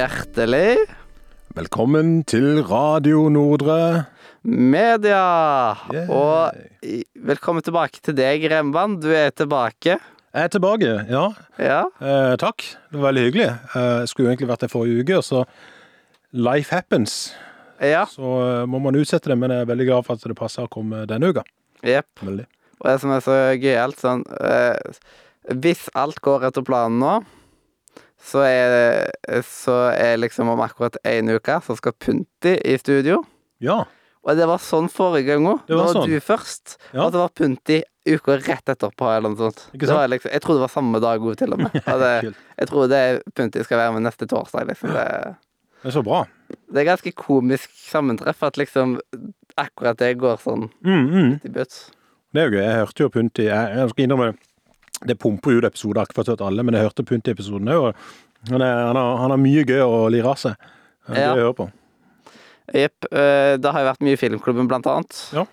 Hjertelig Velkommen til Radio Nordre. media! Yay. Og velkommen tilbake til deg, Remban. Du er tilbake. Jeg er tilbake, ja. Ja. Eh, takk. Det var veldig hyggelig. Eh, skulle egentlig vært der forrige uke, og så Life happens. Ja. Så eh, må man utsette det, men jeg er veldig glad for at det passer å komme denne uka. Yep. Veldig. Og det som er så gøyalt, sånn eh, Hvis alt går etter planen nå, så er, så er liksom om akkurat én uke så skal Punti i studio. Ja. Og det var sånn forrige gang òg. Det var sånn. du først. Ja. Og det var Punti uka rett etterpå, eller noe sånt. Ikke liksom, jeg tror det var samme dag òg, til og med. Det, jeg tror det Punti skal være med neste torsdag, liksom. Det, Det er så bra. det er ganske komisk sammentreff at liksom akkurat det går sånn Mm, mm. i. Det er jo gøy. Jeg hørte jo Punti Jeg, jeg skal innrømme det pumper ut episoder, ikke fått hørt alle, men jeg hørte Punti-episoden òg. Han, han, han har mye gøy å lire av seg. Det er Ja. jeg hører på. Jepp. Det har jo vært mye i Filmklubben, blant annet. Ja.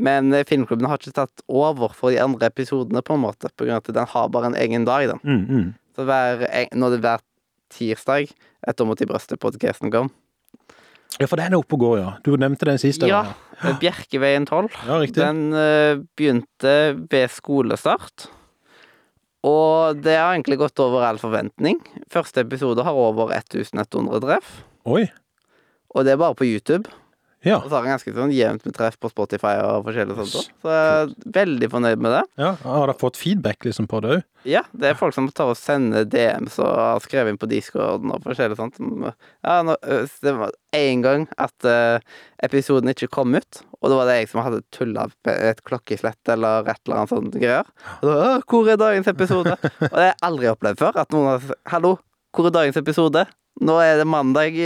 Men øh, Filmklubben har ikke tatt over for de andre episodene, på en måte, på grunn av at den har bare en egen dag, den. Mm, mm. Så hver, når nå det hver tirsdag etter Mot i brøstet-podkasten kom. Ja, for den er oppe og går, ja. Du nevnte den sist. Ja. Ja, Bjerkeveien 12. ja. Den øh, begynte ved skolestart. Og det har egentlig gått over all forventning. Første episode har over 1100 treff. Oi. Og det er bare på YouTube. Ja. Og så har han ganske sånn jevnt med treff på Spotify og forskjellig sånt også. Så jeg er veldig fornøyd med det. ja. Har dere fått feedback liksom på det òg? Ja, det er folk som tar og sender DMs og har skrevet inn på discorden og forskjellig sånt. Ja, nå, det var en gang at uh, episoden ikke kom ut, og da var det jeg som hadde tulla et klokkeslett eller et eller annet sånt greier. Og da, hvor er dagens episode? og det har jeg aldri opplevd før. At noen har sagt Hallo, hvor er dagens episode? Nå er det mandag.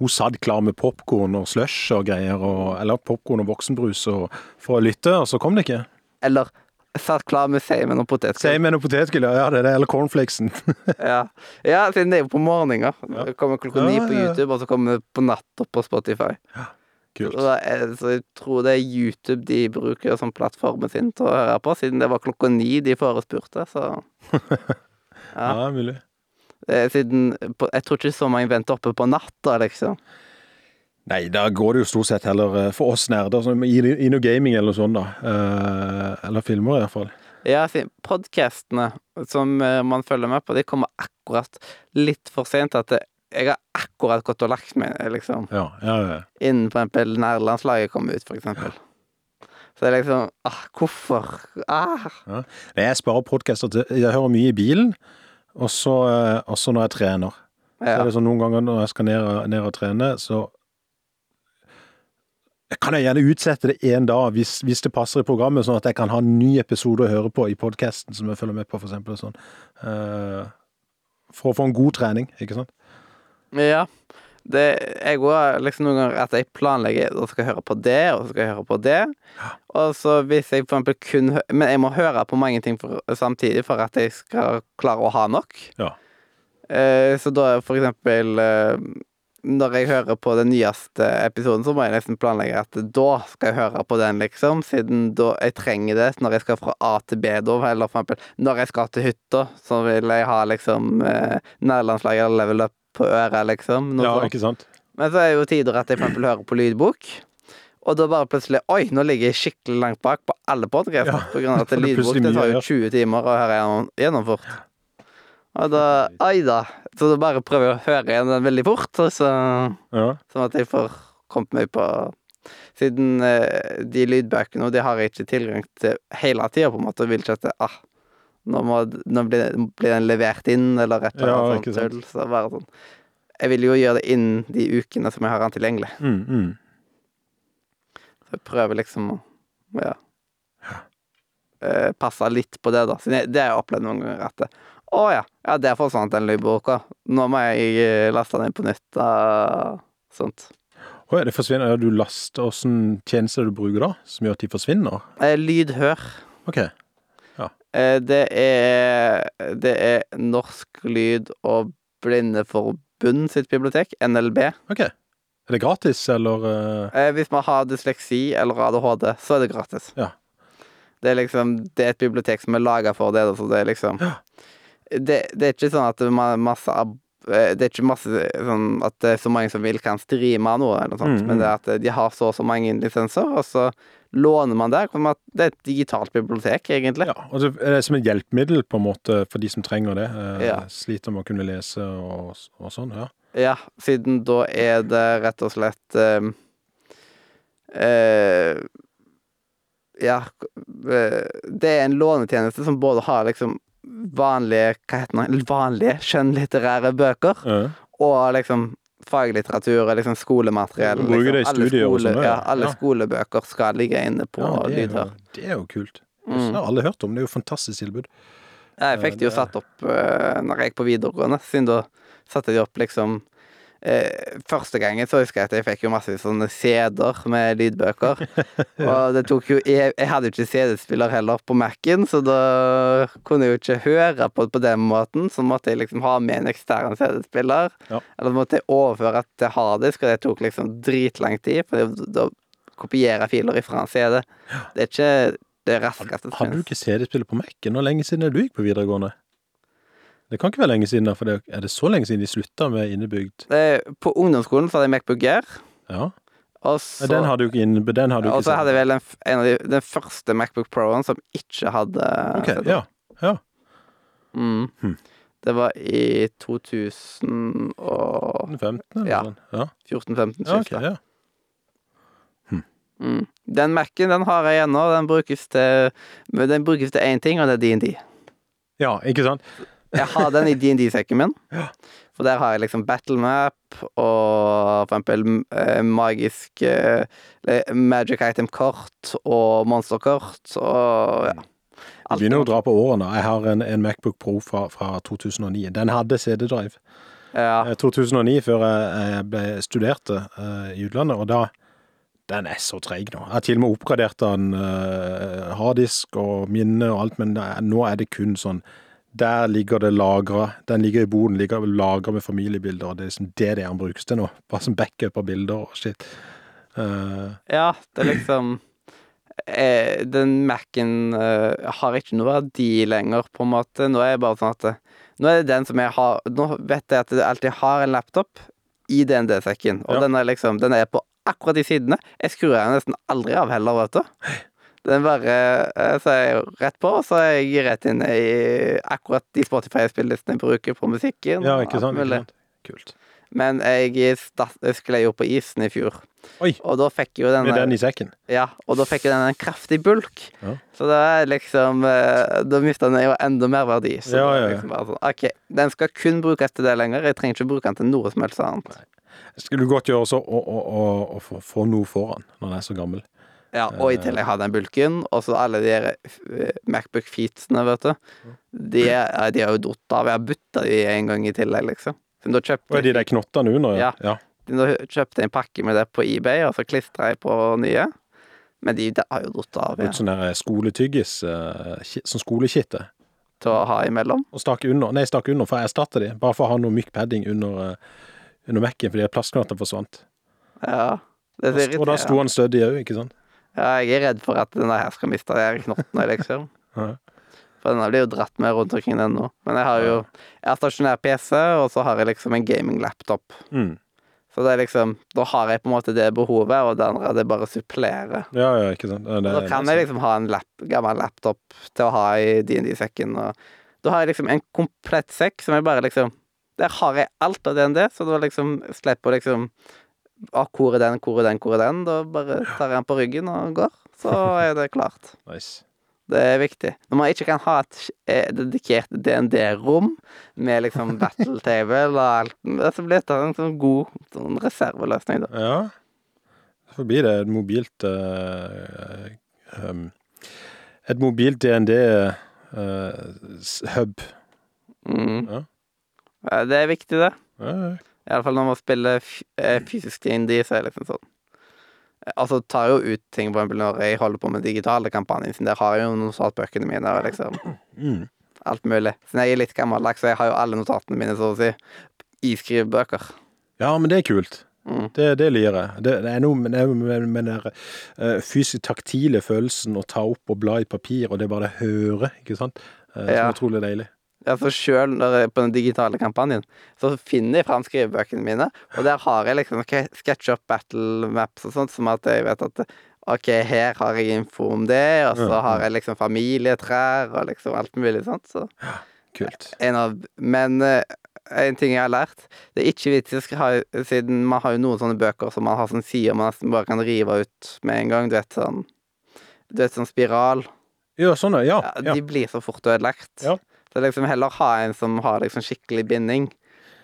Hun satt klar med popkorn og slush og greier, og, eller popkorn og voksenbrus og, for å lytte, og så kom det ikke. Eller satt klar med seimen og potetgull. Seimen og potetgull, ja det er det, eller cornflakesen. Ja. ja, siden det er jo på morgenen. Ja. Det kommer klokka ni Ja, på ja. YouTube, og så kommer det på natta på Spotify. Kult. Så, er, så jeg tror det er YouTube de bruker som plattformen sin til å høre på, siden det var klokka ni de forespurte, så Ja, mulig. det er siden Jeg tror ikke så mange venter oppe på natta, liksom. Nei, da går det jo stort sett heller eh, for oss nerder, som i, i noe gaming eller sånn, da. Eh, eller filmer, i hvert fall. Ja, podkastene som eh, man følger med på, de kommer akkurat litt for sent at det, jeg har akkurat gått og lagt meg, liksom. Ja, ja, ja. innen for eksempel nærlandslaget kom ut, for eksempel. Så det er liksom ah, Hvorfor? Ah. Ja. Jeg sparer podcaster til Jeg hører mye i bilen, og så eh, når jeg trener. Så er det sånn noen ganger når jeg skal ned, ned og trene, så kan jeg gjerne utsette det én dag hvis, hvis det passer i programmet, sånn at jeg kan ha en ny episode å høre på i podkasten som jeg følger med på, for eksempel. Sånn. Uh, for å få en god trening, ikke sant? Ja. Det, jeg går liksom noen ganger at jeg planlegger og skal høre på det, og så skal jeg høre på det. Og så hvis jeg for eksempel kun Men jeg må høre på mange ting for, samtidig for at jeg skal klare å ha nok. Ja. Eh, så da for eksempel eh, Når jeg hører på den nyeste episoden, så må jeg nesten planlegge at da skal jeg høre på den, liksom. Siden da jeg trenger det når jeg skal fra A til B, da. Eller for eksempel når jeg skal til hytta, så vil jeg ha liksom eh, nærlandslaget eller level up på øret, liksom. Ja, sånt. ikke sant? Men så er jo tider at jeg for eksempel hører på lydbok. Og da bare plutselig Oi, nå ligger jeg skikkelig langt bak på alle podkaster. Ja, på grunn av at det lydbok det tar jo 20 timer å høre gjennom, gjennom fort. Og da Oi da. Så da bare prøver jeg å høre igjen den veldig fort, så, Ja. sånn at jeg får kommet meg på Siden eh, de lydbøkene og de har jeg ikke tilgang til hele tida, på en måte. Vil ikke at det, ah, nå, må, nå blir, blir den levert inn, eller et eller annet ja, sånt tull. Så bare sånn Jeg vil jo gjøre det innen de ukene som jeg har den tilgjengelig. Mm, mm. Så jeg prøver liksom å ja, eh, passe litt på det, da. Så det har jeg opplevd noen ganger. At det, å ja, ja, der forsvant den lydboka. Nå må jeg eh, laste den inn på nytt. Uh, sånt. Å ja, det forsvinner. Ja, du laster Åssen tjenester du bruker da, som gjør at de forsvinner? Eh, lydhør. OK. Eh, det er Det er Norsk lyd- og blindeforbund sitt bibliotek, NLB. ok. Er det gratis, eller eh, Eh, hvis man har dysleksi eller ADHD, så er det gratis. Ja. Det er liksom Det er et bibliotek som er laga for det, så det er liksom Ja. det, det er ikke sånn at man har masse Det er ikke masse sånn at det er så mange som vil kan streame noe, eller noe sånt, Mm, men det mm. er at eh, de har så og så mange lisenser, og så låner man der. Det er et digitalt bibliotek, egentlig. Ja, og det er som et hjelpemiddel på en måte for de som trenger det. Eh, Ja. Sliter med å kunne lese og, og sånn. ja. Ja, siden da er det rett og slett eh, eh, Ja, eh, det er en lånetjeneste som både har liksom vanlige Hva heter det? Vanlige skjønnlitterære bøker, Ja. og liksom faglitteratur og liksom skolemateriell. Bruker det i liksom. Alle studier og sånn, ja. Alle Ja. skolebøker skal ligge inne på Ja, det, er jo, lydhør. det er jo kult. Mm. Det har alle hørt om. Det er jo et fantastisk tilbud. Jeg fikk det jo satt opp uh, når jeg gikk på videregående, siden da satte de opp liksom eh, Første gangen så husker jeg at jeg fikk jo masse sånne CD-er med lydbøker. Og det tok jo Jeg, jeg hadde jo ikke CD-spiller heller på Mac-en, så da kunne jeg jo ikke høre på det på den måten. Så måtte jeg liksom ha med en ekstern CD-spiller. Ja. Eller så måtte jeg overføre til harddisk, og det tok liksom dritlang tid. For da kopierer jeg filer ifra en CD. Det er ikke det raskeste som Hadde du ikke CD-spiller på Mac-en? Hvor lenge siden er det du gikk på videregående? Det kan ikke være lenge siden, da, for det, er det så lenge siden de slutta med innebygd Det- På ungdomsskolen så hadde jeg Macbook Air. Ja. Og Men så, den har du ikke inn, Den hadde jo og så hadde jeg vel en, en av de, den første Macbook Pro-en som ikke hadde Ok, CD. ja. ja. Mm. Hm. Det var i 2014-15. 15 eller Ja. sånn. Ja. Ja, ja, ok, ja. mm. Den Mac-en den har jeg ennå. Den brukes til Den brukes til én ting, og det er DND. ja, ikke sant? Jeg har den i DND-sekken min. For der har jeg liksom battle map og for eksempel eh, magisk eh, Magic item-kort og monsterkort og ja. Vi begynner å dra på årene. Jeg har en, en Macbook Pro fra, fra 2009. Den hadde CD-drive. Ja. Eh, 2009, før jeg, ble studerte eh, i utlandet, og da Den er så treig nå. Jeg har til og med oppgradert den harddisk og minne og alt, men nå er det kun sånn Der ligger det lagra. Den ligger i boden, ligger lagra med familiebilder, og det er liksom det det han brukes til nå. Bare som backup av bilder og shit. Uh. Ja, det er liksom eh, Den Mac-en eh, har ikke noe verdi lenger, på en måte. Nå er jeg bare sånn at Nå er det den som jeg har Nå vet jeg at jeg alltid har en laptop i DND-sekken, og Ja. den er liksom Den er på akkurat i sidene. Jeg skrur den nesten aldri av heller, vet du. Den bare eh, Så er jeg rett på, så er jeg rett inne i akkurat de Spotify-spillelistene jeg bruker på musikken. ja, ikke sant? Ikke sant? Kult. Men jeg jeg sklei jo på isen i fjor, Oi, og da fikk jo denne, med den i sekken. ja, og da fikk jo den en kraftig bulk. Ja. Så da er liksom eh, Da mista den jo enda mer verdi. Så Ja, ja, ja. liksom bare sånn OK, den skal kun brukes til det lenger. Jeg trenger ikke bruke den til noe som helst annet. Skulle du godt gjøre også å, å, å, å få, få noe foran når den er så gammel. Ja, Og i tillegg ha den bulken, og så alle de eh, Macbook Feetsene, vet du. De, de har jo datt av. Jeg har bytta de en gang i tillegg, liksom. Så da kjøpte og de der knottene under? Ja. ja. Da kjøpte jeg en pakke med det på eBay, og så klistra jeg på nye. Men de, de har jo datt av Ja. sånn der skoletyggis, eh, sånn skolekitte. til å ha imellom. Og stakk under, nei, stakk under, for jeg erstatta de, bare for å ha noe myk padding under, eh, under Mac-en, fordi plastknatter forsvant. Ja. Det Og da sto han stødig òg, ikke sant? Ja, jeg er redd for at denne her skal miste de her knottene, liksom. For denne blir jo dratt med rundt omkring den nå. Men jeg har jo Jeg har stasjonær PC, og så har jeg liksom en gaming-laptop. Mm. Så det er liksom Da har jeg på en måte det behovet, og det andre det bare supplerer. Ja, ja, ikke sant. Ja, det- Da kan jeg liksom ha en lap, gammel laptop til å ha i DND-sekken, da har jeg liksom en komplett sekk som jeg bare liksom Der har jeg alt av DND, så da liksom slipper jeg liksom ah, Hvor er den, hvor er den, hvor er den? Da bare tar jeg den på ryggen og går. Så er det klart. Nice. Det er viktig. Når man ikke kan ha et eh, dedikert DND-rom med liksom battle table og alt, så blir det en sånn god sånn reserveløsning, da. Ja. Så blir det et mobilt uh, um, Et mobilt DND-hub. Mm. Ja. Ja, Det er viktig, det. ja, ja. Iallfall når man spiller eh, fysisk indie, så er det liksom sånn. Eh, Altså tar jo ut ting, for eksempel når jeg holder på med digitale kampanjer, siden der har jeg jo notatbøkene mine og liksom Mm. alt mulig. Siden jeg er litt gammeldags, så jeg har jo alle notatene mine, så å si, i skrivebøker. ja, men det er kult. Mm. Det, det liker jeg. Det, det er noe med, den eh, fysisk taktile følelsen å ta opp og bla i papir, og det er bare det høre, ikke sant? Eh, Som Ja. er utrolig deilig. Altså sjøl når jeg er på den digitale kampanjen, så finner jeg fram skrivebøkene mine, og der har jeg liksom okay, SketchUp battle maps og sånt, som at jeg vet at ok, her har jeg info om det, og så har jeg liksom familietrær og liksom alt mulig sånt, så Kult. en av Men eh, en ting jeg har lært, det er ikke vits ha Siden man har jo noen sånne bøker som man har sånn sider man nesten bare kan rive ut med en gang, du vet sånn Du vet sånn spiral. Ja, sånn, ja. Ja, ja. de blir så fort ødelagt. Ja. Så liksom heller ha en som har liksom skikkelig binding.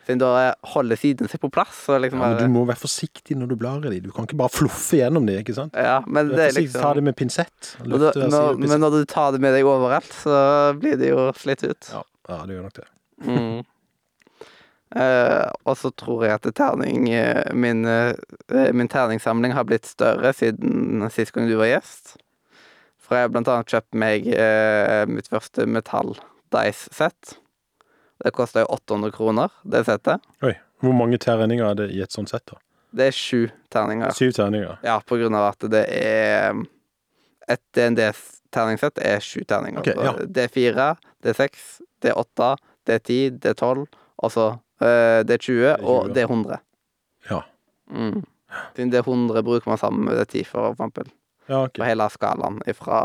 Siden da holder siden seg på plass. Liksom Ja, men du må være forsiktig når du blar i dem. Du kan ikke bare fluffe gjennom dem. ikke sant? ja, men det er forsiktig, Ta liksom det med pinsett. Når du, når. Men når du tar det med deg overalt, så blir det jo slitt ut. Ja, ja, det gjør nok det. Mm. Eh, og så tror jeg at terning eh, min, eh, min terningssamling har blitt større siden sist gang du var gjest. For jeg har blant annet kjøpt meg mitt første metall-dice-sett. Det koster jo 800 kroner, det settet. Oi. Hvor mange terninger er det i et sånt sett, da? Det er sju terninger. Syv terninger. Ja, på grunn av at det er Et DND-terningssett er sju terninger. Okay, ja. Så D4, D6, D8, D10, D12, og så Det er 20, og D20. D100. Ja. Mm. Det er 100 bruker man sammen med D10, for eksempel. Ja, okay. På hele skalaen fra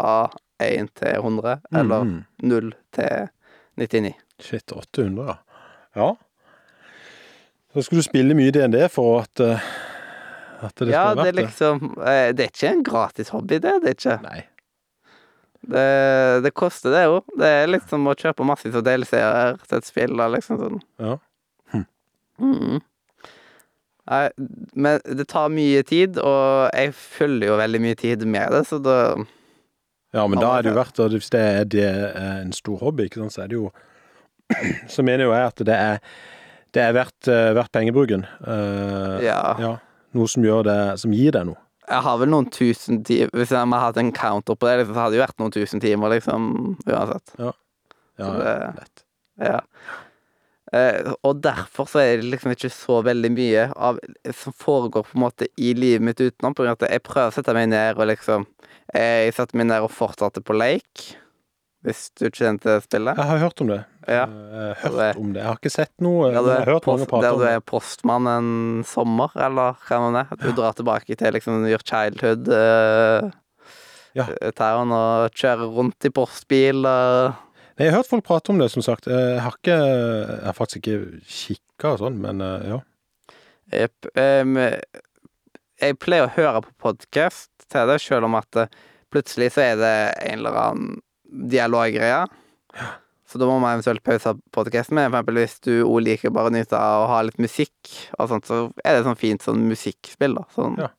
1 til 100, eller Mm, 0 til 99. Shit, 800, ja. Ja. Så skal du spille mye DND for at, eh, at det Ja, skal det være er liksom eh, Det er ikke en gratis hobby, det. Det er ikke. Nei. Det, det koster det jo. Det er liksom å kjøpe massevis av delseere til et spill da, liksom sånn. Ja. Mhm. Nei, men det tar mye tid, og jeg følger jo veldig mye tid med det, så da Ja, men da er det jo verdt det. Hvis det er, det er en stor hobby, ikke sant, så er det jo Så mener jo jeg at det er, det er verdt, eh, verdt pengebruken. Uh, Ja. ja. Noe som det Som gir deg noe. Jeg har vel noen tusen timer Hvis jeg hadde hatt en counter på det, liksom, så hadde det jo vært noen tusen timer, liksom, uansett. Ja, Så det- Ja. Eh, og derfor så er det liksom ikke så veldig mye av, som foregår på en måte i livet mitt utenom. På grunn av at jeg prøver å sette meg ned og liksom Jeg satte meg ned og fortsatte på Lake. Hvis du ikke kjente spillet? Jeg har hørt om det. Ja. Eh, Jeg har hørt det- om det. Jeg har ikke sett noe, Der du, jeg har hørt mange post, prate der du det. er postmann en sommer, eller hva man er. Du drar tilbake til liksom your childhood uh, Ja. og kjører rundt i postbil og Jeg har hørt folk prate om det, som sagt. Jeg har ikke Jeg har faktisk ikke kikka og sånn, men eh, ja. Jepp. Um, jeg pleier å høre på podkast til det, selv om at eh, plutselig så er det en eller annen dialoggreie. Så da må man eventuelt pause podkasten. Men for eksempel hvis du òg liker bare å nyte av å ha litt musikk, og sånt, så er det sånn fint sånn musikkspill, da. Sånn. Ja.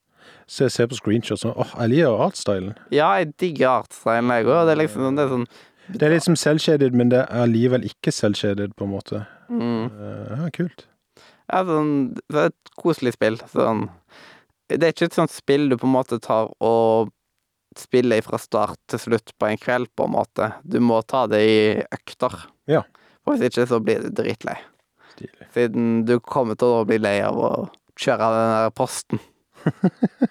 Se, se på screenshots og åh, jeg liker artstylen. Ja, jeg digger artstylen, jeg òg. Det er liksom sånn, det er sånn Det er litt som selvshaded, men det er allikevel ikke selvshaded, på en måte. mm. Eh, ja, kult. Ja, sånn Det er et koselig spill. Sånn Det er ikke et sånt spill du på en måte tar og spiller fra start til slutt på en kveld, på en måte. Du må ta det i økter. Ja. For hvis ikke så blir du dritlei. Stilig. Siden du kommer til å bli lei av å kjøre den der posten.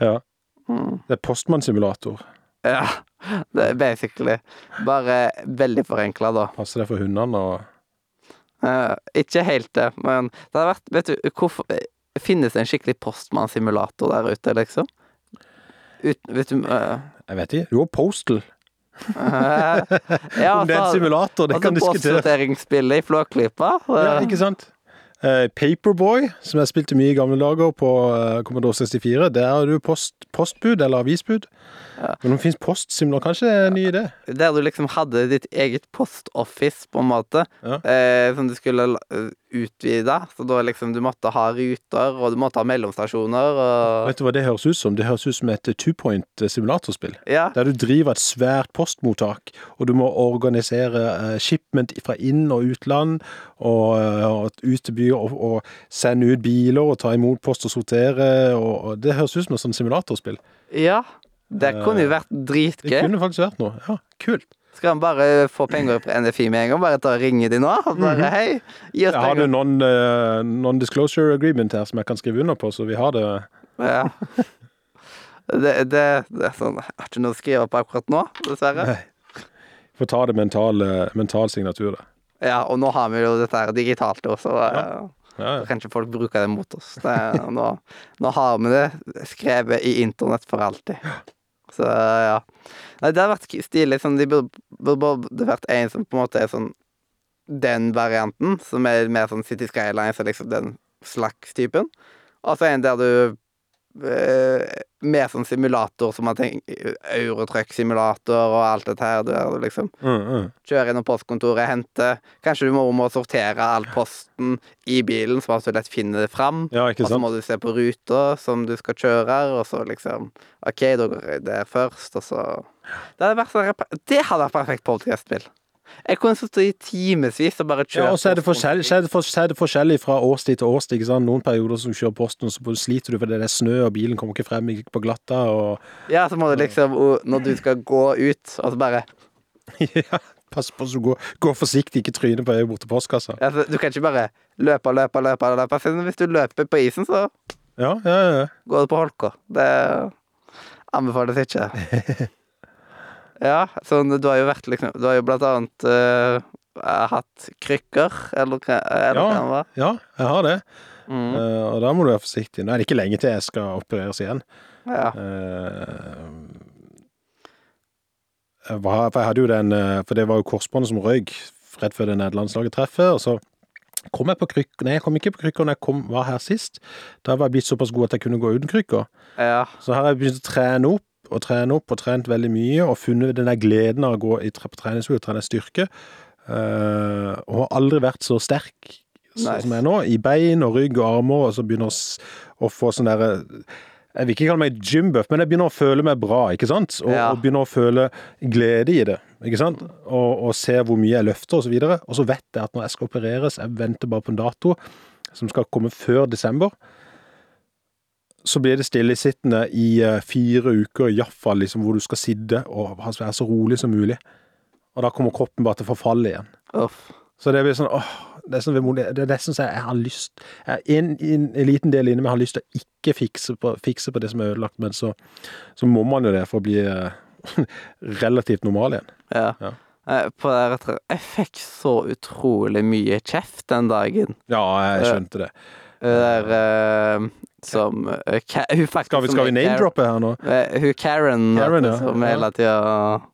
Ja. Mm. Det er postmannssimulator. Ja. Det basically bare veldig forenkla, da. Passer det for hundene og uh, ikke helt det, men det har vært Vet du hvorfor Finnes det en skikkelig postmannsimulator der ute, liksom? Ut, vet du uh, Jeg vet ikke. Jo, Postal. eh, Ja, Om det er en simulator, det altså kan diskuteres. postsorteringsspillet i Flåklypa. Ja, ikke sant? Eh, Paperboy, som jeg spilte mye i gamle dager på eh, Commodore 64, der har du post, postbud eller avisbud. Ja. Men om det finnes postsimulator, kanskje det er en ny idé? Der du liksom hadde ditt eget postoffice, på en måte, Ja. eh, som du skulle eh, utvide. Så da liksom du måtte ha ruter, og du måtte ha mellomstasjoner, og Vet du hva det høres ut som? Det høres ut som et two point simulatorspill. Ja. Der du driver et svært postmottak, og du må organisere shipment fra inn- og utland, og, og ut byer, og, og sende ut biler, og ta imot post og sortere, og, og det høres ut som et sånt simulatorspill. ja. Det kunne jo vært dritgøy. Det kunne faktisk vært noe. Ja, kult. Skal han bare få penger på NFI med en gang? Bare ta og ringe de nå? Bare Mhm. hei, gi oss Jeg har det penger. non, eh, non-disclosure agreement her som jeg kan skrive under på, så vi har det. Ja. Det, det, det er sånn Jeg har ikke noe å skrive på akkurat nå, dessverre. Nei. Får ta det mentale, mental signatur, da. Ja, og nå har vi jo dette her digitalt også, ja. eh, Ja, da ja. kan ikke folk bruke det mot oss. Det, nå, nå har vi det skrevet i internett for alltid. Så ja. Nei, det har vært stilig. Sånn, de burde burde- burde vært en som på en måte er sånn den varianten, som er mer sånn City Skylines og liksom den slags typen. Og så en der du Mer sånn simulator som man tenker Eurotruck-simulator og alt dette her. Der du liksom Mm, mm. kjører innom postkontoret, henter Kanskje du må om å sortere all posten i bilen, så man så lett finner det fram. Ja, Og så må du se på ruta som du skal kjøre, og så liksom OK, da går der først, og så Det hadde vært, sånn det hadde vært perfekt podcastspill. Jeg kunne sittet i timevis og bare kjørt Ja, og så er det forskjell, så er det for, så er det forskjellig fra årstid til årstid. Ikke sant? Noen perioder som du kjører posten, så sliter du fordi det er snø, og bilen kommer ikke frem ikke på glatta, og Ja, så må du liksom Når du skal gå ut, og så bare Ja, pass på så du går, går forsiktig, ikke tryne på vei bort til postkassa. ja, Du kan ikke bare løpe, løpe, løpe. løpe. Hvis du løper på isen, så Ja, ja, ja. går det på holka. Det anbefales ikke. Ja, sånn du har jo vært liksom Du har jo blant annet uh, hatt krykker, eller hva det var. Ja, jeg har det. Mm, Uh, og da må du være forsiktig. Nå er det ikke lenge til jeg skal opereres igjen. ja. Uh, hva, for jeg hadde jo den For det var jo korsbåndet som røyk rett før det nederlandslaget treffet. Og så kom jeg på krykker Nei, jeg kom ikke på krykker når jeg kom, var her sist. Da var jeg blitt såpass god at jeg kunne gå uten krykker. ja. Så her har jeg begynt å trene opp og trene opp og trent veldig mye og funnet den der gleden av å gå i tre- på treningshus og trene styrke. Uh, og har aldri vært så sterk Nice. som jeg er nå, i bein og rygg og armer, og så begynner å, få sånn derre Jeg vil ikke kalle meg gymbuff, men jeg begynner å føle meg bra, ikke sant? Og, Ja. og begynner å føle glede i det, ikke sant? Og, og se hvor mye jeg løfter og så. Og så vet jeg at når jeg skal opereres, jeg venter bare på en dato som skal komme før desember, så blir det stillesittende i eh, fire uker, iallfall, liksom, hvor du skal sitte og være så rolig som mulig. Og da kommer kroppen bare til å forfalle igjen. Uff. Så det blir sånn åh, det er, sånn vemodig. det er nesten så jeg har lyst en, en, en liten del inni meg har lyst til å ikke fikse på, fikse på det som er ødelagt, men så, så må man jo det for å bli eh, relativt normal igjen. Ja. Ja. Det Jeg fikk så utrolig mye kjeft den dagen. Ja, jeg skjønte det. Der uh, som uh, Ka Hun faktisk Skal vi, skal vi name-droppe her nå? Uh, Hun Karen, Karen, ja. som hele tida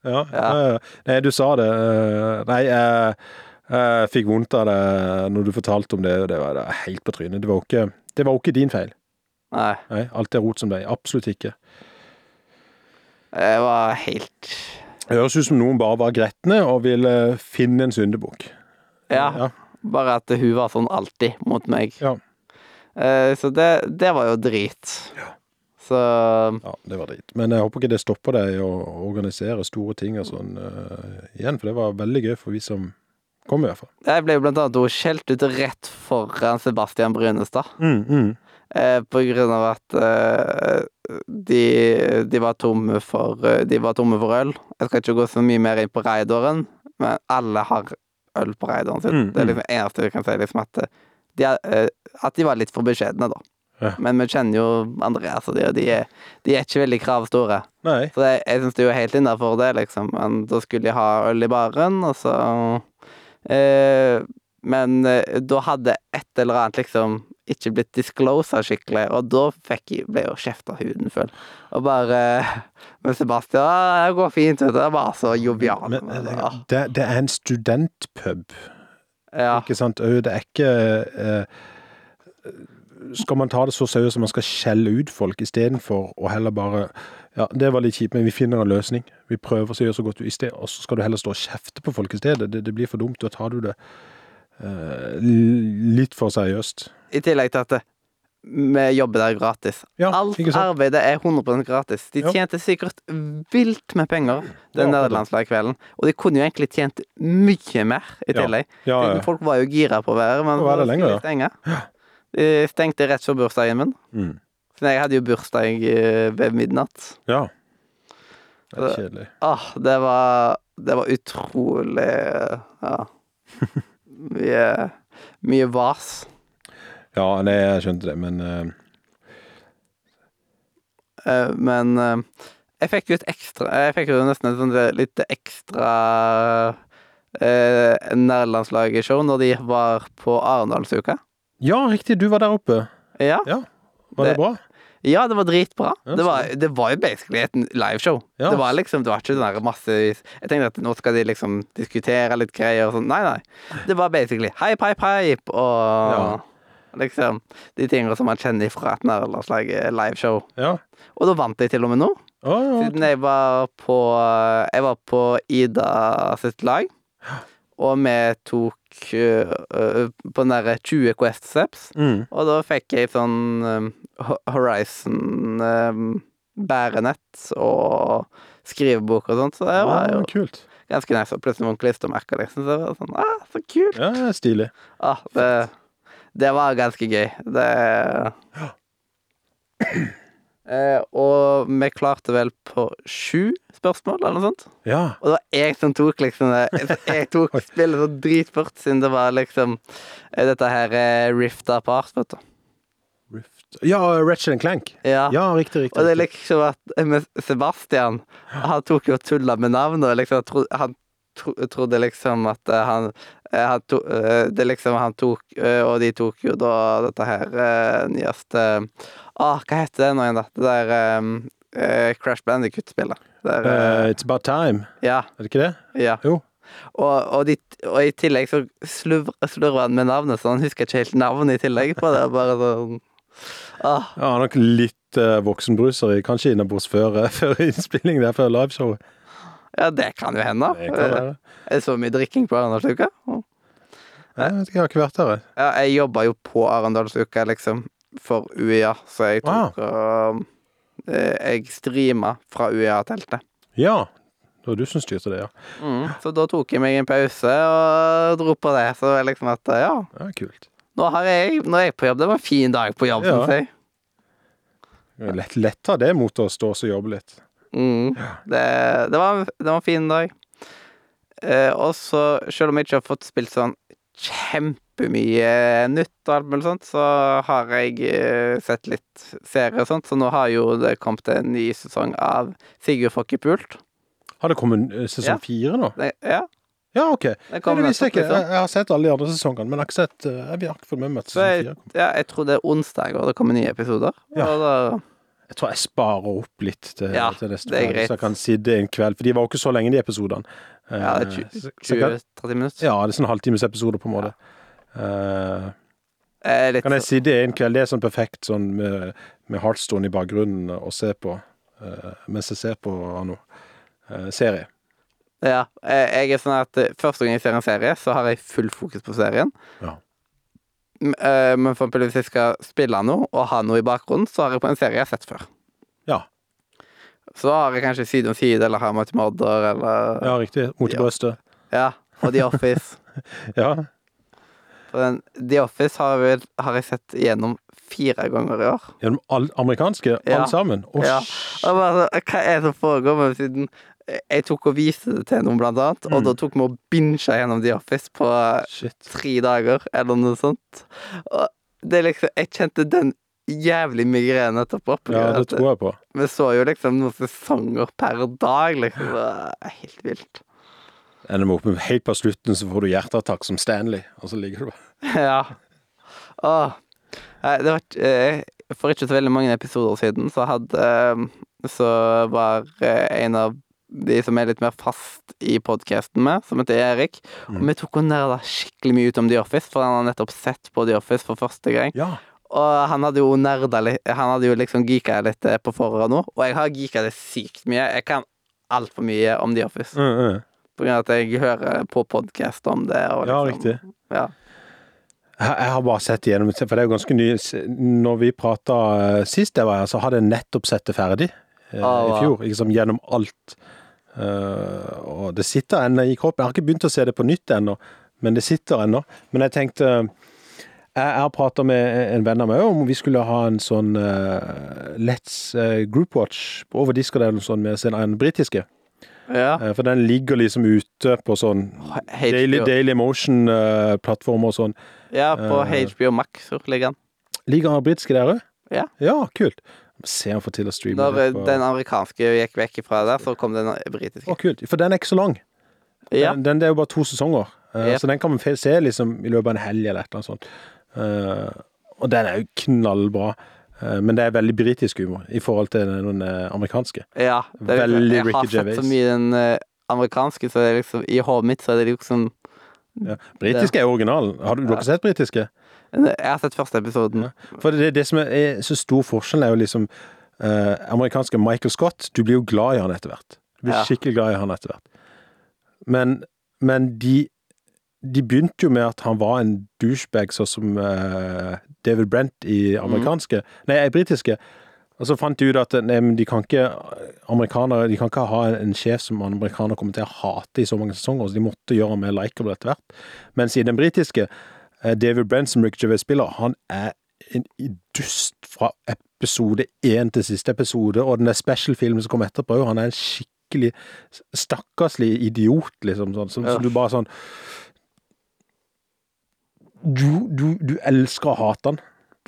Ja. Ja. Nei, du sa det. Nei, jeg, fikk vondt av det når du fortalte om det. Det var det helt på trynet. Det var ikke, det var ikke din feil. Nei, Nei, alt er rot som deg. Absolutt ikke. det var helt Det høres ut som noen bare var gretne og ville finne en syndebukk. Ja, Ja. bare at hun var sånn alltid mot meg. Ja. Eh, Så det, det var jo drit. Så Ja, det var drit. Men jeg håper ikke det stopper deg å organisere store ting og sånn uh, igjen, for det var veldig gøy for vi som kom, i hvert fall. jeg ble jo blant annet skjelt ut rett foran Sebastian Brynestad. Mm, mm. Eh, på grunn av at eh, de, de var tomme for eh, De var tomme for øl. Jeg skal ikke gå så mye mer inn på raideren, men alle har øl på raideren sin. Mm, Det er mm. liksom eneste vi kan si, liksom at de, eh, at de var litt for beskjedne, da. Ja. Men vi kjenner jo Andreas, og de, de, er, de er ikke veldig kravstore. Nei. Så jeg, jeg syns det er helt innafor det, liksom. Men da skulle de ha øl i baren, og så eh, Men eh, da hadde et eller annet liksom ikke blitt disclosa skikkelig, og da fikk jeg, ble jo kjefta huden full. Og bare Men Sebastian, det går fint, vet du. Det er bare så jovial. Eh, det, det er en studentpub, ja. ikke sant? Det er ikke eh, Skal man ta det så seriøst som man skal skjelle ut folk istedenfor å heller bare Ja, det var litt kjipt, men vi finner en løsning. Vi prøver å gjøre så godt vi sted, og så skal du heller stå og kjefte på folk i stedet. Det, det blir for dumt. Da tar du det eh, litt for seriøst. I tillegg til at vi jobber der gratis. Ja, Alt arbeidet er 100% gratis. De tjente sikkert vilt med penger den Ja, nederlandslagskvelden. Og de kunne jo egentlig tjent mye mer i tillegg. Ja, ja. Folk var jo gira på å være men være så lenger, stenge. De stengte rett før bursdagen min. Mm. Så jeg hadde jo bursdag eh, ved midnatt. ja. Det er kjedelig. Åh, det var Det var utrolig Ja. Mye Mye vas. Ja, nei, jeg skjønte det, men Eh, Men uh, jeg fikk jo et ekstra Jeg fikk jo nesten et sånt litt ekstra uh, nærlandslaget-show når de var på Arendalsuka. Ja, riktig, du var der oppe. Ja. Ja, var det, Det- bra? ja, det var dritbra. Ja, det, var, det var jo basically et liveshow. Ja. Det var liksom, det var ikke sånn der massevis Jeg tenkte at nå skal de liksom diskutere litt greier og sånn. Nei, nei. Det var basically hype, hype, hype og. Liksom de tingene som man kjenner fra et nærlandslag liveshow. Ja. Og da vant jeg til og med nå. Oh, ja. Siden jeg var på Jeg var på Ida sitt lag, og vi tok øh, på derre 20 Quest Steps. Mm. Og da fikk jeg sånn um, Horizon um, bærenett og skrivebok og sånt, så det var Ja, jo kult. ganske nice. Og plutselig noen klistremerker, liksom. Så det var sånn Ah, så kult! Ja, det stilig. Ah, det, det var ganske gøy. Det eh, Og vi klarte vel på sju spørsmål, eller noe sånt. Ja. Og det var jeg som tok liksom det. Jeg tok spillet så dritfort, siden det var liksom dette her eh, Rift Apart, vet du. Rift. Ja, Ratchet Clank. Ja. Ja, riktig, riktig. Og det er liksom at eh, Sebastian Han tok jo og tulla med navnet, og liksom han trodde liksom at eh, han, han to, eh, Det liksom han tok eh, Og de tok jo da dette her eh, nyeste Ah, hva heter det nå igjen, da? Det der eh, eh, Crash Bandicut-spillet. Eh, eh, it's about time, Ja. er det ikke det? ja. Jo. Og, og, de, og i tillegg så slurver han med navnet, så han husker ikke helt navnet i tillegg på det. Bare sånn ah, Ja, nok litt uh, voksenbruser i, kanskje innabords før, uh, før innspilling der, før liveshowet. Ja, det kan jo hende. Det kan være. Er det så mye drikking på Arendalsuka? Jeg vet ikke, jeg har ikke vært der. jeg. Ja, jeg jobba jo på Arendalsuka, liksom, for UiA, så jeg tok og eh, Jeg streama fra UiA-teltet. Ja, det var du som styrte det, ja. Mm, så da tok jeg meg en pause og dro på det. Så det liksom at ja, Ja, Kult. nå, har jeg, nå er jeg på jobb. Det var en fin dag på jobb, Ja. jeg. Lett, lett av det mot å stå og jobbe litt. Mm, det, det, var, det var en fin dag. Eh, og så, selv om jeg ikke har fått spilt sånn kjempemye nytt og alt mulig sånt, så har jeg eh, sett litt serier og sånt, så nå har jo det kommet en ny sesong av Sigurd Fokke Pult. Har det kommet sesong sesong Ja. fire nå? Det, ja, Ja, OK. det det visste jeg ikke. liksom. Jeg, jeg har sett alle de andre sesongene, men jeg har ikke sett eh, Jeg har ikke fått med meg at sesong jeg, fire kom. ja, jeg tror det er onsdag og det kommer nye episoder. Ja. Og da, Jeg tror jeg sparer opp litt til, Ja, til neste det er greit. så jeg kan sitte en kveld. For de var jo ikke så lenge, de episodene. Ja, det er så- så jeg kan- 20-30 minutter. Ja, det er sånn halvtimesepisoder, på en måte. Ja. Uh, kan jeg si det en kveld? Det er sånn perfekt sånn med, med Heartstone i bakgrunnen å se på uh, mens jeg ser på Anno. Uh, serie. ja, jeg er sånn at første gang jeg ser en serie, så har jeg full fokus på serien. Ja. Eh, Men for eksempel hvis jeg skal spille noe og ha noe i bakgrunnen, så har jeg på en serie jeg har sett før. Ja. Så har jeg kanskje Side om side eller How Much Mother eller Ja, riktig. Mot i Ja. brøstet. Ja, og The Office. Ja. Den, The Office har, jeg har jeg sett gjennom fire ganger i år. Gjennom all, amerikanske, Ja. alle sammen. Oh, Ja. Og bare, hva er det som foregår? Men siden jeg tok og viste det til noen, blant annet, og Mm. da tok vi og binsja gjennom The Office på Shit. tre dager, eller noe sånt. Og det er liksom Jeg kjente den jævlig migrene etterpå. Ja, det tror jeg på. Vi så jo liksom noen sesonger per dag, liksom. Det er helt vilt. Ender opp med helt på slutten, så får du hjerteattakk som Stanley, og så ligger du bare Ja. Åh. Det var eh, For ikke så veldig mange episoder siden, så hadde eh, Så var eh, en av de som er litt mer fast i podkasten med, som heter Erik. Og Mm. vi tok og nerda skikkelig mye ut om The Office, for han har nettopp sett på The Office for første gang. Ja. Og han hadde jo nerda litt Han hadde jo liksom geeka litt eh, på forhånd nå, og jeg har geeka det sykt mye. Jeg kan altfor mye om The Office, Mm, mm. på grunn av at jeg hører på podkast om det. Og Ja, liksom, riktig. Ja. Jeg har bare sett igjennom, for det er jo ganske ny Når vi prata sist jeg var her, så hadde jeg nettopp sett det ferdig eh, Ah, i fjor. Sant, gjennom alt. Eh, og det sitter ennå i kroppen. Jeg har ikke begynt å se det på nytt ennå, men det sitter ennå. Men jeg tenkte Jeg, har prata med en venn av meg om vi skulle ha en sånn uh, Let's uh, Group Watch over disk eller noe sånt med egen britiske. ja. Uh, for den ligger liksom ute på sånn Daily, Daily Motion-plattformer og sånn. Ja, på. HBO Max ligger den. Ligger den britiske der òg? Ja. Ja, kult. Se om jeg får til å streame Når eh, på- den amerikanske gikk vekk fra der, så kom den britiske. Å, kult. For den er ikke så lang. Ja. Den, den det er jo bare to sesonger. Eh, Yep. Så den kan man se liksom i løpet av en helg eller et eller annet sånt. Eh, og den er jo knallbra. Men det er veldig britisk humor i forhold til den amerikanske. ja det er liksom, Veldig jeg har sett så mye den amerikanske, så det er liksom, i hodet mitt så er det liksom Ja. Britisk er originalen. Har du, du har ikke sett britiske? Jeg har sett første episoden. For det, det som er, er så stor forskjell, er jo liksom eh, amerikanske Michael Scott. Du blir jo glad i han etter hvert. Du blir Ja. skikkelig glad i han etter hvert. Men, men de de begynte jo med at han var en douchebag, sånn som eh, David Brent i amerikanske Nei, i britiske. Og så fant de ut at nei, men de kan ikke amerikanere, de kan ikke ha en, en sjef som amerikanere kommer til å hate i så mange sesonger, så de måtte gjøre ham mer likeable etter hvert. Mens i den britiske, David Brent som Rick Gervais spiller, han er en dust fra episode én til siste episode, og den der special-filmen som kom etterpå, han er en skikkelig stakkarslig idiot, liksom, sånn, som, som du bare sånn du, du, du elsker å hate han.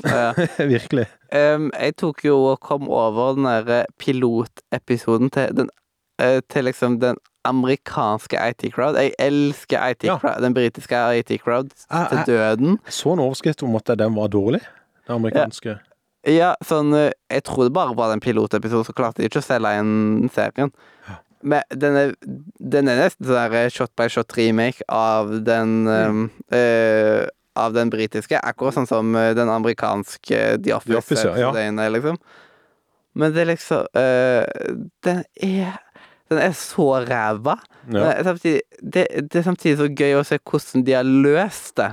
Ja. Virkelig. Um, jeg tok jo og kom over den der pilotepisoden til den eh, Til liksom den amerikanske IT Crowd. Jeg elsker IT Ja. Crowd, den britiske IT Crowd til jeg- døden. Jeg så en overskrift om at den var dårlig, den amerikanske. Ja, sånn eh, Jeg tror det bare var den pilotepisoden, så klarte de ikke å selge inn serien. Men den er, den er nesten sånn der shot by shot remake av den Mm. eh, Av den britiske. Akkurat sånn som eh, den amerikanske The Office. The Office, ja, ja. liksom. Men det er liksom øh, Den er Den er så ræva. Ja. samtidig, det, det er samtidig så gøy å se hvordan de har løst det.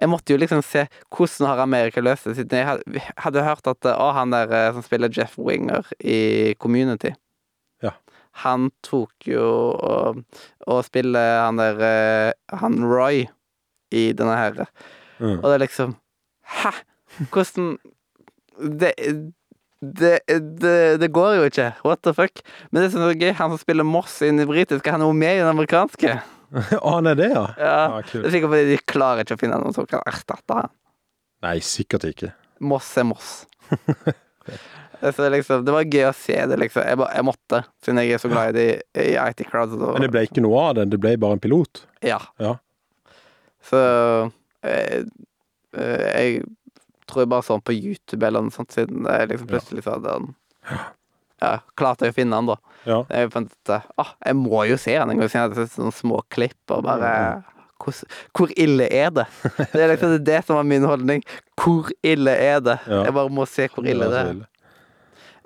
Jeg måtte jo liksom se hvordan har Amerika løst det, siden jeg hadde, hadde hørt at å, han der eh, som spiller Jeff Winger i Community Ja. Han tok jo og, og spiller han der eh, Han Roy i denne her. Mm. Og det er liksom Hæ? Hvordan det, det, det, det går jo ikke. What the fuck? Men det som er så gøy, han som spiller Moss i den britiske, han er jo med i den amerikanske. Å, han er det, ja? Ja. Ja, Det er sikkert fordi de klarer ikke å finne noen som kan erstatte han. Nei, sikkert ikke. Moss er Moss. Så liksom, det var gøy å se det, liksom. Jeg, bare, jeg måtte, siden jeg er så glad i de i IT Crowd. Så, Men det ble ikke noe av det, det ble bare en pilot. ja. Ja. Så eh, eh, jeg tror jeg bare så den på YouTube eller noe sånt, siden jeg liksom plutselig så hadde han Ja, klarte jeg å finne han, da. Ja. Jeg fant ut ah, jeg må jo se han en gang, siden jeg hadde sett sånne små klipp og bare hvor, hvor ille er det? Det er liksom det som var min holdning. Hvor ille er det? Ja. Jeg bare må se hvor ille Det er.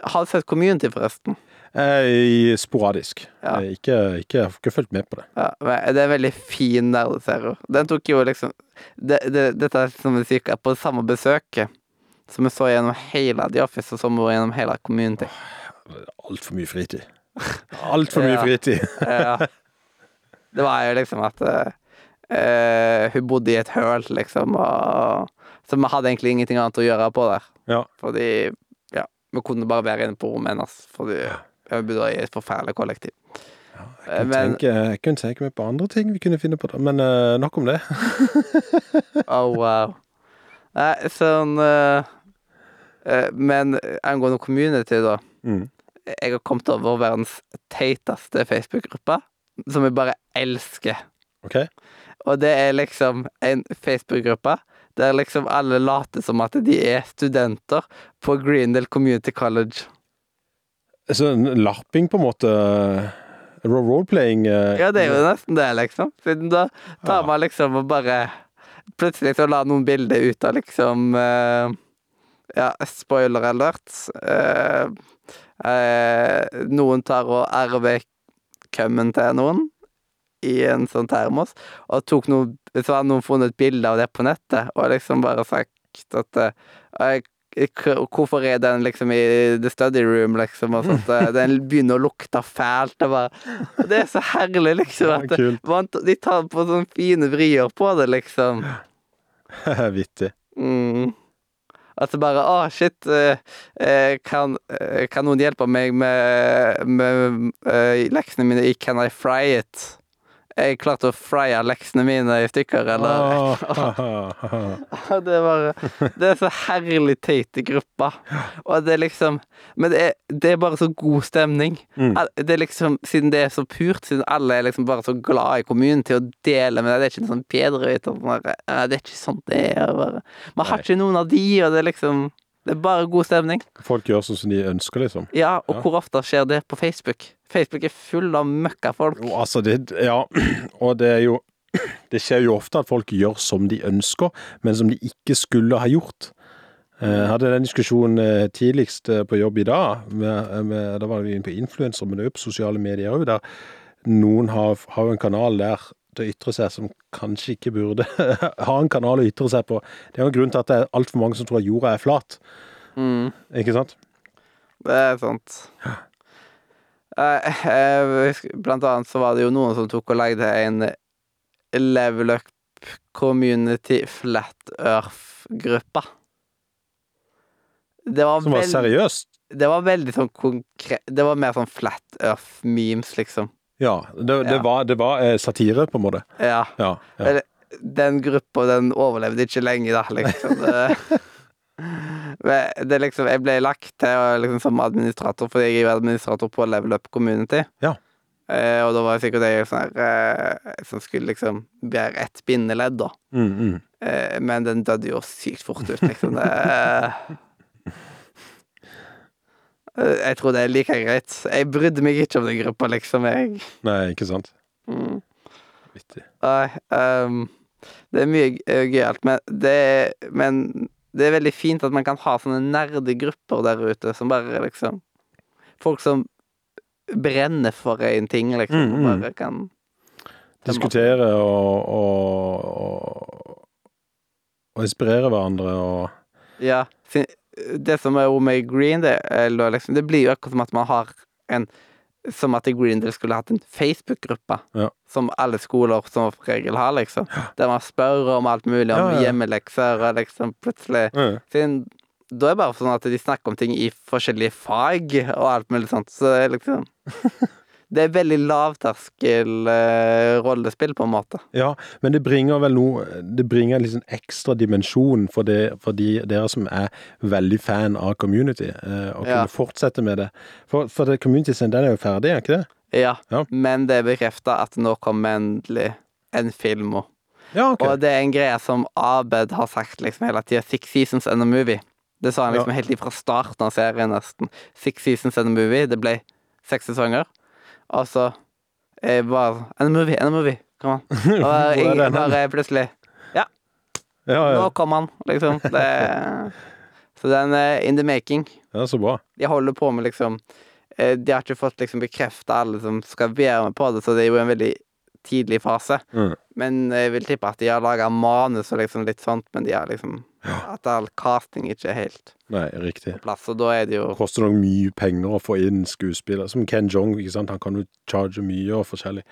Har du sett Community, forresten? Eh, sporadisk. Ja. Jeg Ikke, ikke, jeg har ikke fulgt med på det. Ja, det er en veldig fin nerdeserie. Den tok jo liksom det, det, Dette er som vi sier på det samme besøket som vi så gjennom hele The Office, og som vi så gjennom hele Community. Altfor mye fritid. Altfor mye Ja. fritid. Ja. Det var jo liksom at eh, eh, hun bodde i et høl, liksom, og Så vi hadde egentlig ingenting annet å gjøre på der. Ja. Fordi Ja, vi kunne bare være inne på rommet hennes, fordi vi bodde i et forferdelig kollektiv. Ja, Jeg, Men tenke, jeg kunne tenke meg på andre ting vi kunne finne på, men uh, nok om det. Oh, wow. Nei, sånn uh, uh, Men angående community, da. Mm. Jeg har kommet over verdens teiteste Facebook-gruppe, som jeg bare elsker. Okay. Og det er liksom en Facebook-gruppe der liksom alle later som at de er studenter på Greendale Community College. Så en larping, på en måte. ro- Roleplaying. eh, Ja, det er jo nesten det, liksom. Siden da tar Ja. man liksom og bare Plutselig så la noen bilder ut av liksom eh, Ja, spoiler alert. Eh, eh, noen tar og erver kømmen til noen i en sånn termos, og tok noen, Så hadde noen funnet et bilde av det på nettet, og liksom bare sagt at eh, jeg- k- Hvorfor er den liksom i the study room, liksom, og sånt. Den begynner å lukte fælt. Det, bare, det er så herlig, liksom. At ja, de tar på sånne fine vrier på det, liksom. Vittig. Mm. At det bare Å, shit. eh, eh, kan, eh, kan noen hjelpe meg med, med med, leksene mine i Can I Fry It? Jeg klarte å frye leksene mine i stykker, eller Ah, Det bare Det er så herlig teit i gruppa. Og det er liksom Men det er, det er bare så god stemning. Mm. Det er liksom Siden det er så purt, siden alle er liksom bare så glad i kommunen til å dele med deg Det er ikke en sånn bare Det er ikke sånn det er. Bare. Man har ikke noen av de, og det er liksom Det er bare god stemning. Folk gjør sånn som de ønsker, liksom. Ja, og Ja. hvor ofte skjer det på Facebook? Facebook er full av møkkafolk. Jo, altså, det Ja, og det er jo Det skjer jo ofte at folk gjør som de ønsker, men som de ikke skulle ha gjort. Eh, Jeg hadde den diskusjonen eh, tidligst eh, på jobb i dag. Med, med, da var vi inne på influenser, men det er jo på sosiale medier òg, der noen har, har jo en kanal der til å ytre seg som kanskje ikke burde ha en kanal å ytre seg på. Det er jo en grunn til at det er altfor mange som tror at jorda er flat. Mm. Ikke sant? Det er sant. Eh, Blant annet så var det jo noen som tok og lagde en Level Up Community Flat Earth-gruppa. Det var, Som var seriøst. det var veldig sånn konkret Det var mer sånn Flat Earth-memes, liksom. Ja. Det, det Ja. var, det var eh, satire, på en måte. Ja. Ja. ja. Den gruppa, den overlevde ikke lenge, da, liksom. Det, liksom Jeg ble lagt til liksom, som administrator, fordi jeg er administrator på Level Up Community. Ja. Eh, og da var sikkert jeg sånn her eh, som skulle liksom bære ett bindeledd, da. Mm, mm. Eh, men den døde jo sykt fort ut, liksom. Det eh, Jeg tror det er like greit. Jeg brydde meg ikke om den gruppa, liksom. Jeg Nei, ikke sant. mm. Vittig. Nei, um, det er mye g- gøyalt, men det, er, men det er veldig fint at man kan ha sånne nerdegrupper der ute, som bare liksom Folk som brenner for en ting, liksom, Mm, mm. bare kan Diskutere og, og, og inspirere hverandre og Ja. sin- Det som er med Green, det, eller liksom, det blir jo akkurat som at man har en Som at Green Greendale skulle hatt en Facebook-gruppe, Ja. som alle skoler som regel har, liksom. Der man spør om alt mulig, om Ja, ja. hjemmelekser, og liksom plutselig Ja. Siden da er det bare sånn at de snakker om ting i forskjellige fag og alt mulig sånt, så det er liksom Det er veldig lavterskel eh, rollespill, på en måte. Ja, men det bringer vel noe Det bringer en liksom ekstra dimensjon for, det, for de, dere som er veldig fan av community, eh, å Ja. kunne fortsette med det. For, for det community den er jo ferdig, er ikke det? Ja, Ja. men det er bekrefta at nå kommer endelig en film òg. Ja, okay. Og det er en greie som Abed har sagt liksom hele tida. Six seasons and a movie. Det sa han liksom helt ifra starten av serien, nesten. Six seasons and a movie. Det ble seks sesonger. Og så eh, bare En movie, en movie. Kom an. Og jeg den bare plutselig Ja, Nå ja. kom han, liksom. Det, så den er in the making. ja, så bra. De holder på med liksom eh, De har ikke fått liksom bekrefta alle som skal være med på det, så det er jo en veldig tidlig fase. Mm. Men jeg vil tippe at de har laga manus og liksom litt sånt, men de har liksom At all casting ikke er helt Nei, riktig. på plass, og da er det jo Det koster nok mye penger å få inn skuespillere. Som Ken Jong, ikke sant? han kan jo charge mye og forskjellig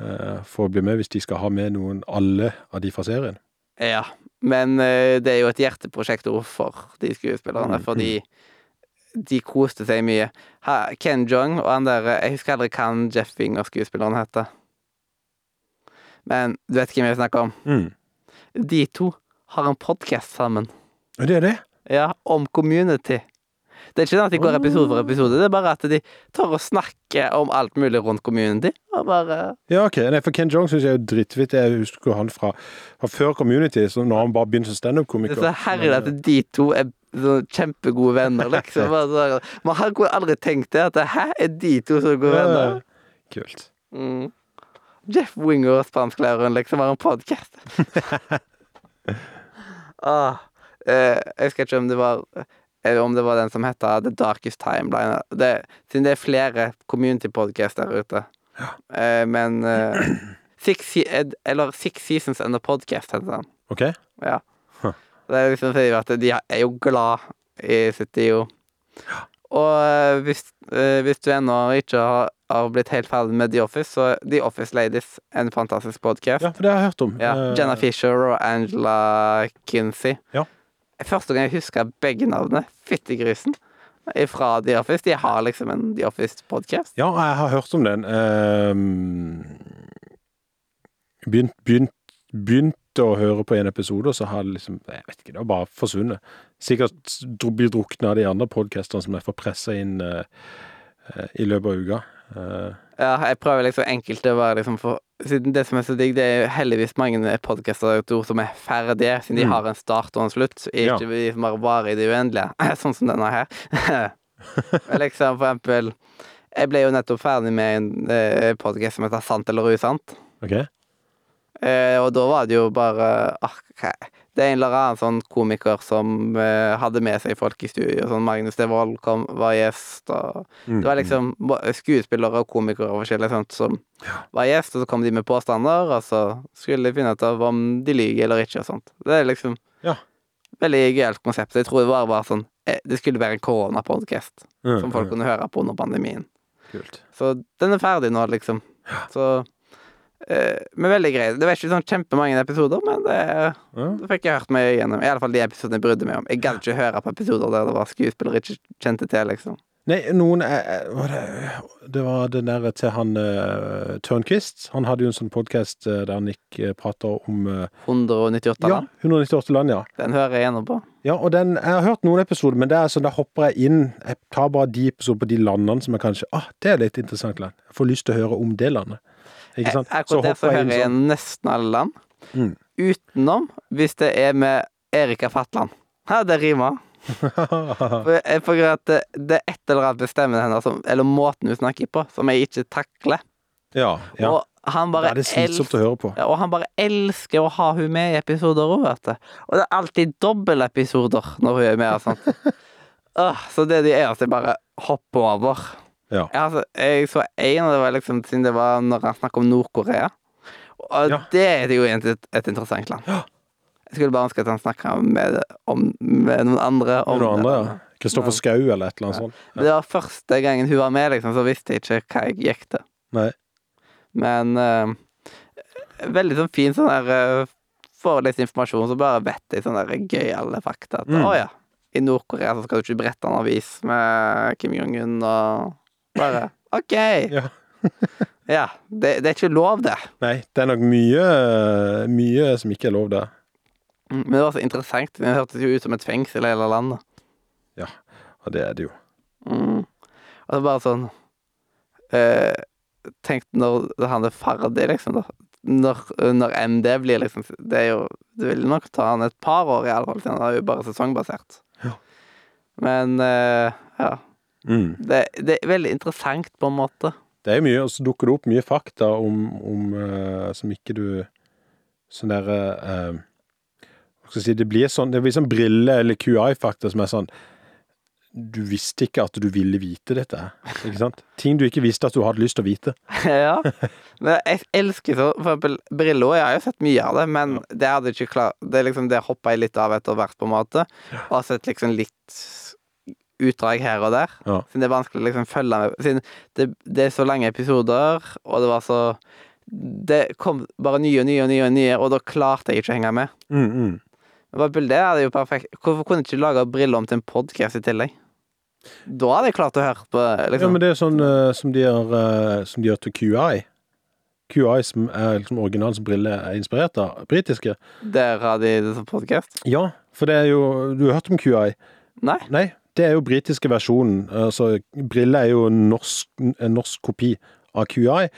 uh, for å bli med, hvis de skal ha med noen alle av de fra serien. Ja. Men uh, det er jo et hjerteprosjekt òg for de skuespillerne, Mm, fordi de koste seg mye. Ha, Ken Jong og han der Jeg husker aldri hva han Jeff Winger-skuespilleren heter. Men du vet hvem jeg snakker om? Mm. De to har en podkast sammen. Det er det? Ja, om community. Det er ikke sånn at de går episode for episode, det er bare at de tar og snakker om alt mulig rundt community. Og bare Ja, ok. Nei, for Ken Jong syns jeg er drittvitt. Jeg husker han fra, fra før Community, så når han bare begynte som standup-komiker. Det er så herlig at de to er kjempegode venner, liksom. Man har aldri tenkt det, at hæ, er de to så gode venner? Kult. Mm. Jeff Winger og spansklæreren liksom har en podkast. ah, eh, jeg husker ikke om det var eller om det var den som het The Darkest Timeline. Det, siden det er flere community-podkast der ute. Eh, men eh, six, Eller Six Seasons and a Podcast heter den. Ok? Ja. Huh. Det er liksom fordi at de er jo glad i sitt dio. Og eh, hvis, eh, hvis du ennå ikke har, har blitt helt ferdig med The Office, så The Office Ladies en fantastisk podkast. Ja, for det har jeg hørt om. Ja, Eh, Jenna Fisher og Angela Kinsey. Ja. Første gang jeg husker begge navnene, fyttegrisen, fra The Office. De har liksom en The Office-podkast. Ja, jeg har hørt om den. Ehm, begynt, begynt, begynt å høre på en episode, og så har det liksom Jeg vet ikke, det har bare forsvunnet. Sikkert blir drukna av de andre podkasterne som jeg får pressa inn uh, i løpet av uka. Uh. Ja, jeg prøver liksom enkelt å være liksom for Siden det som er så digg, det er jo heldigvis mange podkaster som er ferdige, siden de Mm. har en start og en slutt. Ja. Ikke de som bare varer i det uendelige, sånn som denne her. Liksom, for eksempel Jeg ble jo nettopp ferdig med en podkast som heter Sant eller usant. OK? Eh, og da var det jo bare ah, hva- Det er en eller annen sånn komiker som eh, hadde med seg folk i studio. Sånn Magnus Devold kom, var gjest, og Mm, det var liksom skuespillere og komikere og forskjellig sånt som var gjest, og så kom de med påstander, og så skulle de finne ut av om de lyver eller ikke og sånt. Det er liksom Ja. veldig gøyalt konsept. Jeg tror det var bare sånn eh, Det skulle være en koronapodkast mm, som folk mm, kunne høre på under pandemien. Kult. Så den er ferdig nå, liksom. Så eh, Men veldig greit. Det var ikke sånn kjempemange episoder, men det, Ja. det fikk jeg hørt meg igjennom. I alle fall de episodene jeg brydde meg om. Jeg gadd ikke høre på episoder der det var skuespillere ikke kjente til, liksom. Nei, noen eh, eh, var det, det var den der til han uh, Tørnquist. Han hadde jo en sånn podkast der Nick uh, prata om uh, 198 Ja, land. 198 land, ja. Den hører jeg gjennom på. Ja, og den, Jeg har hørt noen episoder, men det er sånn, da hopper jeg inn. Jeg tar bare de episoder på de landene som jeg kanskje Ah, det er litt interessant land. Jeg får lyst til å høre om det landet. Ikke sant? Jeg, Akkurat det så hører jeg sånn. nesten alle land. Mm. Utenom hvis det er med Erika Fatland. Ja, det rimer. For jeg får at det, det er et eller annet med stemmen hennes, eller måten hun snakker på, som jeg ikke takler. ja, ja. Og han bare bare er det slitsomt å høre på. Og han bare elsker å ha hun med i episoder òg, vet du. Og det er alltid dobbeltepisoder når hun er med og sånt. Så det er de eneste jeg bare hopper over. Ja. Altså, jeg så en, og det var liksom siden det var når han snakket om Nord-Korea. Og Ja. det er jo et, et interessant land. Ja. Jeg skulle bare ønske at han snakka med, med noen andre om Noen andre, det. ja. Kristoffer eller et eller annet sånt. Det var første gangen hun var med, liksom, så visste jeg ikke hva jeg gikk til. Nei. Men uh, veldig sånn fin sånn der uh, litt informasjon, så bare vet jeg sånne gøyale fakta. At Mm. å ja, i Nord-Korea så skal du ikke brette en avis med Kim Jong-un og bare OK. Ja. Ja. Det, det er ikke lov, det. Nei, det er nok mye, mye som ikke er lov der. Mm, Men det var så interessant. Det hørtes jo ut som et fengsel i hele landet. Ja, Og det er det jo. Mm. Og så bare sånn eh, Tenk når han er ferdig, liksom. da når, når MD blir liksom Det er jo Det vil nok ta han et par år, i alle fall, siden han er jo bare sesongbasert. Ja. Men eh, ja. Mm. Det, det er veldig interessant, på en måte. Det er mye, og så dukker det opp mye fakta om, om uh, som ikke du Sånn derre uh, Hva skal jeg si Det blir sånn Det blir sånn brille- eller QI-fakta som er sånn Du visste ikke at du ville vite dette. Ikke sant? Ting du ikke visste at du hadde lyst til å vite. ja. Men jeg elsker så For eksempel Brillo. Jeg har jo sett mye av det, men det hadde ikke klart Det liksom det hoppa jeg litt av etter hvert, på en måte. Og har sett liksom litt utdrag her og der. Ja. Siden det er vanskelig å liksom følge med Siden det, det er så lange episoder, og det var så Det kom bare nye og nye og nye, og nye og da klarte jeg ikke å henge med. Mm, mm. Det er jo perfekt. Hvorfor kunne jeg ikke lage Briller om til en podkast i tillegg? Da hadde jeg klart å høre på Ja, liksom. men det er sånn uh, som de gjør, uh, som de gjør til QI. QI som er liksom originalen som Brille er inspirert av. Britiske. Der har de det som podkast? Ja, for det er jo Du har hørt om QI? Nei? Nei, det er jo britiske versjonen. Altså, Brille er jo en norsk, en norsk kopi av QI,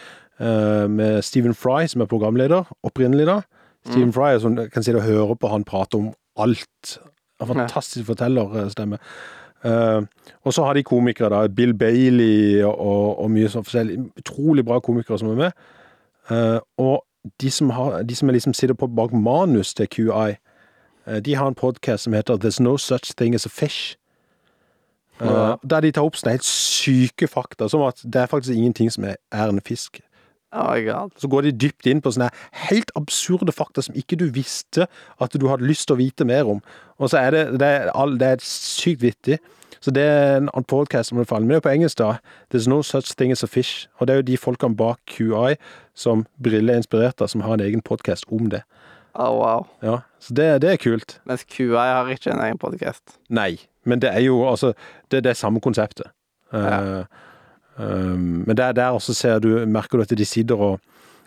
eh, med Stephen Fry som er programleder, opprinnelig da. Stephen Fry er sånn, kan si det, høre på han prate om alt. En fantastisk fortellerstemme. Uh, og så har de komikere, da. Bill Bailey og, og, mye sånn forskjellig. Utrolig bra komikere som er med. Uh, og de som, har, de som er liksom sitter på bak manus til QI, uh, de har en podkast som heter There's No Such Thing As A Fish. Eh, Ja. Der de tar opp sånne helt syke fakta, som at det er faktisk ingenting som er, er en fisk. Oh. Så går de dypt inn på sånne helt absurde fakta som ikke du visste at du hadde lyst til å vite mer om. Og så er det, det, er, all, det er sykt vittig. Så det er en podcast som anbefaler. Men det er på engelsk, da. There's no such thing as a fish. Og det er jo de folkene bak QI som Brille er inspirert av, som har en egen podcast om det. Oh, wow. Ja, Så det, det er kult. Mens kua har ikke en egen podkast. Nei, men det er jo altså Det, det er samme konseptet. Ja. Uh, um, men der, der også ser du, merker du at de sitter og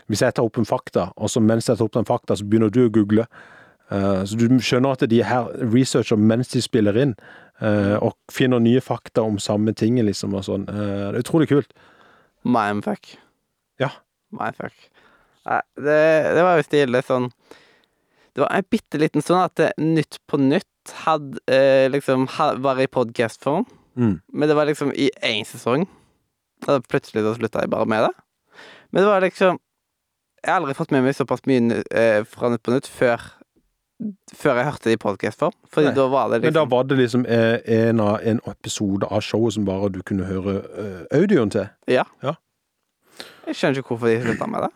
Hvis jeg tar opp en fakta, og så mens jeg tar opp den fakta, så begynner du å google. Uh, så du skjønner at de her researcher mens de spiller inn, uh, og finner nye fakta om samme ting, liksom, og sånn. Det er utrolig kult. Mindfuck. Ja. Mindfuck. Nei, det, det var jo stilig sånn Det var en bitte liten stund at Nytt på Nytt hadde eh, liksom ha, var i podkastform, Mm. men det var liksom i én sesong. Da plutselig så slutta jeg bare med det. Men det var liksom Jeg har aldri fått med meg såpass mye eh, fra Nytt på Nytt før Før jeg hørte det i podkastform. Fordi Nei. da var det Men da liksom var det liksom eh, en, av, en episode av showet som bare du kunne høre eh, audioen til. Ja. Ja. Jeg skjønner ikke hvorfor de slutta med det.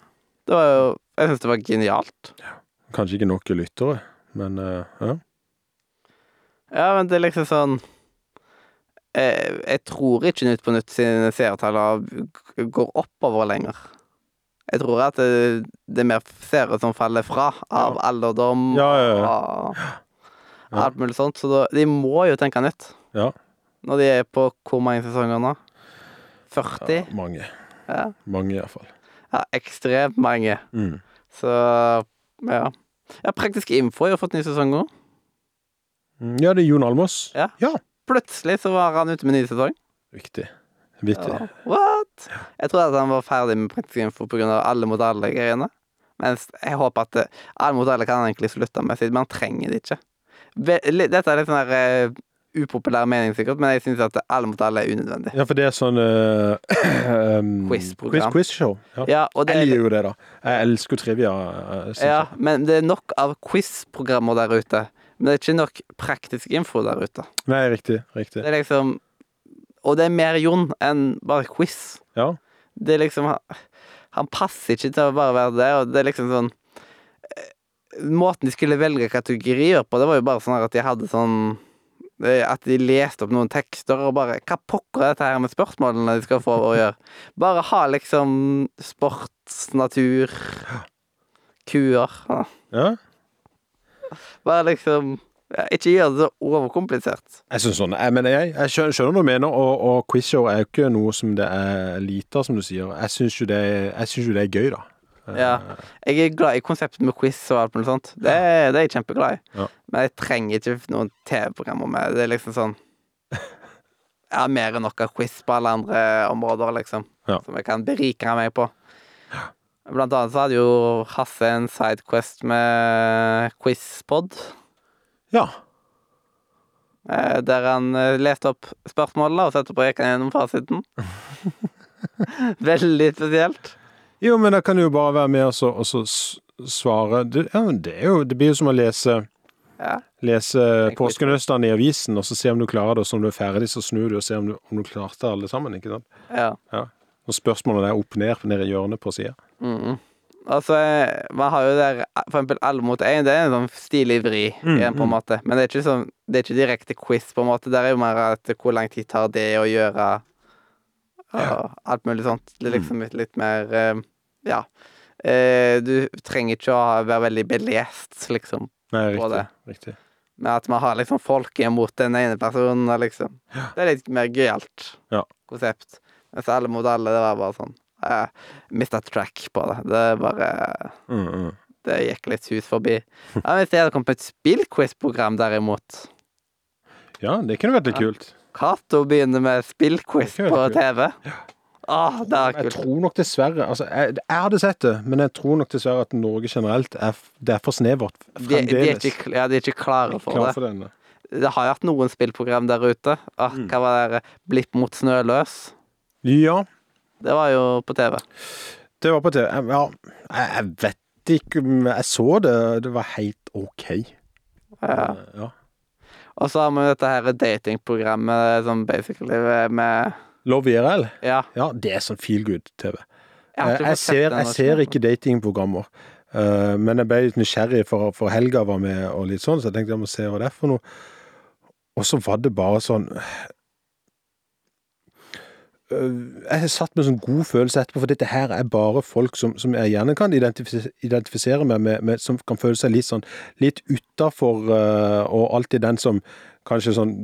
Det var jo Jeg syns det var genialt. Kanskje ikke nok lyttere, men eh, ja. Ja, men det er liksom sånn Jeg, Jeg tror ikke Nytt på Nytt sine seertall går oppover lenger. Jeg tror at det, det er mer seere som faller fra av alderdom Ja, ja, ja. og Ja. alt mulig sånt. Så da, de må jo tenke nytt. Ja. Når de er på hvor mange sesonger nå? 40? ja mange. Ja, Mange, iallfall. ja ekstremt mange. Mm. Så ja. ja praktisk info har jo fått ny sesong nå. Mm, Ja, det er Jon Almås. Ja. ja. Plutselig så var han ute med ny sesong. Viktig. Vittig. Ja. What? Jeg trodde at han var ferdig med praktisk info pga. alle mot alle-greiene. Mens jeg håper at alle mot alle kan han egentlig slutte med, Men han trenger det ikke. Dette er litt sånn der eh, upopulær mening, sikkert, men jeg syns at alle mot alle er unødvendig. Ja, for det er sånn uh, um, Quiz-program. Quiz, quiz-show. Ja. Ja, det Jeg er, liker jo det, da. Jeg elsker trivia. eh, ja, jeg. men det er nok av quiz-programmer der ute. Men det er ikke nok praktisk info der ute. Nei, riktig. Riktig. Det er liksom Og det er mer Jon enn bare quiz. Ja. Det er liksom Han, han passer ikke til å bare være det, og det er liksom sånn eh, Måten de skulle velge kategorier på, det var jo bare sånn at de hadde sånn At de leste opp noen tekster og bare Hva pokker er dette her med spørsmålene de skal få å gjøre? Bare ha liksom sportsnatur kuer ja. ja. Bare liksom ja, Ikke gjør det så overkomplisert. Jeg synes sånn, jeg, jeg, jeg skjønner, skjønner hva du mener, og, og quizshow er jo ikke noe som det er lite av, som du sier. Jeg syns jo, jo det er gøy, da. Ja. Jeg er glad i konseptet med quiz og alt mulig sånt. Det, det er jeg kjempeglad i. Ja. Men jeg trenger ikke noen TV-programmer med det. er liksom sånn Jeg har mer enn nok av quiz på alle andre områder, liksom. Ja. Som jeg kan berike meg på. Blant annet så hadde jo Hasse en sidequest med Quizpod. Ja. eh, Der han eh, leste opp spørsmålene, og så etterpå gikk han gjennom fasiten. Veldig spesielt. Jo, men da kan du jo bare være med og så, svare. Det, ja, det, jo, det blir jo som å lese Ja. Lese påskenøstene i avisen, og så se om du klarer det, og så om du er ferdig, så snur du og ser om du, om du klarte alle sammen. ikke sant? ja. Og spørsmålene er opp ned, nede i hjørnet på sida. Mm. Altså, man har jo der for eksempel alle mot én. Det er en sånn stilig vri Mm, igjen, på en mm. måte. Men det er ikke sånn Det er ikke direkte quiz, på en måte. Der er jo mer at hvor lang tid tar det å gjøre og alt mulig sånt. Det er Mm. liksom litt, litt mer eh, Ja. Eh, du trenger ikke å være veldig belest, liksom, Nei, På riktig. det. riktig. med at man har liksom folket mot den ene personen, liksom. Det er litt mer gøyalt Ja. konsept. Mens alle mot alle, det var bare sånn Jeg mista track på det. Det er bare Mm, mm. Det gikk litt hus forbi. Ja, hvis jeg hadde kommet på et spillquiz-program, derimot Ja, det kunne vært litt kult. Cato begynner med spillquiz på TV. kult. Åh, det er Jeg tror nok dessverre altså, jeg, jeg hadde sett det, men jeg tror nok dessverre at Norge generelt er, det er for snevert De, de, er fremdeles. ikke, ja, de er ikke klare for Klar det. for denne. Det har jo hatt noen spillprogram der ute. Ah, Mm. hva var det? Blipp mot snøløs. Ja, Det var jo på TV. det var på TV. Ja, jeg, jeg vet ikke Jeg så det, det var helt OK. Ja. Ja. Og så har vi dette her datingprogrammet som basically med Love IRL? Ja. Ja, det er sånn feel good-TV. Jeg, Jeg, ikke jeg, ser, jeg ser ikke datingprogrammer, uh, men jeg ble litt nysgjerrig, for, for Helga var med og litt sånn, så jeg tenkte jeg må se hva det er for noe. Og så var det bare sånn uh, Jeg satt med sånn god følelse etterpå, for dette her er bare folk som, som jeg gjerne kan identifisere, identifisere meg med, med, som kan føle seg litt sånn litt utafor, uh, og alltid den som kanskje sånn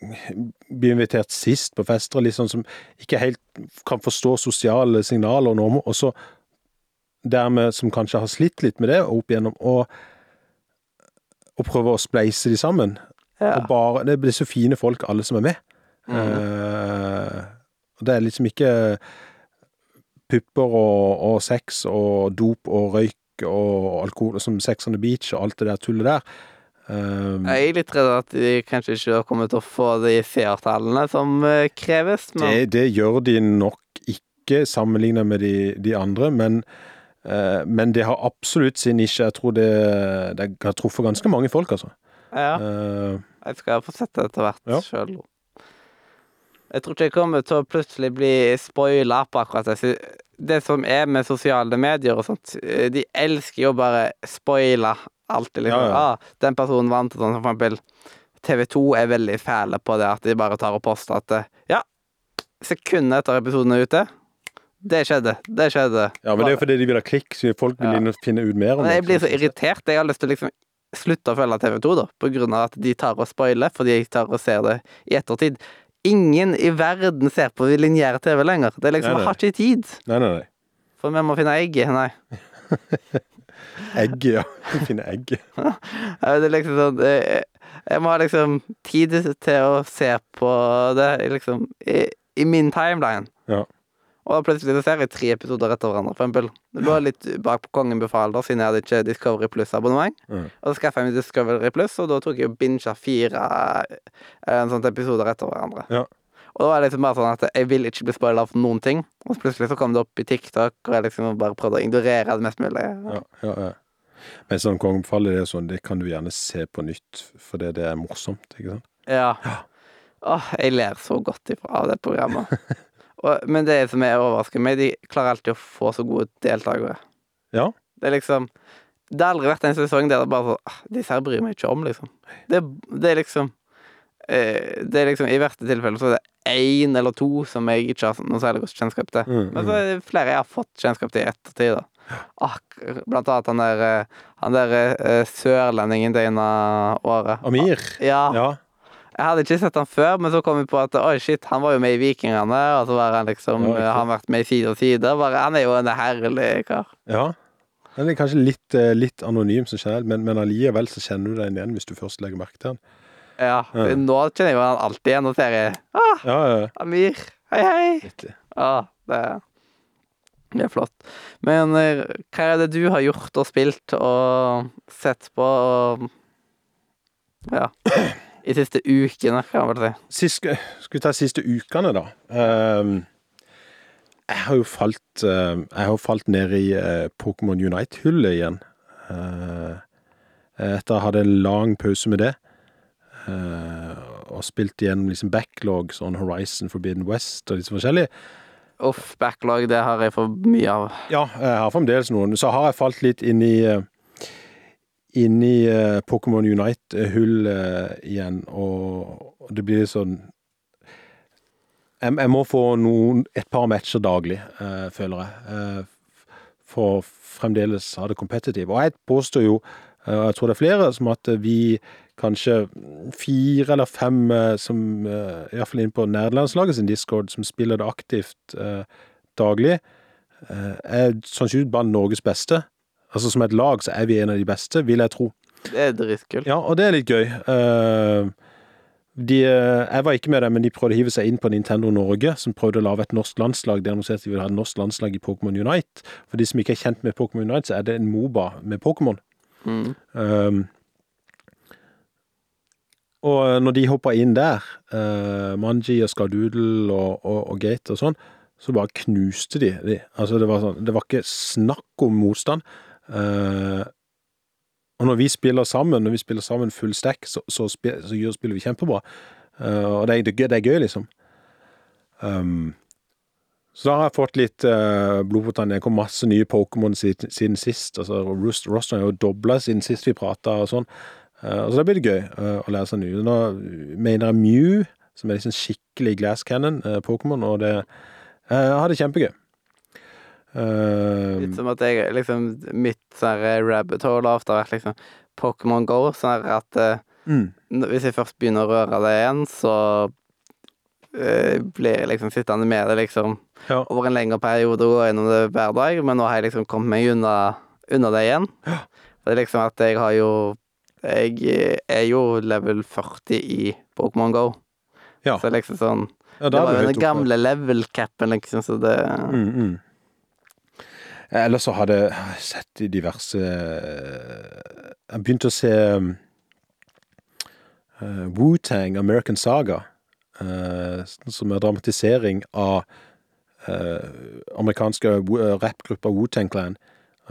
blir invitert sist på fester, sånn som ikke helt kan forstå sosiale signaler og normer, og så dermed som kanskje har slitt litt med det opp igjennom, og, og prøver å spleise de sammen. Ja. Og bare, det blir så fine folk, alle som er med. Mm. Eh, og det er liksom ikke pupper og, og sex og dop og røyk og alkohol som Sex on the Beach og alt det der tullet der. Eh, Jeg er litt redd at de kanskje ikke kommer til å få de seertallene som eh, kreves. Men det, det gjør de nok ikke sammenlignet med de, de andre, men, uh, men det har absolutt sin nisje. Jeg tror det, det har truffet ganske mange folk, altså. ja, Uh, jeg skal få sett det etter hvert Ja. sjøl. Jeg tror ikke jeg kommer til å plutselig bli spoila på akkurat det. Det som er med sosiale medier og sånt, de elsker jo bare spoile alltid, liksom. Ja, ja. Ah, den personen vant, sånn for eksempel TV 2 er veldig fæle på det at de bare tar og poster at eh, Ja, sekundet etter episoden er ute Det skjedde. Det skjedde. ja, men det er jo fordi de vil ha klikk, så folk vil Ja. finne ut mer om det. jeg blir så irritert. Jeg har lyst til å liksom slutte å følge TV 2, da, på grunn av at de tar og spoiler, fordi jeg tar og ser det i ettertid. Ingen i verden ser på lineær TV lenger. Det er liksom, Nei, nei. Jeg har ikke tid. Nei, nei, nei. For vi må finne egget. Nei. Egg, ja. Finne egg. Ja, Det er liksom sånn Jeg må ha liksom tid til å se på det liksom i, i min timeline. Ja. Og da plutselig så ser jeg tre episoder etter hverandre. For eksempel. Det lå litt bak på Kongen befaler, siden jeg hadde ikke Discovery Plus-abonnement. Mm. Og så skaffa jeg meg Discovery Plus, og da tok jeg og binga fire eh, en sånn episoder etter hverandre. Ja. Og da var det liksom bare sånn at jeg vil ikke bli spoila for noen ting. Og så plutselig så kom det opp i TikTok, og jeg liksom bare prøvde å ignorere det mest mulig. Ja, ja, ja. Men sånn kongefall det er sånn, det kan du gjerne se på nytt, fordi det er morsomt, ikke sant? Ja. Åh, jeg ler så godt ifra av det programmet. og, men det som er overrasker meg, de klarer alltid å få så gode deltakere. Ja. Det er liksom Det har aldri vært en sesong der det bare sånn Disse her bryr meg ikke om, liksom. Det, det er liksom Det er liksom I verste tilfelle så er det én eller to som jeg ikke har noe særlig godt kjennskap til. Mm, Men så er det flere jeg har fått kjennskap til i ettertid, da. Ak blant annet han der, eh, han der eh, sørlendingen det ene året. Amir. Ja. Ja. Jeg hadde ikke sett han før, men så kom vi på at oi, shit, han var jo med i Vikingene, og så var han liksom Ja, har Han vært med i Side og side. Bare, han er jo en herlig kar. ja. Han er kanskje litt, eh, litt anonym som generelt, men, men allikevel så kjenner du deg igjen hvis du først legger merke til den. Ja, for nå kjenner jeg han alltid igjen og ser jeg ah, Ja, ja. Amir, hei, hei. Ah, det, det er flott. Men eh, hva er det du har gjort og spilt og sett på og Ja. I siste ukene, kan man vel si. Sist, skal vi ta siste ukene, da? Um, jeg har jo falt uh, Jeg har falt ned i uh, Pokémon Unite-hullet igjen. Uh, etter å ha hatt en lang pause med det. Eh, og spilt igjennom liksom backlog, sånn Horizon Forbidden West og litt forskjellige. forskjellig. Uff, backlog, det har jeg for mye av. Ja, jeg har fremdeles noen. Så har jeg falt litt inn i eh, Inn i eh, Pokémon Unite-hull eh, igjen, og, det blir sånn jeg, jeg må få noen, et par matcher daglig, eh, føler jeg, eh, for fremdeles ha det competitive. Og jeg påstår jo, og jeg tror det er flere, som at vi kanskje fire eller fem eh, som, uh, iallfall inne på nederlandslaget sin Discord, som spiller det aktivt eh, daglig, eh, er sannsynligvis blant Norges beste. Altså Som et lag så er vi en av de beste, vil jeg tro. Det er dritkult. Ja, og det er litt gøy. Eh, de, eh, jeg var ikke med dem, men de prøvde å hive seg inn på Nintendo Norge, som prøvde å lage et norsk landslag. De annonserte de ville ha et norsk landslag i Pokémon Unite. For de som ikke er kjent med Pokémon Unite, så er det en Moba med Pokémon. Mm. Um, og når de hoppa inn der, uh, Manji og Skadoodle og, og, og Gate og sånn, så bare knuste de de. Altså, det var sånn Det var ikke snakk om motstand. Uh, og når vi spiller sammen, når vi spiller sammen full stack, så, så, spiller, så spiller vi kjempebra. Uh, og det, er- det, er gøy- liksom. Um, så da har jeg fått litt uh, blod på tann. Det kom masse nye Pokémon siden, siden sist. Altså, Roston er jo dobla siden sist vi prata og sånn. Uh, så det blir det gøy uh, å lære seg nye. Nå mener jeg Mew, som er liksom skikkelig glass cannon uh, Pokémon, og det har det kjempegøy. Litt som at jeg liksom Mitt sånn rabbit hole har ofte vært liksom Pokémon Go. Sånn at eh, mm, hvis jeg først begynner å røre det igjen, så eh, blir liksom sittende med det liksom Ja. over en lengre periode og gå gjennom det hver dag, men nå har jeg liksom kommet meg unna, unna det igjen. Det er liksom at jeg har jo Jeg er jo level 40 i Pokémon GO. Ja. Så liksom sånn Ja, Det var jo den gamle level-capen, liksom, så det Mm, mm. Eller så hadde jeg sett i diverse eh, Jeg begynte å se uh, eh, Wu-Tang American Saga, uh, som er dramatisering av uh, amerikanske eh, rappgruppa Wu-Tang Clan,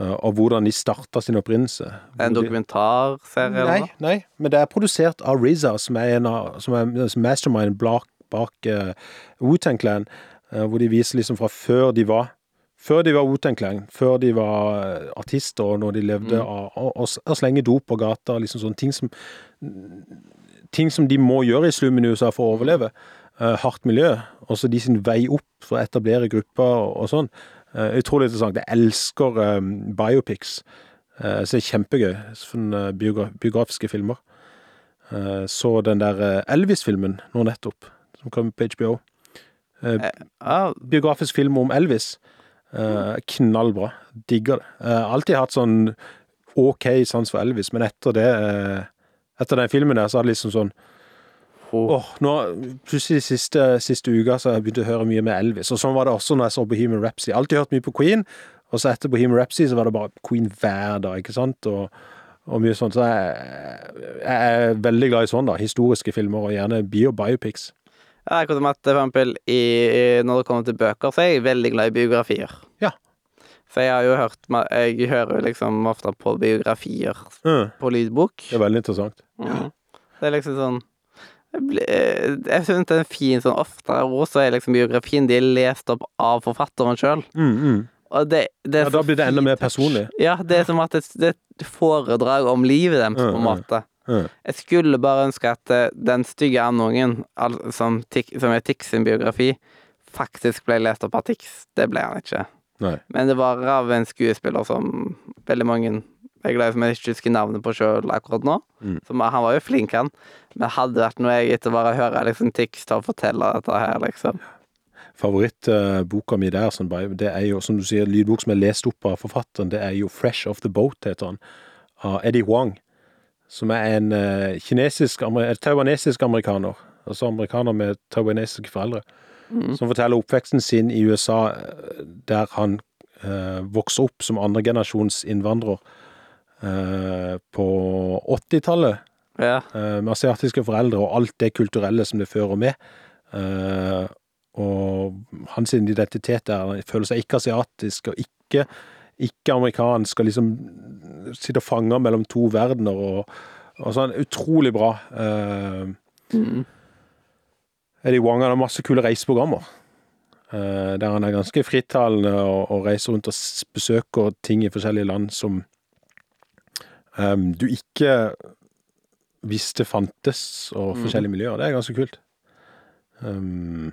eh, og hvordan de starta sin opprinnelse. En dokumentarserie, Nei, nei, men det er produsert av RZA, som er, en av, som er mastermind bak, bak uh, Wu-Tang Clan, uh, hvor de viser liksom fra før de var før de var Wu-Tang Clan, før de var artister, og når de levde Mm. av å slenge dop på gata, liksom sånne ting som Ting som de må gjøre i slummen i USA for å overleve. Uh, hardt miljø. Og så de sin vei opp for å etablere grupper og, og sånn. Eh, utrolig interessant. Jeg elsker eh, biopics. Uh, så det er kjempegøy. Sånne biogra biografiske filmer. Uh, så den der Elvis-filmen nå nettopp, som kom på HBO. Uh, biografisk film om Elvis. Knallbra. Digger det. Alltid hatt sånn OK sans for Elvis, men etter det Etter den filmen der, så er det liksom sånn oh. Nå Plutselig siste, siste uka så har jeg begynt å høre mye med Elvis. Og sånn var det også når jeg så Bohemian Rhapsody. Alltid hørt mye på Queen, og så etter Bohemian Rhapsody så var det bare Queen hver dag, ikke sant? Og, og mye sånt. Så jeg, jeg er veldig glad i sånn, da. Historiske filmer, og gjerne bio biopics. Ja, jeg at for eksempel i, når det kommer til bøker, så er jeg veldig glad i biografier. Ja. Så jeg har jo hørt Jeg hører liksom ofte på biografier Mm, på lydbok. det er veldig interessant. Mm. Det er liksom sånn Jeg, eh, synes det er en fin sånn Ofte rosa er liksom biografien de er lest opp av forfatteren sjøl. Mm, mm. Og det, det Ja, da blir det enda mer personlig. Ja, det er som at det, det er et foredrag om livet deres, på en Mm, mm. måte. Mm. Jeg skulle bare ønske at eh, den stygge andungen, som, som er Tix sin biografi, faktisk ble lest opp av Tix. Det ble han ikke. Nei. Men det var av en skuespiller som veldig mange jeg er glad for at jeg ikke husker navnet på sjøl akkurat nå. Mm. Han var jo flink, han. Men hadde vært noe jeg etter bare å høre liksom, Tix ta og fortelle dette her, liksom. Favorittboka mi der, det er jo, som du sier, lydbok som er lest opp av forfatteren, det er jo Fresh Off The Boat, heter han, av Eddie Huang. Som er en eh, kinesisk, en eh, taiwanesisk amerikaner. Altså amerikaner med taiwanesiske foreldre. Mm. Som forteller oppveksten sin i USA, eh, der han eh, vokser opp som andregenerasjons innvandrer eh, på 80-tallet. Ja. eh, med asiatiske foreldre og alt det kulturelle som det fører med. Eh, og hans identitet er Han føler seg ikke asiatisk og ikke, ikke amerikansk, og liksom sitter fanga mellom to verdener. Og, og sånn utrolig bra. Eh, Mm. Eddie Wang har masse kule reiseprogrammer. eh, der han er ganske frittalende og, og reiser rundt og besøker ting i forskjellige land som du ikke visste fantes, og Mhm. forskjellige miljøer. Det er ganske kult. Um,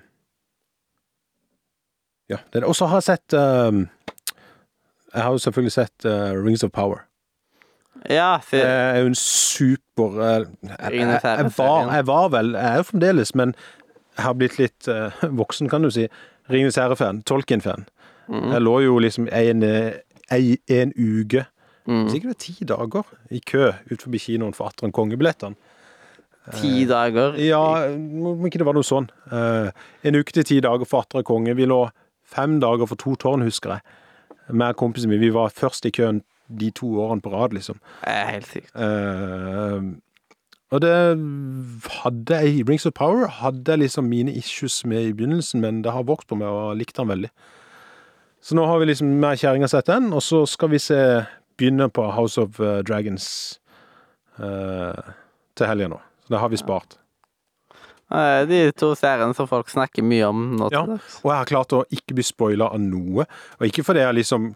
ja. det er det. Og så har jeg sett um, Jeg har jo selvfølgelig sett uh, Rings of Power. ja for, Det er jo en super eh, jeg, jeg, jeg, var, jeg var vel Jeg er jo fremdeles, men jeg har blitt litt uh, voksen, kan du si. Ringenes herre-fan. Tolkien-fan. mm, Jeg lå jo liksom en, en, en uke, mm. sikkert ti dager, i kø ut forbi kinoen for atter enn kongebillettene. Ti dager. Ja, om ikke det var noe sånn. Eh, en uke til ti dager for atter enn konge. Vi lå fem dager for to tårn, husker jeg. Med kompisen min. Vi var først i køen de to årene på rad, liksom. Det er helt sykt. Eh, og det hadde jeg i Rings of Power hadde jeg liksom mine issues med i begynnelsen, men det har vokst på meg, og jeg likte den veldig. Så nå har vi liksom med kjerringa sett den, og så skal vi se begynne på House of eh, Dragons eh, til helga nå. Så det har vi spart. Eh, De to seriene som folk snakker mye om nå Ja. til dags. Og jeg har klart å ikke bli spoila av noe. Og ikke fordi jeg liksom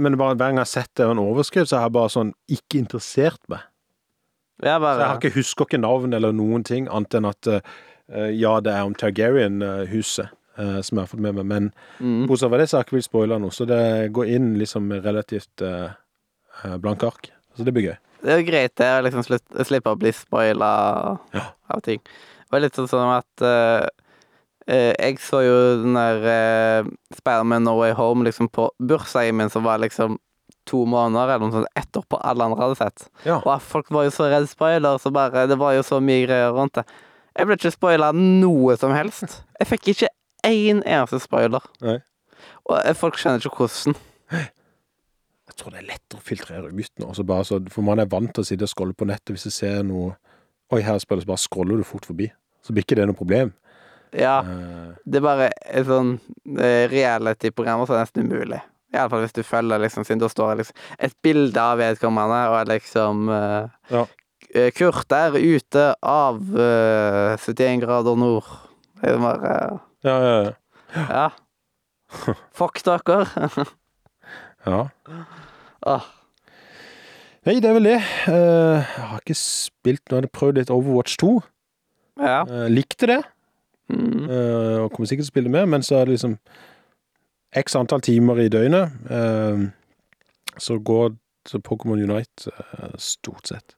Men bare hver gang jeg har sett det og en overskrift, så har jeg bare sånn ikke interessert meg. Ja, Så jeg har ikke husker ikke navn eller noen ting, annet enn at ja, det er om Targaryen-huset eh, som jeg har fått med meg. Men mm. bortsett fra det så har jeg ikke villet spoile noe, så det går inn liksom relativt uh, blanke ark. Så det blir gøy. Det er jo greit det, å liksom slippe å bli spoila Ja. av ting. Det var litt sånn som at uh, Eh, jeg så jo den der uh, Spiderman No Way Home liksom på bursdagen min, som var liksom to måneder eller noe sånt etterpå alle andre hadde sett. Ja. Og folk var jo så redd spoiler, så bare Det var jo så mye greier rundt det. Jeg ble ikke spoila noe som helst. Jeg fikk ikke én eneste spoiler. Nei. Og eh, folk skjønner ikke hvordan. Jeg tror det er lettere å filtrere ut nå. Altså bare så, for man er vant til å sitte og scrolle på nettet hvis du ser noe Oi, her spilles, bare scroller du fort forbi. Så blir ikke det noe problem. Ja, Uh, det er bare et sånn eh, reality-program som er nesten umulig. Iallfall hvis du følger liksom, siden da står det liksom et bilde av vedkommende, og er liksom uh, Ja. Kurt er ute av uh, 71 grader nord. Det er bare ja, ja, ja. Ja. Fuck dere. ja. Ah. Nei, det er vel det. Uh, jeg har ikke spilt Nå har jeg prøvd litt Overwatch 2. Ja. Uh, likte det, Mm. Uh, og kommer sikkert til å spille mer, men så er det liksom x antall timer i døgnet. så går Pokémon Unite stort sett.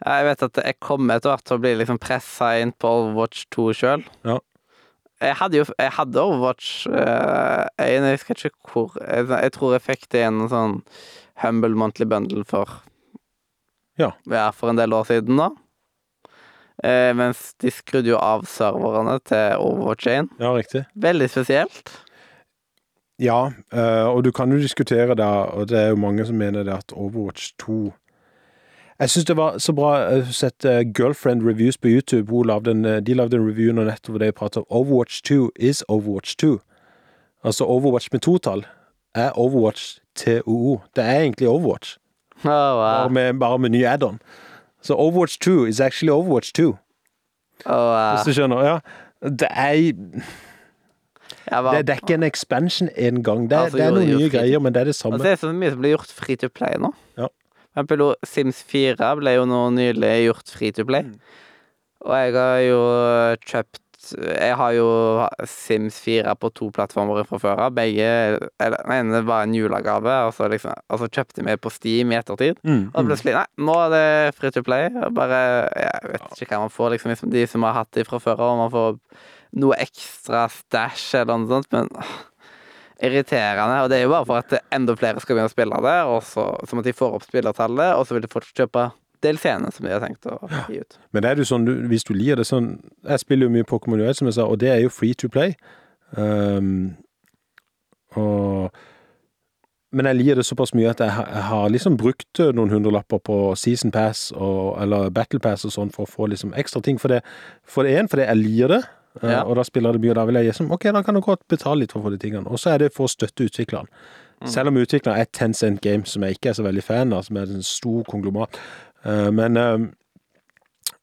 Jeg vet at jeg kommer etter hvert til å bli liksom pressa inn på Overwatch 2 sjøl. Ja. Jeg hadde jo jeg hadde Overwatch eh, jeg, jeg skal ikke hvor jeg, jeg tror jeg fikk det i en sånn Humble Monthly Bundle for Ja. ja, for en del år siden, da. Eh, mens de skrudde jo av serverne til Overwatch 1. Ja, riktig. Veldig spesielt. Ja, eh, og du kan jo diskutere det, og det er jo mange som mener det at Overwatch 2 Jeg syns det var så bra å har sett eh, Girlfriend Reviews på YouTube. En, eh, de lagde en review nå nettopp hvor de prater om Overwatch 2 is Overwatch 2. Altså Overwatch med totall er Overwatch TOO. Det er egentlig Overwatch, oh, wow. bare med, bare med ny add-on. Så Overwatch 2 is actually Overwatch 2, Oh, wow. hvis du skjønner. Ja, det er var- Det, det er ikke en expansion engang. Det, Altså, det er noen nye greier, men det er det Altså, samme. det er så mye som blir gjort free to play nå. Ja. For eksempel Sims 4 ble jo nå nylig gjort free to play. Mm. Og jeg har jo kjøpt Jeg har jo Sims 4 på to plattformer fra før av. Begge Eller den ene var en julegave, og så liksom Og så kjøpte vi på Steam i ettertid. Mm, Og mm. plutselig Nei, nå er det free to play. Og bare Jeg vet ikke hva man får, liksom. De som har hatt det fra før av, man får noe ekstra stæsj eller noe sånt, men åh, irriterende. Og det er jo bare for at enda flere skal begynne å spille det, og så, som at de får opp spillertallet, og så vil de fortsatt kjøpe DLC-ene som de har tenkt å gi ut. Men det er jo sånn, du, hvis du liker det sånn Jeg spiller jo mye Pokémon UL, som jeg sa, og det er jo free to play. Um, og Men jeg liker det såpass mye at jeg, har- jeg har liksom brukt eh, noen hundrelapper på Season Pass og, eller Battle Pass og sånn for å få liksom ekstra ting. For det, for det en, fordi jeg liker det, Ja. og da spiller det mye, og da vil jeg gi som Ok, da kan du godt betale litt for å få de tingene. Og så er det for å støtte utvikleren. Selv om utvikleren er Tencent Game, som jeg ikke er så veldig fan av, som er en stor konglomat. Eh, men eh,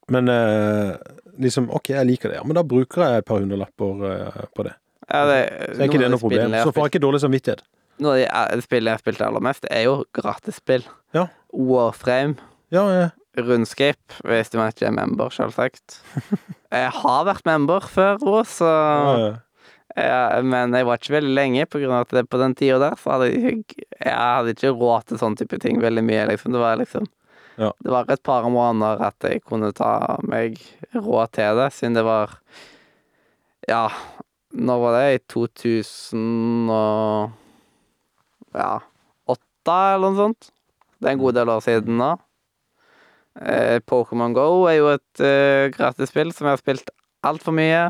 men eh, liksom, ok, jeg liker det, ja, men da bruker jeg et par hundrelapper eh, på det. Ja, det, Så er ikke det noe problem. Så får jeg ikke dårlig samvittighet. Noe av de eh, spillene jeg har spilt aller mest, er jo gratisspill. Ja. Warframe, Ja, ja. Runescape, hvis du ikke er member, selvsagt. Jeg har vært member før òg, så ja, Men jeg var ikke veldig lenge, på grunn av at det, på den tida der så hadde jeg, jeg hadde ikke råd til sånn type ting veldig mye, liksom. Det var liksom Ja. Det var et par måneder at jeg kunne ta meg råd til det, siden det var Ja, når var det? I 2000 og Ja, åtte, eller noe sånt. Det er en god del år siden nå. Eh, Pokémon Go er jo et uh, gratisspill som jeg har spilt altfor mye.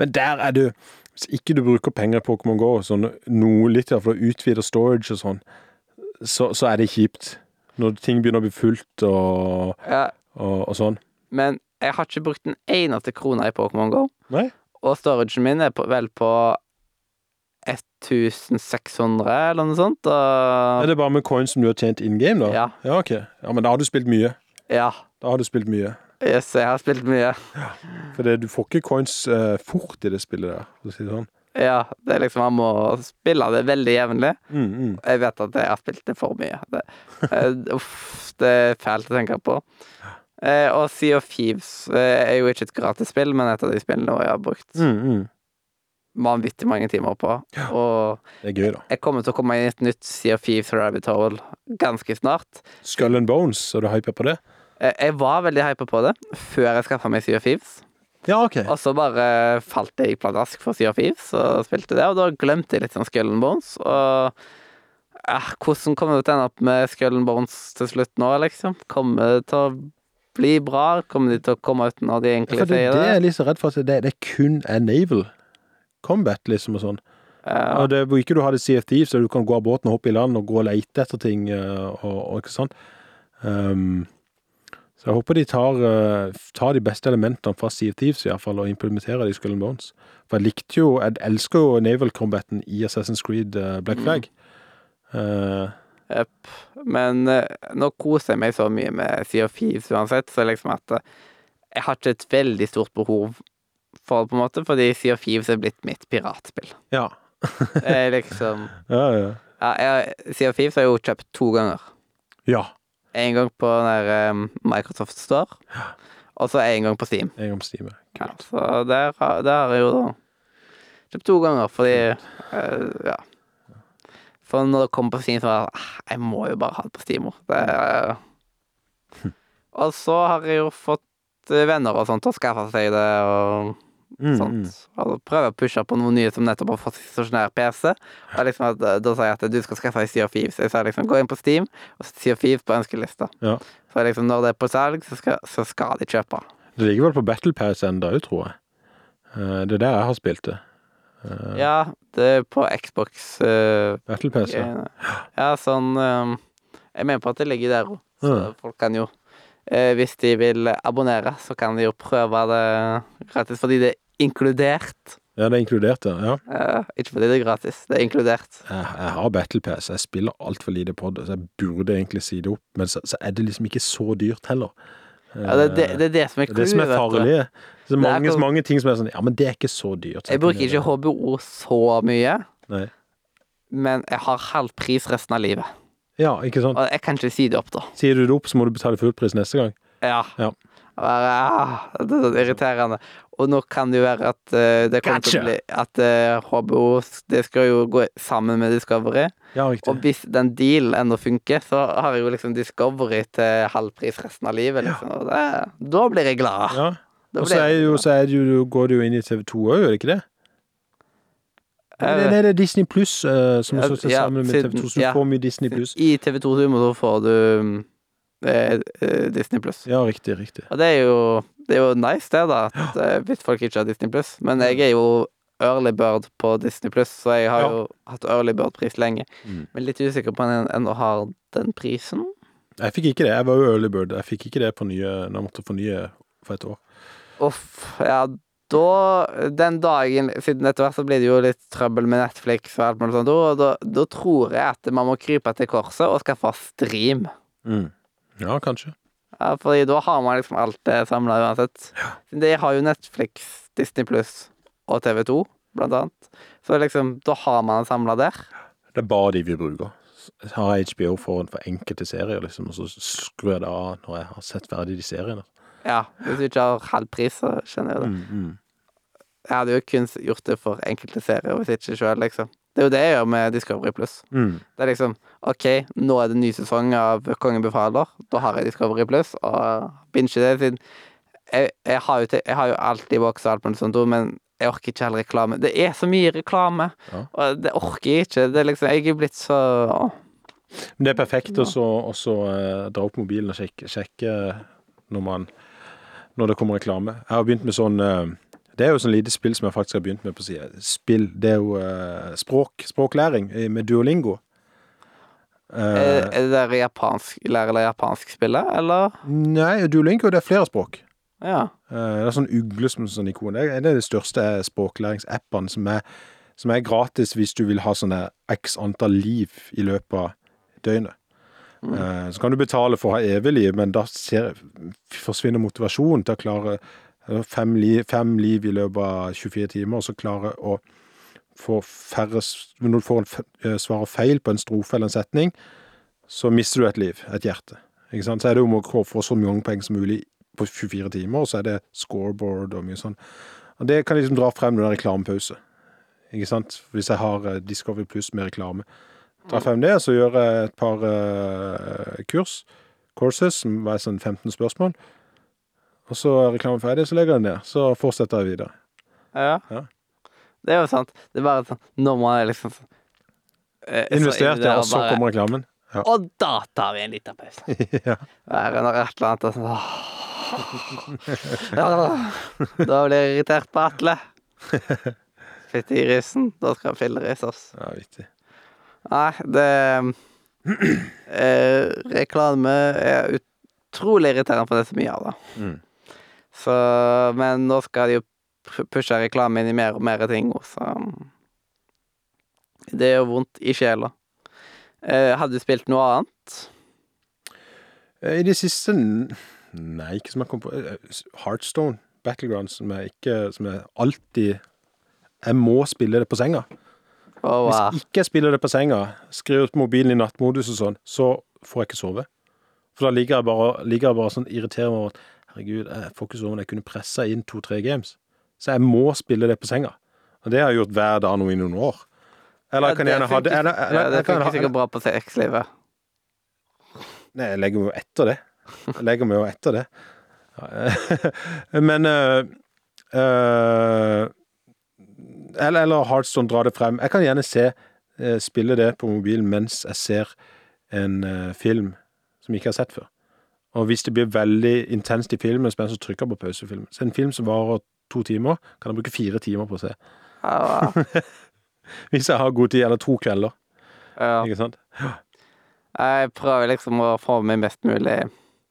Men der er du Hvis ikke du bruker penger i Pokémon GO, sånn noe litt for å utvide storage og sånn, så, så er det kjipt. Når ting begynner å bli fullt og, Ja, og, og sånn. men jeg har ikke brukt en eneste krone i Pokémon Go. Nei? Og storagen min er på, vel på 1600 eller noe sånt. Er det bare med coins som du har tjent in game, da? ja, Ja, ok. Ja, Men da har du spilt mye. ja. Da har du spilt mye. Yes, jeg har spilt mye. Ja. For det, du får ikke coins uh, fort i det spillet der, for å si det sånn. Ja, det er liksom Man må spille det veldig jevnlig. Mm, mm. Jeg vet at jeg har spilt det for mye. Det, uh, uff, det er fælt å tenke på. Uh, og Sea of Thieves uh, er jo ikke et gratis spill, men et av de spillene jeg har brukt Mm, mm. Vanvittig mange timer på. Og Det er gøy, da. jeg kommer til å komme inn i et nytt Sea of Thieves Rabbit Hole ganske snart. Skull and Bones, er du hypa på det? Eh, Jeg var veldig hypa på det før jeg skaffa meg Sea of Thieves. Ja, OK. Og så bare falt jeg pladask for Sea of Thieves og spilte det, og da glemte jeg litt sånn Skull and Bones. Og eh, hvordan kommer det til å ende opp med Skull and Bones til slutt nå, liksom? Kommer det til å bli bra? Kommer de til å komme ut når de egentlig sier det det? er jeg litt så redd for, at det, det kun er naval combat, liksom, og sånn. Ja. Og det hvor ikke du har det Sea of Thieves, så du kan gå av båten og hoppe i land og gå og leite etter ting, eh, og, og ikke sånn. Um, så jeg håper de tar, eh, tar de beste elementene fra Sea of Thieves i hvert fall, og implementerer det i Skull and Bones. For jeg likte jo, jeg elsker jo naval combaten i Assassin's Creed eh, Black Mm. Flag. Eh, Jepp. Men eh, nå koser jeg meg så mye med Sea of Thieves uansett, så liksom at jeg har ikke et veldig stort behov for det, på en måte, fordi Sea of Thieves er blitt mitt piratspill. ja. Det er liksom ja, ja. ja, jeg, Sea of Thieves har jeg jo kjøpt to ganger. Ja, En gang på den der um, Microsoft Store, ja. og så en gang på Steam. en gang på Steam. Ja, så der, der har jeg jo da kjøpt to ganger, fordi uh, Ja. For når det kommer på Steam, så var det ah, Jeg må jo bare ha det på Steam. Det, er- og så har jeg jo fått eh, venner og sånt og å skaffe seg det og Mm, sånt. mm. Og prøver å pushe på noen nye som nettopp har fått stasjonær PC. Og liksom at, eh, da sier jeg at du skal skaffe deg Sea of Thieves. Jeg sa liksom gå inn på Steam og Sea of Thieves på ønskelista. Ja. Så liksom når det er på salg, så skal, så skal de kjøpe. Det ligger vel på Battle Pass enda tror jeg. Eh, det er der jeg har spilt det. Eh, Ja, det er på Xbox. Uh, Battle Pass, ja. Ja, sånn um, Jeg mener på at det ligger der òg, så Ja. folk kan jo Hvis de vil abonnere, så kan de jo prøve det gratis, fordi det er inkludert. Ja, det er inkludert, ja. ja. Eh, ikke fordi det er gratis, det er inkludert. Jeg, jeg har Battle Pass, jeg spiller altfor lite på det, så jeg burde egentlig si det opp, men så, så er det liksom ikke så dyrt heller. Ja, det, det, det er det som er Det er det som er clouet, farlig. Det er er mange, akkurat- mange ting som er sånn Ja, men det er ikke så dyrt. så Jeg bruker ikke HBO så mye. Nei. men jeg har halv pris resten av livet. Ja, ikke sant. Og jeg kan ikke si det opp, da. Sier du det opp, så må du betale fullpris neste gang. Ja. Ja. Ah, det er så irriterende. Og nå kan det jo være at eh, det kommer til å bli At eh, HBO Det skal jo gå sammen med Discovery. Ja, Og hvis den dealen ennå funker, så har jeg jo liksom Discovery til halv pris resten av livet, liksom. Og det, da blir jeg glad. Ja. Og så jeg det jo, så jo, går det jo inn i TV2 òg, gjør det ikke det? Nei, det er Disney Pluss uh, som er slått ja, sammen med TV2, så du ja. får mye Disney Pluss. I TV2 Sumo så får du eh, eh, Disney Pluss. Ja, riktig, riktig. Og det er jo Det er jo nice, det, da. At, eh, hvis folk ikke har Disney Pluss. Men jeg er jo early bird på Disney Pluss, så jeg har Ja. jo hatt early bird-pris lenge. Mm. Men litt usikker på om jeg ennå har den prisen. Jeg fikk ikke det. Jeg var jo early bird. Jeg fikk ikke det på nye når jeg måtte fornye for et år. Uff, ja, da Den dagen Siden etter hvert så blir det jo litt trøbbel med Netflix og alt mulig sånt, og da, da tror jeg at man må krype til korset og skaffe stream. Mm. Ja, kanskje. Ja, fordi da har man liksom alt det samla uansett. Ja. De har jo Netflix, Disney Pluss og TV2, blant annet. Så liksom, da har man det samla der. Det er bare de vi bruker. Jeg har HBO foran for enkelte serier, liksom, og så skrur jeg det av når jeg har sett ferdig de seriene. Ja, hvis du ikke har halv pris, så skjønner jeg det. Mm, mm. Jeg hadde jo kun gjort det for enkelte serier, hvis ikke sjøl, liksom. Det er jo det jeg gjør med Discovery Pluss. Mm. Det er liksom OK, nå er det ny sesong av Kongen befaler. Da har jeg Discovery Pluss, og binger det siden jeg, jeg, har jo jeg har jo alltid boks og alt mulig sånt, men jeg orker ikke all reklame. Det er så mye reklame, Ja. og det orker jeg ikke. Det er liksom, jeg er blitt så. Men det er perfekt å så også, eh, dra opp mobilen og sjekke, sjekke når man Når det kommer reklame. Jeg har begynt med sånn eh, Det er jo sånn lite spill som jeg faktisk har begynt med på sida. Spill, det er jo eh, språk, språklæring eh, med Duolingo. Er, det der japansk, lærer det japansk spillet, eller? nei, Duolingo det er flere språk. Ja. Det er sånn ugle som sånn ikon. Det er en av de største språklæringsappene som som er gratis hvis du vil ha sånne x antall liv i løpet av døgnet. Eh, så kan du betale for å ha evig liv, men da ser, forsvinner motivasjonen til å klare eh, fem, liv, fem liv i løpet av 24 timer, og så klare å få færre Når du får eh, svarer feil på en strofe eller en setning, så mister du et liv, et hjerte. Så er det om å få så mange poeng som mulig på 24 timer, og så er det scoreboard og mye sånn. Og det kan liksom dra frem når det reklamepause. Ikke sant? Hvis jeg har Discovery Pluss med reklame. Frem det, så gjør jeg et par uh, kurs, courses, som var sånn 15 spørsmål. Og så er reklamen ferdig, så legger jeg den ned. Så fortsetter jeg videre. Ja. Ja. Det er jo sant. Det er bare sånn Når man er liksom eh, inni det og så bare- kommer reklamen. Ja. Og da tar vi en liten pause. ja. Der er det et eller annet og sånn. Ja, Da blir jeg irritert på Atle. Fytti grisen. Da skal han fillerise oss. ja, vittig. Nei, det eh, Reklame er utrolig irriterende, for det er så mye av det. Mm. Så, men nå skal de jo pushe reklame inn i mer og mer ting, så Det jo vondt i sjela. Eh, hadde du spilt noe annet? Eh, I det siste Nei, ikke som jeg kom på. Eh, Heartstone Battleground, som jeg ikke Som jeg alltid Jeg må spille det på senga. Hvis wow. ikke jeg spiller det på senga, skriver ut mobilen i nattmodus og sånn, så får jeg ikke sove. For da ligger jeg bare, ligger jeg bare sånn irriterer meg over at herregud, jeg får ikke sove når jeg kunne pressa inn to-tre games. Så jeg må spille det på senga. Og det har jeg gjort hver dag nå i noen år. Eller jeg kan gjerne ha det eller, eller, ja, det funker sikkert bra på sexlivet. Nei, jeg legger meg jo etter det. Jeg legger meg jo etter det. Men øh, eh, Eller, eller Heartstone drar det frem. Jeg kan gjerne se eh, spille det på mobilen mens jeg ser en eh, film som jeg ikke har sett før. Og hvis det blir veldig intenst i filmen, så trykker jeg på pausefilmen. Så en film som varer to timer, kan jeg bruke fire timer på å se. Ja, Hvis jeg har god tid, eller to kvelder. ja. Ikke sant? Jeg prøver liksom å få med mest mulig.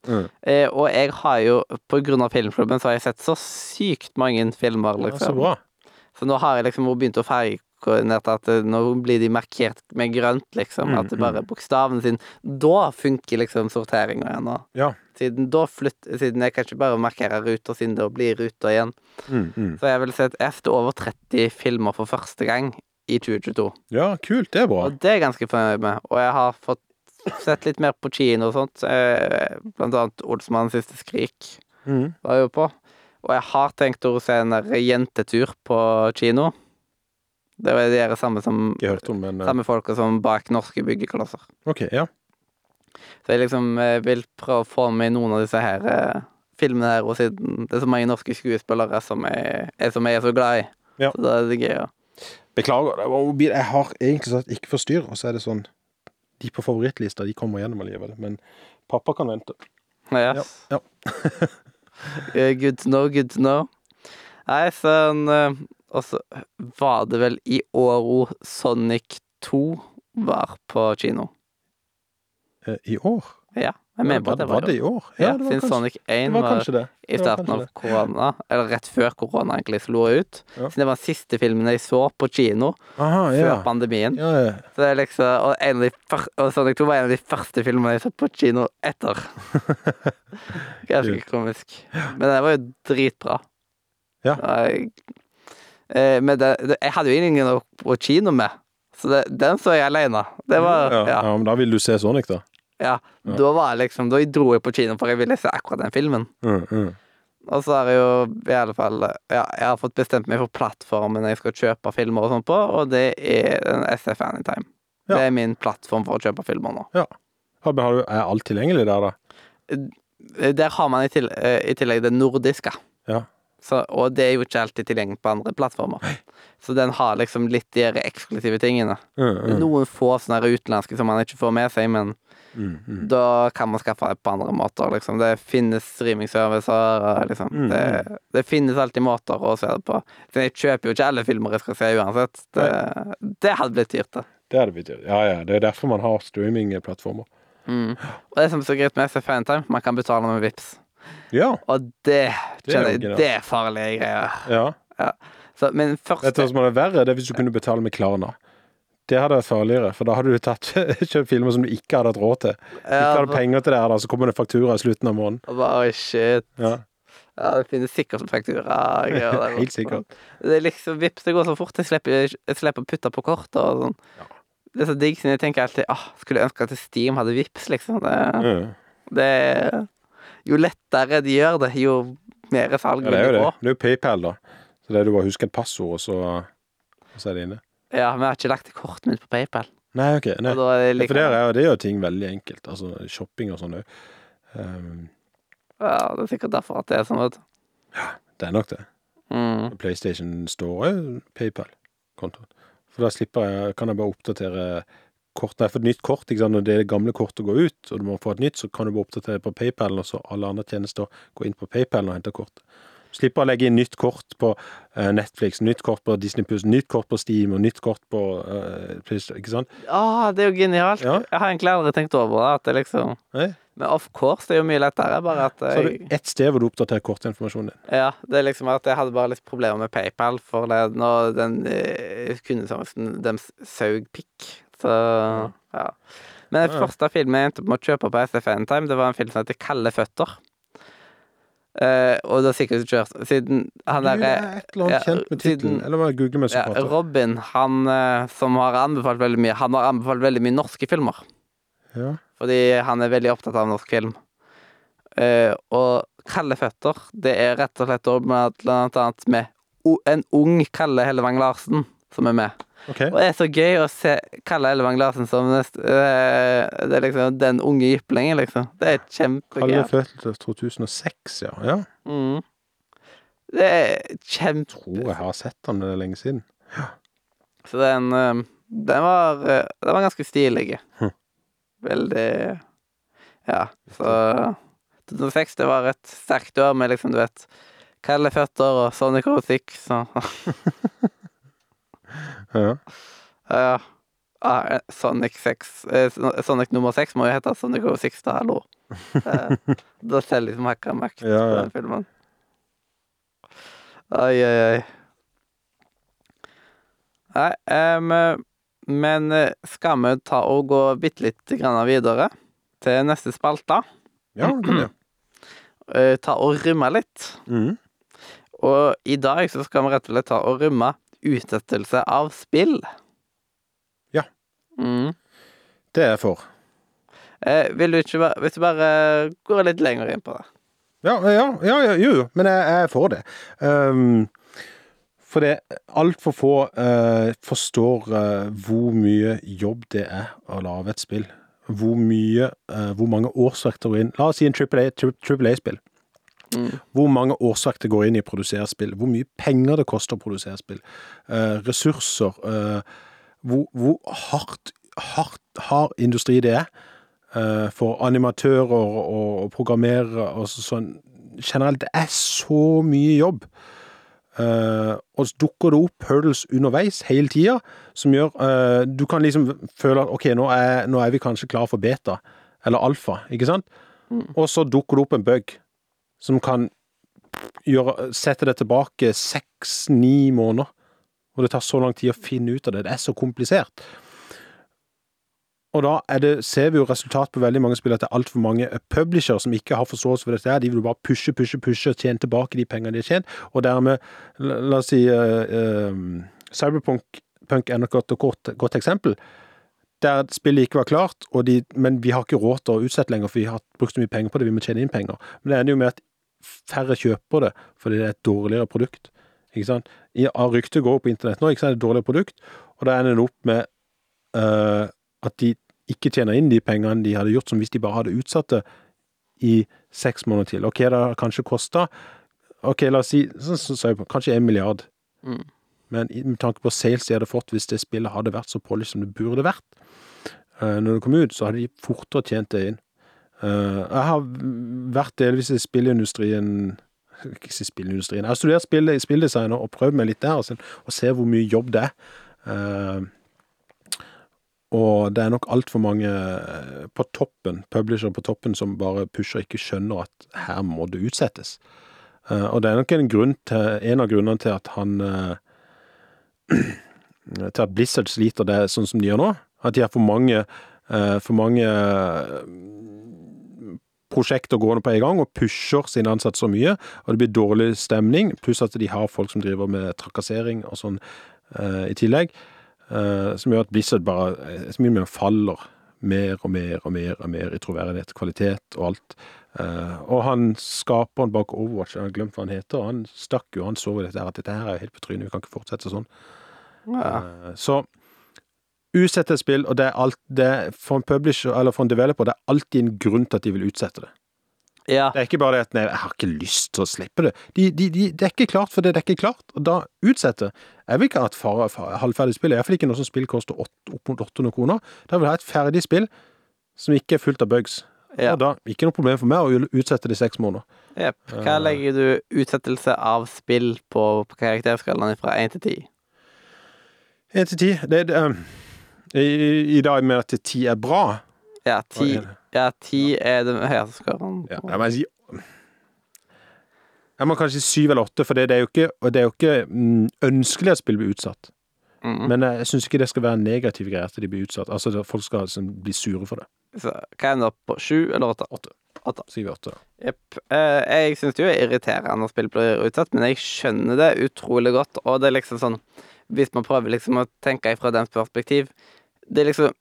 Mm. Eh, og jeg har jo, på grunn av filmklubben, så har jeg sett så sykt mange filmer, Ja, så liksom. bra. Så nå har jeg liksom begynt å fargekoordinere at eh, nå blir de markert med grønt, liksom. Mm, At det bare er bokstavene sine. Da funker liksom sorteringa igjen nå. Ja. Siden da flytt, Siden jeg kan ikke bare markere ruter, siden det blir ruter igjen. Mm, mm. Så jeg vil si at jeg over 30 filmer for første gang i 2022. Ja, kult. Det er bra. Og det er jeg ganske fornøyd med. Og jeg har fått sett litt mer på kino og sånt. Eh, Blant annet Olsmanns siste skrik Mm. var jeg jo på. Og jeg har tenkt å se en der jentetur på kino. Det var de samme, som, om, men eh, samme folka som bak norske byggeklosser. OK, ja. Så jeg liksom eh, vil prøve å få med noen av disse her eh, filmene her, og siden det er så mange norske skuespillere som jeg, er, som jeg er så glad i. Ja. Så da er det gøy. Ja. Beklager. Jeg har egentlig sagt ikke forstyrr, og så er det sånn De på favorittlista, de kommer gjennom allikevel. Men pappa kan vente. Yes. Ja, Eh, good to know, good to know. Nei, sånn eh, Og så var det vel i åro Sonic 2 var på kino. Eh, I år? Ja, jeg mener på at det var var det i år. Ja, det var siden kanskje, Sonic 1 det var var kanskje det. i starten av korona, eller rett før korona egentlig slo ut. Ja. Siden det var den siste filmen jeg så på kino Aha, før pandemien. Ja, ja. Så det er liksom, og, fyr, og Sonic 2 var en av de første filmene jeg så på kino etter. Ganske komisk. Men det var jo dritbra. Ja. Jeg, eh, men det, jeg hadde jo ingen å på kino med, så det, den så jeg alene. Det var ja, Ja. ja, men da vil du se Sonic, da? Ja. Da var jeg liksom Da dro jeg på kino, for jeg ville se akkurat den filmen. Mm, mm. Og så har jeg jo i alle fall Ja, jeg har fått bestemt meg for plattformen jeg skal kjøpe filmer og sånn på, og det er SF Anytime. Ja. Det er min plattform for å kjøpe filmer nå. Ja, har du, er alt tilgjengelig der, da? Der har man i, til, eh, i tillegg det nordiske. Ja. Så, og det er jo ikke alltid tilgjengelig på andre plattformer. Så den har liksom litt de eksklusive tingene. Mm, mm, Noen få sånne utenlandske som man ikke får med seg, men mm, mm. da kan man skaffe det på andre måter, liksom. Det finnes streamingservicer, liksom. Mm, Det, det finnes alltid måter å se det på. Så jeg kjøper jo ikke alle filmer jeg skal se uansett. Det, det hadde blitt dyrt, det. Det er blitt dyrt. Ja, ja. Det er derfor man har streamingplattformer. Mm. Og det som er så greit med SF Anytime, man kan betale med Vips Ja. Og det Det er kjenner jeg, det er farlige greier. ja. Så, men først Vet som er verre? Det er hvis du kunne betale med Klarna. Det hadde vært farligere, for da hadde du tatt, kjøpt filmer som du ikke hadde hatt råd til. Ikke hadde penger til det her, da, så kommer det faktura i slutten av måneden. bare, shit. Ja, Ja, det finnes sikkert faktura. Helt sikkert. Det er liksom Vips, det går så fort. Jeg slipper, jeg slipper å putte på kortet og sånn. Ja. Det er så digg, siden jeg tenker alltid ah, Skulle ønske at Steam hadde Vips, liksom. Det, Ja. det Jo lettere de gjør det, jo mer salg Ja, vil det er jo de det. Det er jo PayPal, da. Så det er du bare husker et passord, og så, og så er det inne. Ja, men jeg har ikke lagt til kortet mitt på PayPal. Nei, OK. Nei. Er Ja, like for er, det gjør ting veldig enkelt. Altså shopping og sånn òg. Um, Ja, det er sikkert derfor at det er sånn, vet du. Det er nok det. Mm. PlayStation står òg PayPal-kontoen. For da slipper jeg, kan jeg bare oppdatere kort. Når jeg får et nytt kort, ikke sant? når det gamle kortet går ut, og du må få et nytt, så kan du bare oppdatere på PayPal, og så alle andre tjenester går inn på PayPal og henter kortet. Slipper å legge inn nytt kort på eh, Netflix, nytt kort på Disney Plus, nytt kort på Steam og nytt kort på uh, Plus, ikke sant? Å, det er jo genialt. Ja. Jeg har egentlig aldri tenkt over det. At det liksom Nei? Men of course, det er jo mye lettere. Bare at Så har jeg, du ett sted hvor du oppdaterer kortinformasjonen din. Ja, det er liksom at jeg hadde bare litt problemer med PayPal, for det, når den eh, kundeservicen dem saug pikk. Så ja. Men den første filmen jeg endte med å kjøpe på SFN Time, det var en film som heter Kalde føtter. Eh, og har sikkert kjørt Siden han Du, der det er et eller annet ja, kjent med tittelen. Eller må jeg google mens du ja? Robin, han uh, som har anbefalt veldig mye Han har anbefalt veldig mye norske filmer. Ja. Fordi han er veldig opptatt av norsk film. Uh, og Kalde føtter, det er rett og slett blant annet med en ung Kalle Hellevang Larsen som er med. OK. Og det er så gøy å se Kalle Hellevang Larsen som nest, eh, Det er liksom den unge jyplingen, liksom. Det er kjempegøy. Kalle er født 2006, ja. ja. Mm. Det er kjempe... Tror jeg har sett han det lenge siden. Så den, eh, den var eh, Den var ganske stilig. Hm. Veldig Ja, så 2006, det var et sterkt år med liksom, du vet Kalle føtter og Sonic Rotic, så Ja. Uh, uh, Sonic 6 uh, Sonic nummer 6 må jo hete Sonic 06, da, hallo. Eh, da selger liksom hakka makt Ja, på ja. den filmen. Oi, oi, oi. Nei, um, men eh, skal vi ta og gå bitte litt videre til neste spalte? ja, kan. Eh, ta og rømme litt. Mm. Og i dag så skal vi rett og slett ta og rømme utsettelse av spill. Ja. Mm. Det er jeg for. Eh, vil du ikke bare Hvis du bare går litt lenger inn på det. Ja, ja, ja, ja jo, men jeg, jeg er for det. Um, for det altfor få uh, forstår uh, hvor mye jobb det er å lage et spill. Hvor mye, uh, hvor mange årsverk inn La oss si en Triple A- tri- Triple A-spill. Mm. Hvor mange årsverk det går inn i å produsere spill. Hvor mye penger det koster å produsere spill. eh, ressurser. eh, hvor, hvor hardt, hardt hard industri det er. eh, for animatører og, og programmerere og sånn. Generelt, det er så mye jobb. Uh, og så dukker det opp hurdles underveis hele tida, som gjør uh, Du kan liksom føle at OK, nå er, nå er vi kanskje klar for beta, eller alfa, ikke sant? Mm. Og så dukker det opp en bug som kan gjøre, sette det tilbake seks-ni måneder. Og det tar så lang tid å finne ut av det. Det er så komplisert. Og da det, ser vi jo resultat på veldig mange spill at det er altfor mange publisher som ikke har forståelse for dette. her. De vil bare pushe, pushe, pushe og tjene tilbake de pengene de har tjent. Og dermed, la, la oss si uh, uh, Cyberpunk Punk er nok et godt, godt, eksempel. Der spillet ikke var klart, de, men vi har ikke råd til å utsette lenger, for vi har brukt så mye penger på det, vi må tjene inn penger. Men det ender jo med at færre kjøper det, fordi det er et dårligere produkt. Ikke sant? Av ryktet går på internett nå, ikke sant, det er et dårligere produkt, og da ender det opp med uh, at de ikke tjener inn de pengene de hadde gjort som hvis de bare hadde utsatt det i seks måneder til. Ok, det har kanskje kosta Ok, la oss si så, så, så, kanskje en milliard. Mm. Men med tanke på sales de hadde fått hvis det spillet hadde vært så polished som det burde vært uh, når det kom ut, så hadde de fortere tjent det inn. Eh, jeg har vært delvis i spillindustrien Ikke si spillindustrien. Jeg har studert spill, spilldesign og prøvd meg litt der, se og ser hvor mye jobb det er. Eh, og det er nok altfor mange eh, på toppen, publisher på toppen, som bare pusher og ikke skjønner at her må det utsettes. Og det er nok en, grunn til, en av grunnene til at han Til at Blizzard sliter det sånn som de gjør nå. At de har for mange, for mange eh, prosjekter gående på en gang, og pusher sine ansatte så mye. Og det blir dårlig stemning, pluss at de har folk som driver med trakassering og sånn eh, i tillegg. eh, som gjør at Blizzard bare eh, så mye mer faller mer og mer og mer og mer i troverdighet, kvalitet og alt. Eh, og han skaperen bak Overwatch, jeg har glemt hva han heter, han stakk jo, han så jo dette her, at dette her er jo helt på trynet, vi kan ikke fortsette sånn. Ja. Eh, Så utsette et spill, og det er alt det er For en publisher eller for en developer, det er alltid en grunn til at de vil utsette det. Ja. Det er ikke bare det at nei, jeg har ikke lyst til å slippe det. De, de, de, det er ikke klart for det, det er ikke klart, og da utsette. Jeg vil ikke ha et far- far- halvferdig spill, iallfall ikke noe som spill koster opp mot 800 kroner. Da vil jeg ha et ferdig spill som ikke er fullt av bugs. Ja. Og da, ikke noe problem for meg å utsette det i seks måneder. Jepp. Hva legger du utsettelse av spill på, på karakterskalaen fra 1 til 10? 1 til 10 det, er i, I dag med at 10 er bra Ja, ti, 10 det? ja, 10 er den høyeste skåren. Ja, jeg må si Jeg må kanskje si 7 eller 8, for det, det er jo ikke, det er jo ikke mm, ønskelig at spill blir utsatt. Mm. Men jeg, jeg syns ikke det skal være en negativ greie at de blir utsatt. Altså at folk skal liksom, bli sure for det. Så, hva er den opp på? 7 eller 8? Åtte. Sier vi 8, da. Jepp. Uh, jeg syns det jo er irriterende når spill blir utsatt, men jeg skjønner det utrolig godt. Og det er liksom sånn Hvis man prøver liksom å tenke fra dens perspektiv Det er liksom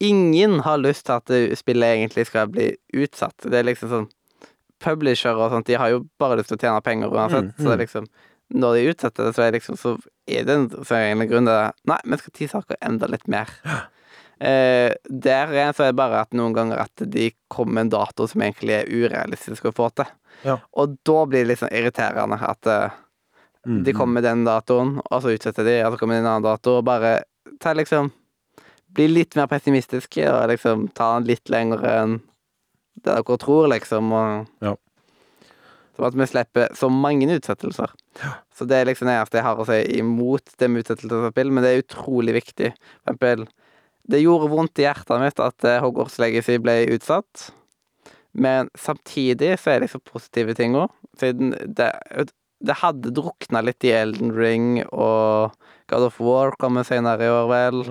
Ingen har lyst til at spillet egentlig skal bli utsatt. Det er liksom sånn Publishere og sånt, de har jo bare lyst til å tjene penger uansett. Mm, Så det mm. er liksom Når de utsetter det, så er liksom Så er det en så en grunn til det. Nei, vi skal ti saker enda litt mer. Eh, der igjen så er det bare at noen ganger at de kommer med en dato som egentlig er urealistisk å få til. Ja. Og da blir det litt sånn irriterende at eh, Mm, de kommer med den datoen, og så utsetter de, og så kommer det en annen dato, og bare ta liksom Bli litt mer pessimistiske, og liksom ta den litt lenger enn det dere tror, liksom, og Ja. Sånn at vi slipper så mange utsettelser. Så det er liksom det eneste jeg har å si imot det med utsettelse av spill, men det er utrolig viktig. For eksempel, det gjorde vondt i hjertet mitt at eh, Hogwarts Legacy ble utsatt. Men samtidig så er det så positive ting òg. Siden det, det hadde drukna litt i Elden Ring, og God of War kommer senere i år, vel.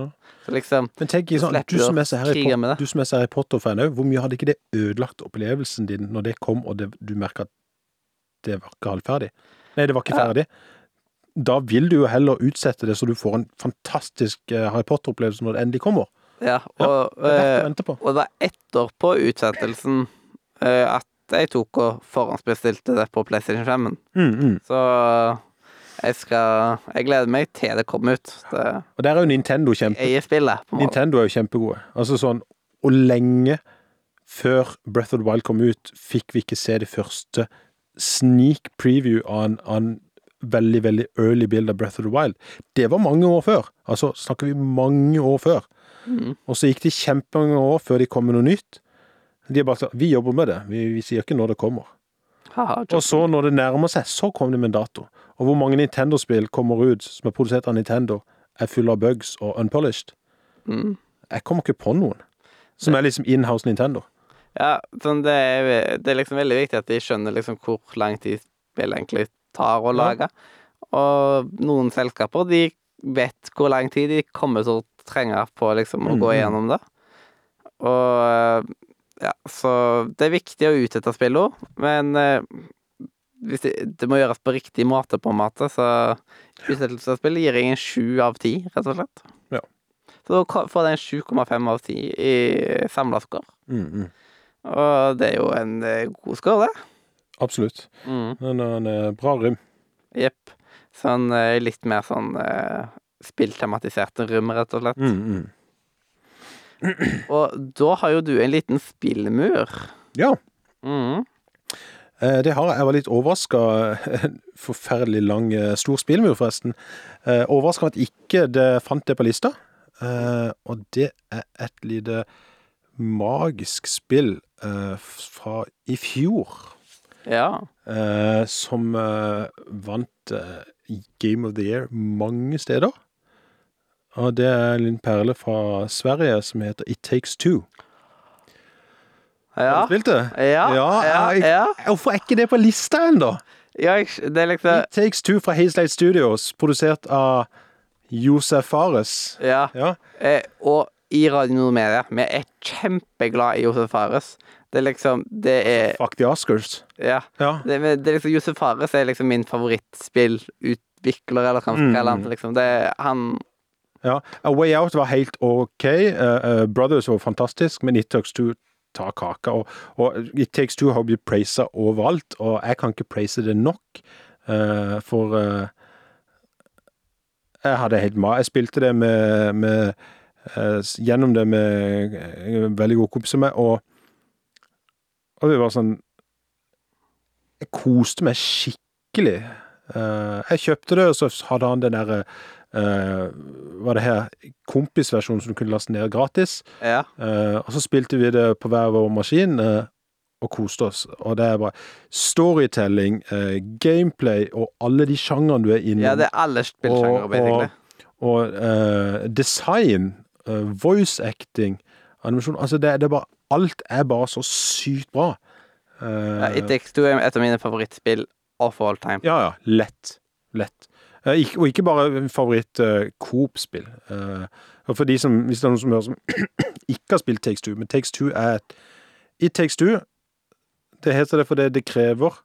Så liksom Men tenk sånn, du som er så Harry, det. er Potter-fan òg, hvor mye hadde ikke det ødelagt opplevelsen din når det kom, og det, du merka at det var ikke halvferdig? Nei, det var ikke Ja. ferdig. Da vil du jo heller utsette det, så du får en fantastisk eh, Harry Potter-opplevelse når det endelig kommer. Ja, Ja, og, Det er verdt eh, på. og det var etterpå utsettelsen eh, at jeg tok og forhåndsbestilte det på PlayStation 5. Mm, mm. Så jeg skal Jeg gleder meg til det kommer ut. Det Og der er jo Nintendo kjempe... spillet. Nintendo er jo kjempegode. Altså sånn Og lenge før Breath of the Wild kom ut, fikk vi ikke se det første sneak preview av en, av en veldig, veldig early build av Breath of the Wild. Det var mange år før. Altså snakker vi mange år før. Mm. Og så gikk det kjempemange år før de kom med noe nytt. De har bare sagt Vi jobber med det. Vi, vi sier ikke når det kommer. Haha, Og så, når det nærmer seg, så kom de med en dato. Og hvor mange Nintendo-spill kommer ut som er produsert av Nintendo, er fulle av bugs og unpolished. mm. Jeg kommer ikke på noen. Som er liksom inhouse Nintendo. Ja, sånn det er, det er liksom veldig viktig at de skjønner liksom hvor lang tid spill egentlig tar å Ja. lage. Og noen selskaper, de vet hvor lang tid de kommer til å trenge på liksom å Mm, gå igjennom det. Og ja, så det er viktig å utsette spillene, men eh, hvis det, det må gjøres på riktig måte, på en måte, så utsettelsesspill gir jeg en sju av ti, rett og slett. Ja. Så da får det en 7,5 av 10 i samla score. Mm, mm. Og det er jo en eh, god score, det. Absolutt. Mm. er en eh, bra rim. Jepp. Sånn eh, litt mer sånn spilltematiserte spilltematisert rom, rett og slett. Mm, mm. Og da har jo du en liten spillmur. Ja, Mm. Eh, det har jeg. Jeg var litt overraska. Forferdelig lang, eh, stor spillmur, forresten. Eh, Overraska at ikke det fant det på lista. Eh, Og det er et lite magisk spill eh, fra i fjor. Ja. eh, som eh, vant eh, Game of the Year mange steder. Og det er en perle fra Sverige som heter It Takes Two. Ja. du spilt det? Ja. Ja. Ja, jeg- ja. Hvorfor er ikke det på lista ennå? ja jeg- det er liksom It Takes Two fra Hazelight Studios, produsert av Josef Fares. Ja. Ja. Eh, og i Radio Nord Media, vi er kjempeglad i Josef Fares. Det er liksom Det er Fuck the Oscars. Ja. Ja. Det, det er liksom Josef Fares er liksom min favorittspillutvikler, eller hva man skal Mm. kalle han. Liksom. Det er han ja. A Way Out var helt OK. Uh, uh, Brothers var fantastisk, men It Takes Two tar kaka. Og, og It Takes Two har blitt praisa overalt, og jeg kan ikke praise det nok. uh, for uh, Jeg hadde helt ma... Jeg spilte det med, med uh, Gjennom det med en veldig god kompis av meg, og, og vi var sånn jeg koste meg skikkelig. Jeg kjøpte det, og så hadde han den derre uh, Var det her kompisversjonen som du kunne laste ned gratis. Ja. Uh, og så spilte vi det på hver vår maskin. uh, og koste oss. Og det er bare storytelling, gameplay og alle de sjangrene du er innom. ja, det er alle spillsjangere, Og- basically. Og eh, design, voice acting, animasjon Altså, det, det er bare Alt er bare så sykt bra. Uh, Ja, It Takes Two er et av mine favorittspill of all time. ja, ja. Lett. Lett. Eh, og ikke bare favoritt uh, Coop-spill. Eh, og for de som, hvis det er noen som hører som ikke har spilt Takes Two, men Takes Two er It Takes Two Det heter det fordi det krever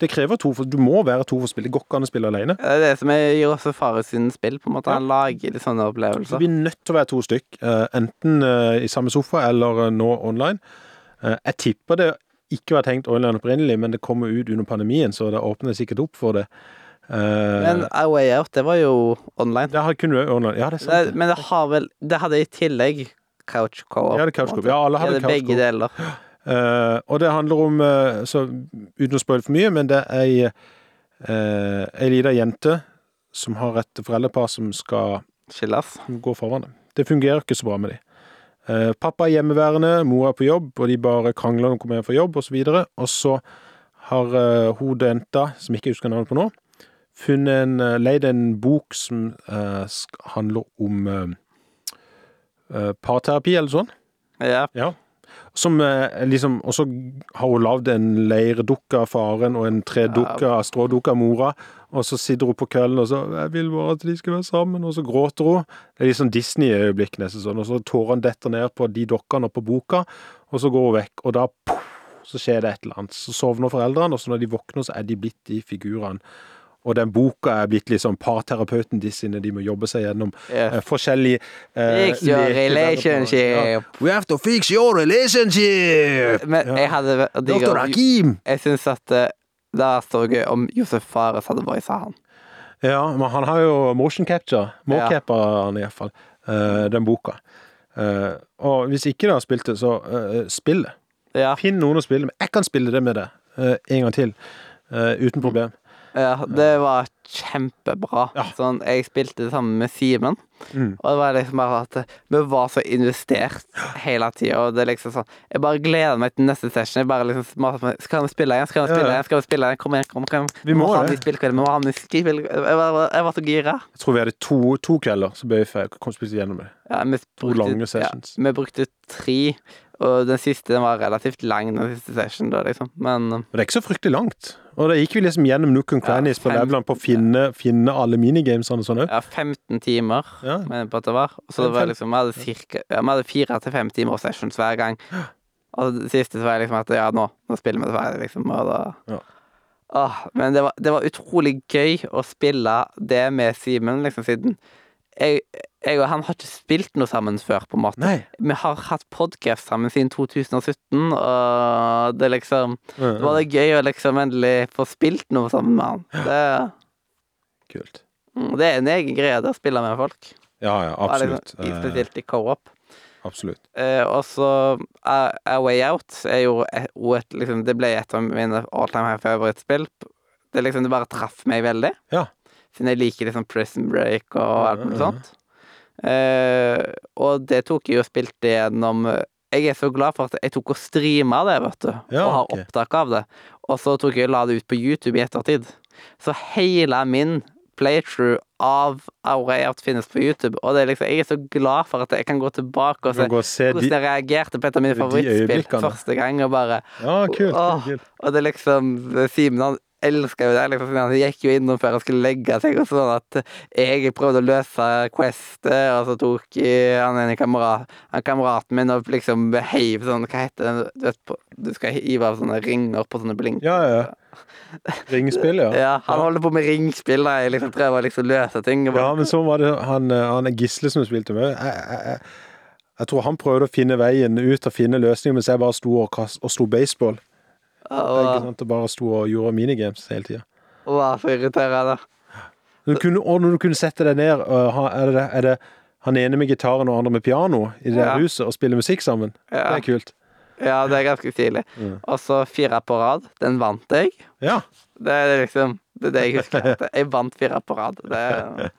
Det krever to, for du må være to for å spille. Det går ikke an å spille alene. Det er det som gir også Fare sin spill. på en måte Ja. Lager litt sånne Så opplevelser. vi er nødt til å være to stykk, eh, enten eh, i samme sofa eller eh, nå online. Eh, jeg tipper det ikke var tenkt online opprinnelig, men det kommer ut under pandemien, så det åpner sikkert opp for det. Eh, Men A Way Out, det var jo online. det har kun du online. Ja, det er sant. det. men det har vel Det hadde i tillegg Couch Co-op. Ja, couch co-op. Ja, alle hadde Ja, couch begge deler. Uh, og det handler om, uh, så uten å spoile for mye, men det er ei, uh, ei lita jente som har et foreldrepar som skal Skilles. gå foran dem. Det fungerer ikke så bra med dem. Uh, pappa er hjemmeværende, mor er på jobb, og de bare krangler når de kommer hjem fra jobb, osv. Og, så og så har uh, hun jenta, som ikke husker navnet på nå, funnet en, uh, leid en bok som eh, sk- handler om eh, eh, parterapi, eller sånn. Ja. Ja. Som eh, liksom Og så har hun lagd en leirdukke av faren og en tredukke av strådukke av mora. Og så sitter hun på køllen og så 'Jeg vil bare at de skal være sammen.' Og så gråter hun. Det er litt sånn Disney-øyeblikk, nesten sånn. Og så tårene detter ned på de dokkene og på boka, og så går hun vekk. Og da poff, så skjer det et eller annet. Så sovner foreldrene, og så når de våkner, så er de blitt de figurene. Og den boka er blitt liksom parterapeuten de sine. De må jobbe seg gjennom Ja. eh, forskjellige eh, Fix your relationship! Ja. We have to fix your relationship! Men Ja. jeg hadde Doktor Dr. Hakim! Jeg syns at eh, det er så gøy om Josef Fares hadde voisa han. Ja, men han har jo motion capture. Mocapper han iallfall. Uh, den boka. Uh, og hvis ikke du har spilt det, så uh, spill det. Ja, Finn noen å spille med. Jeg kan spille det med deg uh, en gang til. uh, uten problem. Ja, det var kjempebra. Ja. Sånn, jeg spilte det sammen med Simen, Mm. og det var liksom bare at eh, vi var så investert hele tida, og det er liksom sånn Jeg bare gleder meg til neste session. Jeg bare liksom maser Skal vi spille igjen? Skal vi spille igjen? Skal vi spille igjen? Kom igjen, kom, kom. Vi må ha det. Vi må ha. Jeg var, jeg var så gira. Jeg tror vi hadde to, to kvelder, så ble vi. Kom spilte gjennom det. Ja, To lange sessions. Ja, vi brukte tre, og den siste den var relativt lang, den siste session, da, liksom. Men Men det er ikke så fryktelig langt. Og da gikk vi liksom gjennom Nook and Ja, Crannies på fem- levelene på å finne, finne alle minigamesene og sånn òg. ja, 15 timer, Ja. mener på at det var. Og så Ja, det var liksom, vi hadde, cirka, ja, vi hadde fire til fem timer sessions hver gang. Og det siste så var jeg liksom at ja, nå, nå spiller vi det ferdig, liksom. Og da Ja. Åh, men det var, det var utrolig gøy å spille det med Simen, liksom, siden jeg, jeg og han har ikke spilt noe sammen før, på en måte. Nei. Vi har hatt podkast sammen siden 2017, og det liksom Det var det gøy å liksom endelig få spilt noe sammen med han. Det, Kult. mm, det er en egen greie det å spille med folk. Ja, ja, absolutt. Liksom, i- Eh, spesielt i co-op. absolutt. Eh, og så A A Way Out er jo et, liksom, Det ble et av mine all time high favorittspill. Det liksom, det bare traff meg veldig. Ja. Siden jeg liker liksom Prison Break og alt mulig ja. sånt. Uh, og det tok jeg og spilte gjennom Jeg er så glad for at jeg tok og streama det, vet du. Ja, og har okay. opptak av det. Og så tok jeg og la det ut på YouTube i ettertid. Så hele min playthrough av Aureat finnes på YouTube. Og det er liksom, jeg er så glad for at jeg kan gå tilbake og se og se hvordan jeg reagerte på et av mine favorittspill første gang, og bare Ja, kult. Kult, kult. Og det er liksom Simen han elska jo det. Liksom, han gikk jo innom før han skulle legge seg, og sånn at jeg prøvde å løse questet, og så tok han ene kamerat, han kameraten min og liksom heiv sånn Hva heter det? Du, vet, du skal hive av sånne ringer på sånne blink. Ja, ja. Ringspill, ja. Ja, han holder på med ringspill da jeg liksom prøver å liksom løse ting. Ja, men så var det han, eh, han Gisle som spilte med. Jeg, jeg, jeg, jeg tror han prøvde å finne veien ut og finne løsninger, mens jeg bare sto og, kast, og slo baseball. Ikke sant? Og bare sto og gjorde minigames hele tida. og for irriterende. Du kunne, og når du kunne sette deg ned er, det, er det han ene med gitaren og andre med piano i det Ja. huset og spille musikk sammen? Det er kult. Ja, det er ganske stilig. Mm. Og så fire på rad. Den vant jeg. Ja. Det er liksom Det er det jeg husker. Jeg vant fire på rad. Det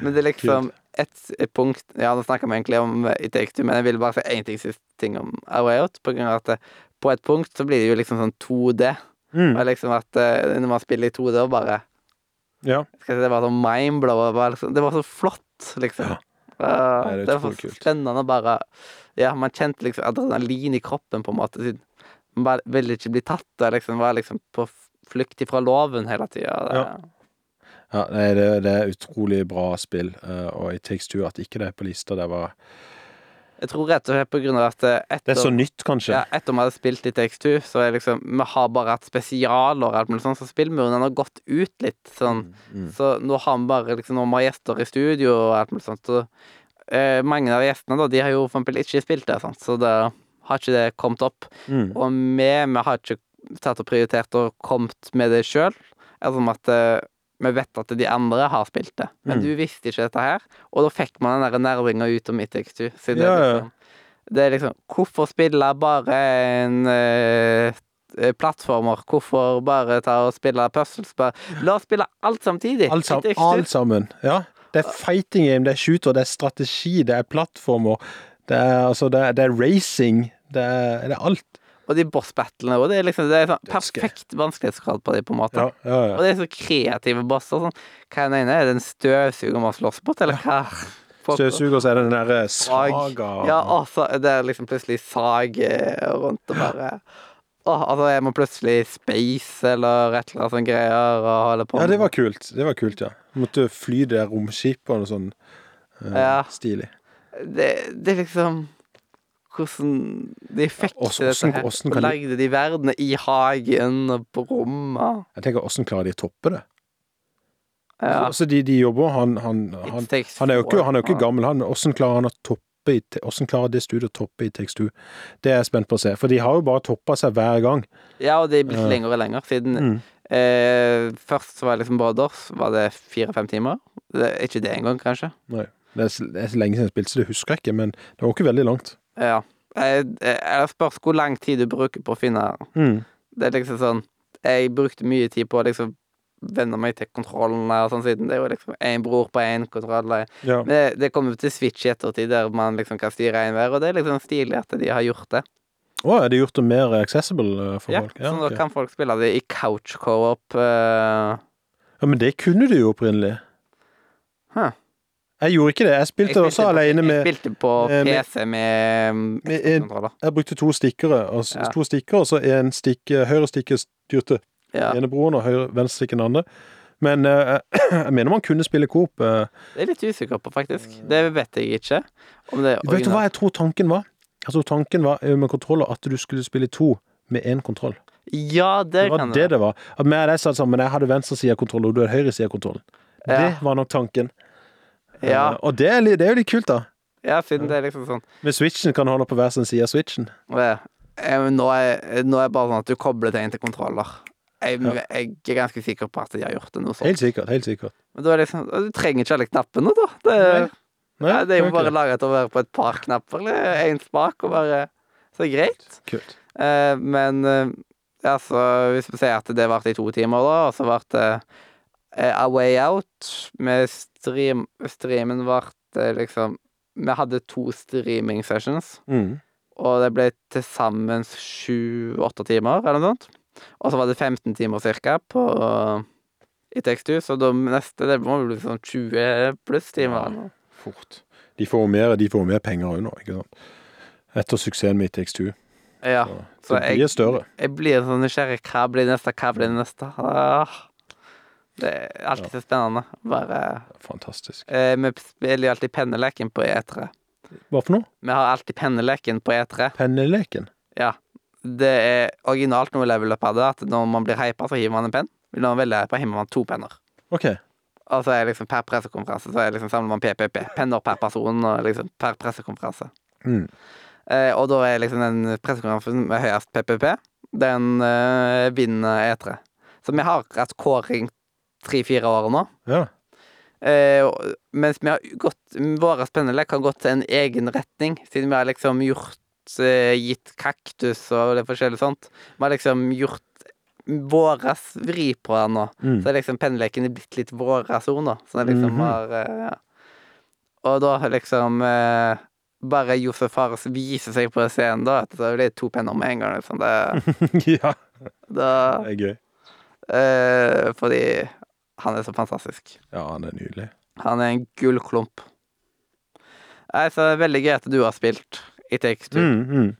men det er liksom et punkt Ja, nå snakker vi egentlig om i Take Two, men jeg vil bare si én ting siste ting om A Way Out. På grunn av at det, på et punkt så blir det jo liksom sånn 2D. Mm. Og liksom at eh, når man spiller i 2D og bare ja. skal jeg si, Det var sånn mindblow. Det var, liksom, det var så flott, liksom. Ja. Nei, det det var så spennende å bare Ja, man kjente liksom adrenalin i kroppen, på en måte. siden Man bare ville ikke bli tatt. Og liksom var liksom på flukt ifra loven hele tida. Ja. Ja, nei, det, det er utrolig bra spill, eh, og It Takes Two at ikke det er på lista, det var Jeg tror rett og slett på grunn av at etter, Det er så nytt, kanskje. ja, etter vi hadde spilt i Takes Two, så er liksom Vi har bare hatt spesialer og alt mulig sånn, så spillmuren har gått ut litt. Sånn. Mm. Så nå har vi bare liksom Når vi har gjester i studio og alt mulig sånt, så eh, Mange av gjestene, da, de har jo for eksempel ikke spilt det, sånn, så det har ikke det kommet opp. Mm. Og vi, vi har ikke tatt og prioritert og kommet med det sjøl. Som at eh, vi vet at de andre har spilt det, men Mm. du visste ikke dette her. Og da fikk man den der nervinga ut om It Takes Two. Siden det, Ja, er liksom, det er liksom Hvorfor spille bare en eh, plattformer? Hvorfor bare ta og spille puzzles? Bare, la oss spille alt samtidig! Alt, sam alt sammen. Ja. Det er fighting game, det er shooter, det er strategi, det er plattformer, det er, altså, det er, det er racing, det er, det er alt. Og de boss-battlene òg. Det er liksom Det er sånn perfekt vanskelighetsgrad på de på en måte. Ja, ja, ja. Og det er så kreative bosser. Sånn. Hva er den ene? Er det en støvsuger man slåss mot, eller hva? Støvsuger, så er det den derre saga Ja, altså, det er liksom plutselig sag eh, rundt og bare Åh, altså jeg må plutselig space eller et eller annet sånt greier og holde på Ja, det var kult. Det var kult, ja. Du Måtte fly det romskipet og noe sånn uh, Ja. stilig. det, det er liksom Hvordan de fikk Ja, til dette her. hvordan Og lagde de verdenene i hagen og på rommet. Jeg tenker, åssen klarer de å toppe det? Ja. Altså, de, de jobber han, han, han, han, er jo ikke, han er ikke gammel, han, åssen klarer han å toppe i hvordan klarer det studioet å toppe i Takes Two? Det er jeg spent på å se, for de har jo bare toppa seg hver gang. Ja, og det er blitt lenger og lenger. Siden Mm. eh, først så var det liksom Brothers, var det fire-fem timer. Det, ikke det engang, kanskje. Nei. Det er, så, det er så lenge siden jeg spilte, så det husker jeg ikke, men det var ikke veldig langt. Ja. Jeg spørs hvor lang tid du bruker på å finne Mm. Det er liksom sånn Jeg brukte mye tid på å liksom venne meg til kontrollene og sånn, siden det er jo liksom én bror på én kontroll. Ja. Men det, det kommer til Switch i ettertid, der man liksom kan styre én hver, og det er liksom stilig at de har gjort det. Å, er det gjort det mer accessible eh, for Ja, folk? så nå okay. kan folk spille det i couch co-op. Uh... ja, men det kunne du jo opprinnelig. Huh. Jeg gjorde ikke det. Jeg spilte, jeg også på- alene med Jeg spilte på eh, PC med, med med en- Jeg brukte to stikkere, og, Ja. to stikker, og så en stikke Høyre stikke styrte Ja, ene broren, og høyre, venstre stikke den andre. Men uh, jeg mener man kunne spille coop. Uh, det er litt usikker på, faktisk. Det vet jeg ikke. Om det Vet du hva jeg tror tanken var? Jeg tror tanken var eh, med kontroller at du skulle spille to med én kontroll. Ja, det, Det var kan det det var. At vi og deg satt sammen, jeg hadde venstre side av kontroll, og du hadde høyre side av kontroll. Det var nok tanken. Ja, Uh, og det er, det er jo litt kult, da. ja, siden det er liksom sånn Med switchen kan du holde på hver sin side av switchen. Eh, eh, Nå er, nå er det bare sånn at du kobler det inn til kontroller. Jeg, Ja. jeg er ganske sikker på at de har gjort det noe sånt. Helt sikkert. helt sikkert. Men da er liksom Du trenger ikke alle knappene, da. Det, Nei, Nei, det er jo bare laga til å være på et par knapper, eller én spak, og bare Så greit. Kult. Eh, men ja, så hvis vi sier at det varte i to timer, da, og så det eh, A Way Out med stream, Streamen varte liksom Vi hadde to streaming sessions. Mm. Og det ble til sammen sju-åtte timer, eller noe sånt. Og så var det 15 timer cirka på i teksthus, så da neste det må bli sånn 20 pluss timer. Ja. Fort. De får mer, de får mer penger òg nå, ikke sant. Etter suksessen med ITX2. Ja, Så så blir jeg, større. jeg blir sånn nysgjerrig. Hva blir neste, hva blir neste? Ah, det er alltid så spennende. Bare Fantastisk. eh, Vi spiller jo alltid penneleken på E3. Hva for noe? Vi har alltid penneleken på E3. Penneleken? Ja. Det er originalt noe level up hadde, at når man blir hypa, så hiver man en penn. Når man er veldig hypa, hiver man to penner. OK. Og så er liksom per pressekonferanse så liksom samler man PPP. Penner per person og liksom per pressekonferanse. Mm. Eh, og da er liksom den pressekonferansen med høyest PPP, den eh, vinner E3. Så vi har hatt kåring tre-fire år nå. Ja. Eh, mens vi har gått Våre spennende har gått til en egen retning, siden vi har liksom gjort eh, gitt kaktus og det forskjellige sånt. Vi har liksom gjort våres vri på den nå. Mm. Så er liksom penneleken blitt litt våres ord nå. Så det liksom Mhm. har eh, ja. Og da liksom eh, Bare Josef Fares viser seg på scenen, da, så blir det to penner med en gang. Liksom. Det, ja, da, det er gøy. eh, fordi han er så fantastisk. Ja, han er nydelig. Han er en gullklump. Nei, så det er veldig gøy at du har spilt i Takes Two. Mm, mm.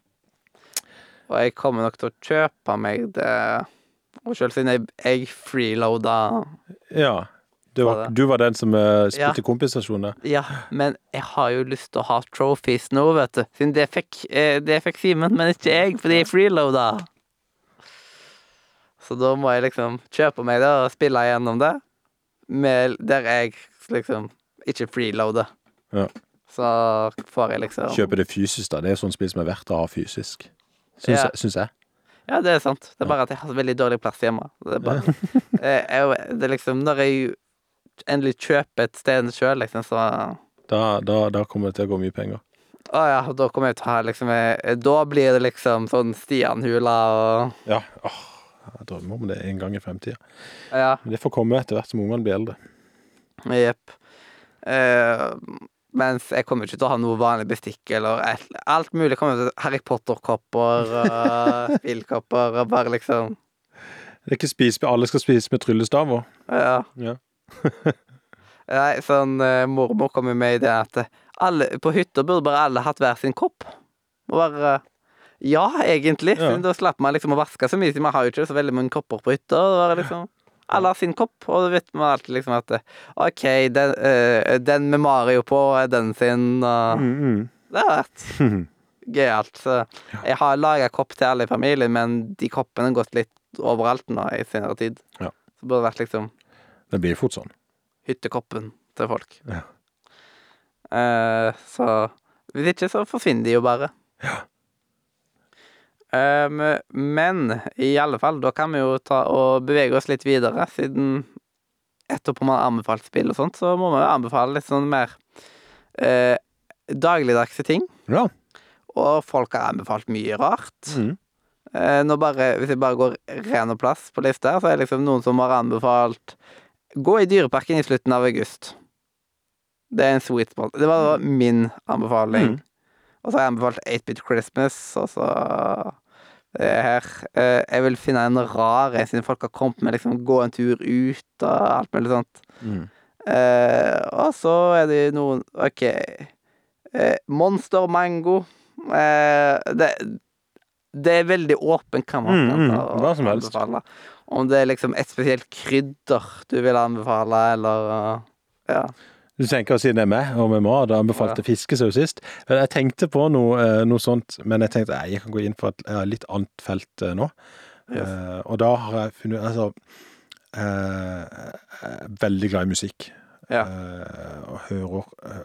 Og jeg kommer nok til å kjøpe meg det Og selv siden jeg, jeg freeloada Ja. Du Var du var den som uh, spilte ja. der. Ja, men jeg har jo lyst til å ha trophies nå, vet du. Siden det fikk, eh, det fikk Simen, men ikke jeg, fordi jeg freeloada. Så da må jeg liksom kjøpe meg det og spille gjennom det, med, der jeg liksom ikke freeloader. Ja. Så får jeg liksom Kjøpe det fysisk, da. Det er sånn spill som er verdt å ha fysisk. Syns, Ja. jeg, syns jeg. Ja, det er sant. Det er bare at jeg har så veldig dårlig plass hjemme. Det er bare Eh, jeg, Det er liksom Når jeg endelig kjøper et sted sjøl, liksom, så Da, da, da kommer det til å gå mye penger. Å ja, da kommer jeg til å ha liksom eh, Da blir det liksom sånn Stian-hula og Ja. Åh, jeg drømmer om det en gang i fremtida. Ja, Men det får komme etter hvert som ungene blir eldre. jepp. Eh, mens jeg kommer ikke til å ha noe vanlig bestikk eller et, alt mulig. kommer til Harry Potter-kopper og spillkopper og bare liksom Det er ikke spis Alle skal spise med tryllestaver. Ja. Ja. Nei, sånn eh, mormor kommer med i det at alle, på hytta burde bare alle hatt hver sin kopp. Og bare Ja, egentlig. Ja. Da slapp man liksom å vaske så mye. siden Man har jo ikke så veldig mange kopper på hytta. det var liksom Alle har sin kopp, og da vet man alltid liksom at OK, den, øh, den med Mario på er den sin, og Mm, mm. Det har vært gøyalt. Så jeg har laga kopp til alle i familien, men de koppene har gått litt overalt nå i senere tid. Ja. Så burde det vært liksom Det blir fort sånn. hyttekoppen til folk. Ja. Uh, så hvis ikke, så forsvinner de jo bare. Ehm, men i alle fall, da kan vi jo ta og bevege oss litt videre, siden etterpå man har anbefalt spill og sånt, så må vi anbefale litt sånn mer uh, dagligdagse ting. Ja. Og folk har anbefalt mye rart. Mm. Uh, nå bare, hvis jeg bare går ren og plass på lista, så er det liksom noen som har anbefalt Gå i Dyreparken i slutten av august. Det er en sweet spot. Det var min anbefaling. Mm. Og så har jeg anbefalt 8-Bit Christmas, og så her. Eh, jeg vil finne en rar en, siden folk har kommet med liksom gå en tur ut og alt mulig sånt. Mm. Eh, og så er det noen OK. Eh, Monster Mango. Eh, det, det er veldig åpen hva man Mm, kan mm, mm, hva som helst. anbefale. Om det er liksom et spesielt krydder du vil anbefale, eller uh, Ja. Du tenker siden det er meg og med mat, da anbefalte fiskesaus sist. Men Jeg tenkte på noe, eh, noe sånt, men jeg tenkte nei, jeg kan gå inn for et eh, litt annet felt eh, nå. Yes. Uh, og da har jeg funnet Altså Jeg er veldig glad i musikk. Ja. Uh, og hører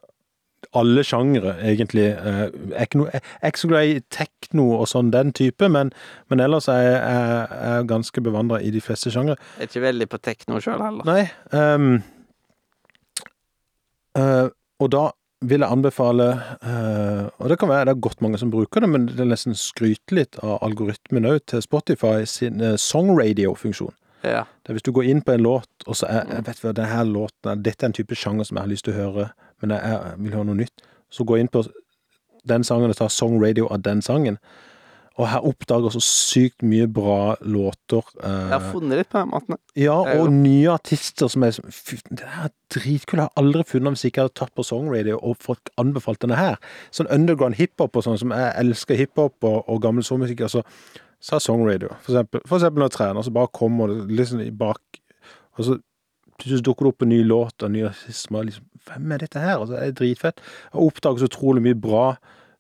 alle sjangre, egentlig. Jeg, er ikke no, jeg er ikke så glad i tekno og sånn den type, men, men ellers er jeg, jeg, jeg er ganske bevandra i de fleste sjangre. Jeg er ikke veldig på tekno sjøl heller. Nei. eh, og da vil jeg anbefale eh, Og det kan være det er godt mange som bruker det, men det er nesten skryte litt av algoritmen òg til Spotify sin uh, songradio-funksjon. Ja. Det er Hvis du går inn på en låt, og så er jeg vet hva, denne låten Dette er en type sjanger som jeg har lyst til å høre, men jeg, jeg vil høre noe nytt. Så gå inn på den sangen og ta songradio av den sangen. Og her oppdager så sykt mye bra låter. eh, Jeg har funnet litt på den måten. ja, og nye artister som er Fy, Det er dritkul. Jeg har aldri funnet hvis ikke jeg hadde tatt på songradio og fått anbefalt denne her. Sånn underground hiphop og sånn, som jeg elsker hiphop og, og gammel sångmusikk. Altså, så er songradio. For eksempel, for eksempel når jeg trener, så bare kommer det liksom bak Og så plutselig dukker det opp en ny låt og en ny artist som er liksom Hvem er dette her? Altså, det er dritfett. Jeg oppdager så utrolig mye bra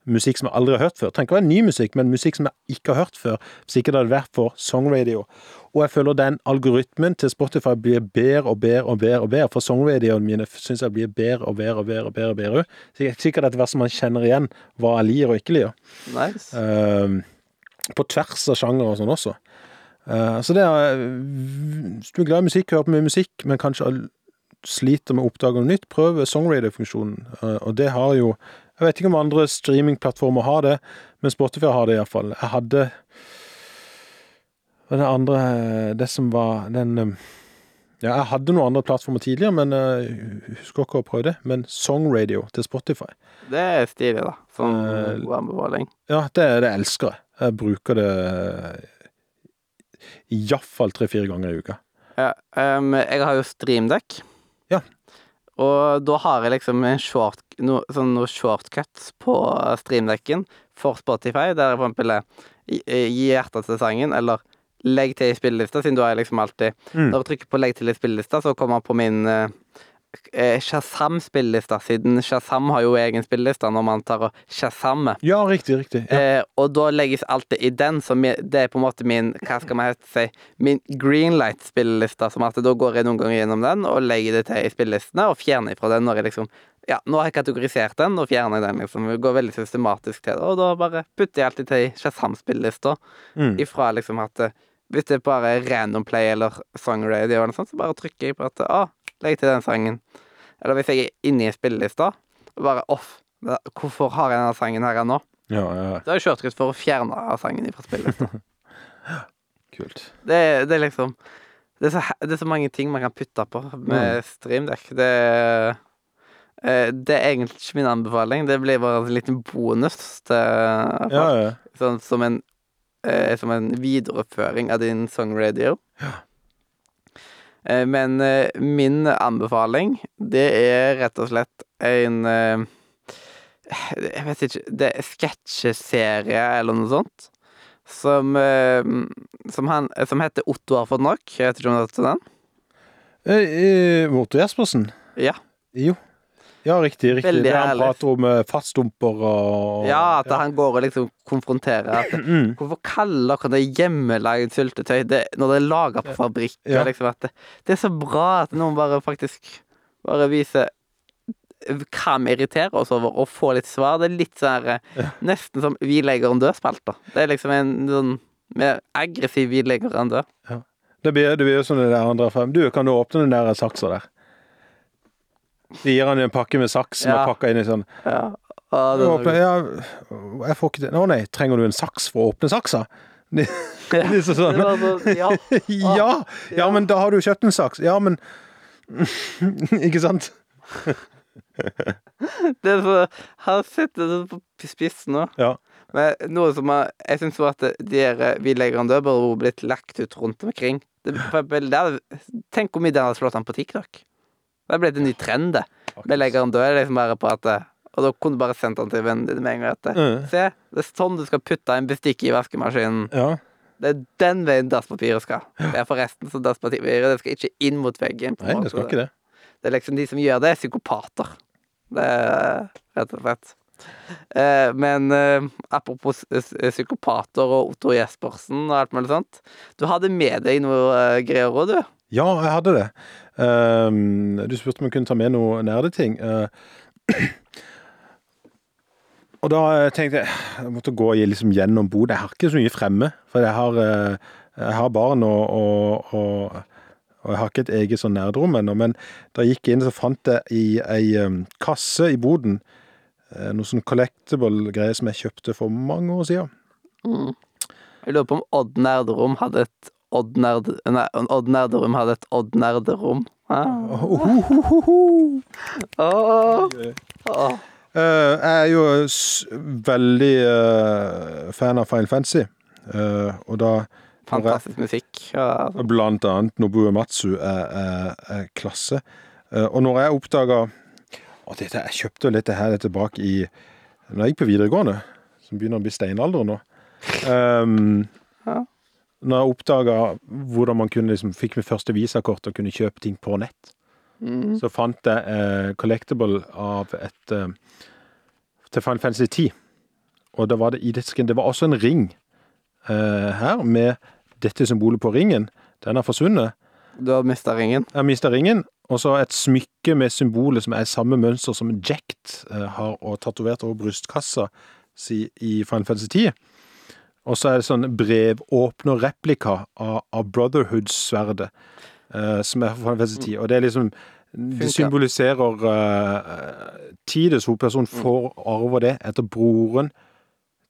musikk som jeg aldri har hørt før. Det trenger ikke være ny musikk, men musikk som jeg ikke har hørt før. Hvis ikke det hadde vært for songradio. Og jeg føler den algoritmen til Spotify blir bedre og bedre og bedre. og bedre, For songradioene mine syns jeg blir bedre og bedre og bedre. og bedre og bedre. Så jeg er sikkert etter hvert som man kjenner igjen hva jeg liker og ikke liker. Nice. Uh, på tvers av sjanger og sånn også. Uh, så det er Hvis du er glad i musikk, hører på mye musikk, men kanskje sliter med å oppdage noe nytt, prøv songradio-funksjonen. Eh, og det har jo Jeg vet ikke om andre streamingplattformer har det, men Spotify har det iallfall. Jeg hadde det andre Det som var den eh, Ja, jeg hadde noen andre plattformer tidligere, men jeg husker ikke å prøve det. Men Songradio til Spotify. Det er stilig, da. Sånn Eh, god anbefaling. Ja, det, det elsker jeg. Jeg bruker det iallfall tre-fire ganger i uka. Ja, um, jeg har jo streamdekk. Ja. Og da har jeg liksom en short, no, sånn noe shortcut på streamdekken for Spotify, der jeg for eksempel gir gi gi hjertet til sangen, eller legg til i spillelista, siden du har liksom alltid Mm. Når jeg trykker på legg til i spillelista, så kommer han på min eh, eh, Shazam-spillelista, siden Shazam har jo egen spilleliste når man tar og Shazamer. Ja, riktig, riktig. Ja. Eh, og da legges alt det i den, så det er på en måte min Hva skal man si Min greenlight-spilleliste. Som at da går jeg noen ganger gjennom den og legger det til i spillelistene, og fjerner fra den når jeg liksom Ja, nå har jeg kategorisert den, og fjerner den, liksom. Jeg går veldig systematisk til det, og da bare putter jeg alltid til Shazam-spillelista. Mm. Ifra liksom at eh, Hvis det bare er random play eller song radio eller noe sånt, så bare trykker jeg på at Å, legg til den sangen. Eller hvis jeg er inne i spillelista, og bare off. Hvorfor har jeg denne sangen her ennå? Ja, ja, Da har jeg kjørt ut for å fjerne sangen fra spillelista. kult. Det, er- det er liksom det er, så, det er så mange ting man kan putte på med streamdekk. Det, eh, det er egentlig ikke min anbefaling. Det blir bare en liten bonus til folk. Ja, ja. Sånn som en, eh, som en videreføring av din song radio. Eh, men eh, min anbefaling, det er rett og slett en eh, Jeg vet ikke Det er sketsjeserie eller noe sånt. Som, eh, som, han, som heter Otto har fått nok. Jeg vet ikke om du har hørt den? Otto eh, Jespersen? Ja. Jo. Ja, riktig. riktig. Veldig Det han herlig. prater om eh, fastdumper og Ja, at han går og liksom konfronterer at Mm. Hvorfor kaller dere det hjemmelagd syltetøy det, når det er laga på fabrikk? Ja. Liksom at det, det er så bra at noen bare faktisk bare viser hva vi irriterer oss over, og får litt svar. Det er litt sånn eh, Nesten som Vi legger en død-spalte. Det er liksom en sånn mer aggressiv Vi legger en død. Det blir, det blir jo sånn det der andre fem. Du, kan du åpne den der saksa der? Så gir han en pakke med saks som Ja. er pakka inn i sånn. Ja. Ah, det, åpner, ja, jeg får ikke til Å nei, trenger du en saks for å åpne saksa? De, ja. liksom sånn. det var ja. Ja, ja, men da har du kjøpt en saks. Ja, men Ikke sant? Det er så Han sitter det på spissen nå. Ja. Men noe som er, jeg syns var at de her eh, Vi en burde blitt lagt ut rundt omkring. Det, det tenk hvor mye den hadde slått an på TikTok. Det ble det en ny trend, det. Med er liksom bare på at eh, Og da kunne du bare sendt den til vennene dine med en gang. Mm. Se, det er sånn du skal putte en bestikk i vaskemaskinen. ja. Det er den veien dasspapiret skal. Det er forresten så dasspapiret det skal ikke inn mot veggen. Nei, det skal ikke det. Det er liksom de som gjør det, er psykopater. Det er rett og slett. Eh, men eh, apropos psykopater og Otto Jespersen og alt mulig sånt. Du hadde med deg noe eh, greier òg, du. Ja, jeg hadde det. Um, du spurte om jeg kunne ta med noe nerdeting. Uh, og da eh, tenkte jeg jeg måtte gå liksom gjennom boden. Jeg har ikke så mye fremme, for jeg har, eh, jeg har barn, og, og, og, og jeg har ikke et eget sånn nerderom ennå. Men da jeg gikk inn, så fant jeg i ei kasse i boden eh, noe sånn collectible greier som jeg kjøpte for mange år siden. Mm. Jeg lurer på om Odd Nerderom hadde et Odd Nerd... Nei, Odd Nerderom hadde et Odd Nerderom. Ah. Eh, jeg er jo veldig uh, fan av Final Fantasy. uh, og da Fantastisk musikk. Ja, blant annet Nobue Matsu er, er, er klasse. Og når jeg oppdaga jeg kjøpte dette her tilbake i Når jeg gikk på videregående, som begynner å bli steinalder nå um, Ja. Når jeg oppdaga hvordan man kunne liksom, fikk mitt første visakort og kunne kjøpe ting på nett, Mm. så fant jeg eh, collectible av et eh, til Final Fantasy 10. Og da var det i disken Det var også en ring eh, her med dette symbolet på ringen. Den har forsvunnet. Du har mista ringen. Jeg har mista ringen. Og så et smykke med symbolet som er samme mønster som Jekt eh, har og tatovert over brystkassa si i Final Fantasy 10. Og så er det sånn brevåpner-replika av, av Brotherhood-sverdet. uh, som er fra Fantasy 10. Og det er liksom Det symboliserer uh, Tides hovedperson får arve det etter broren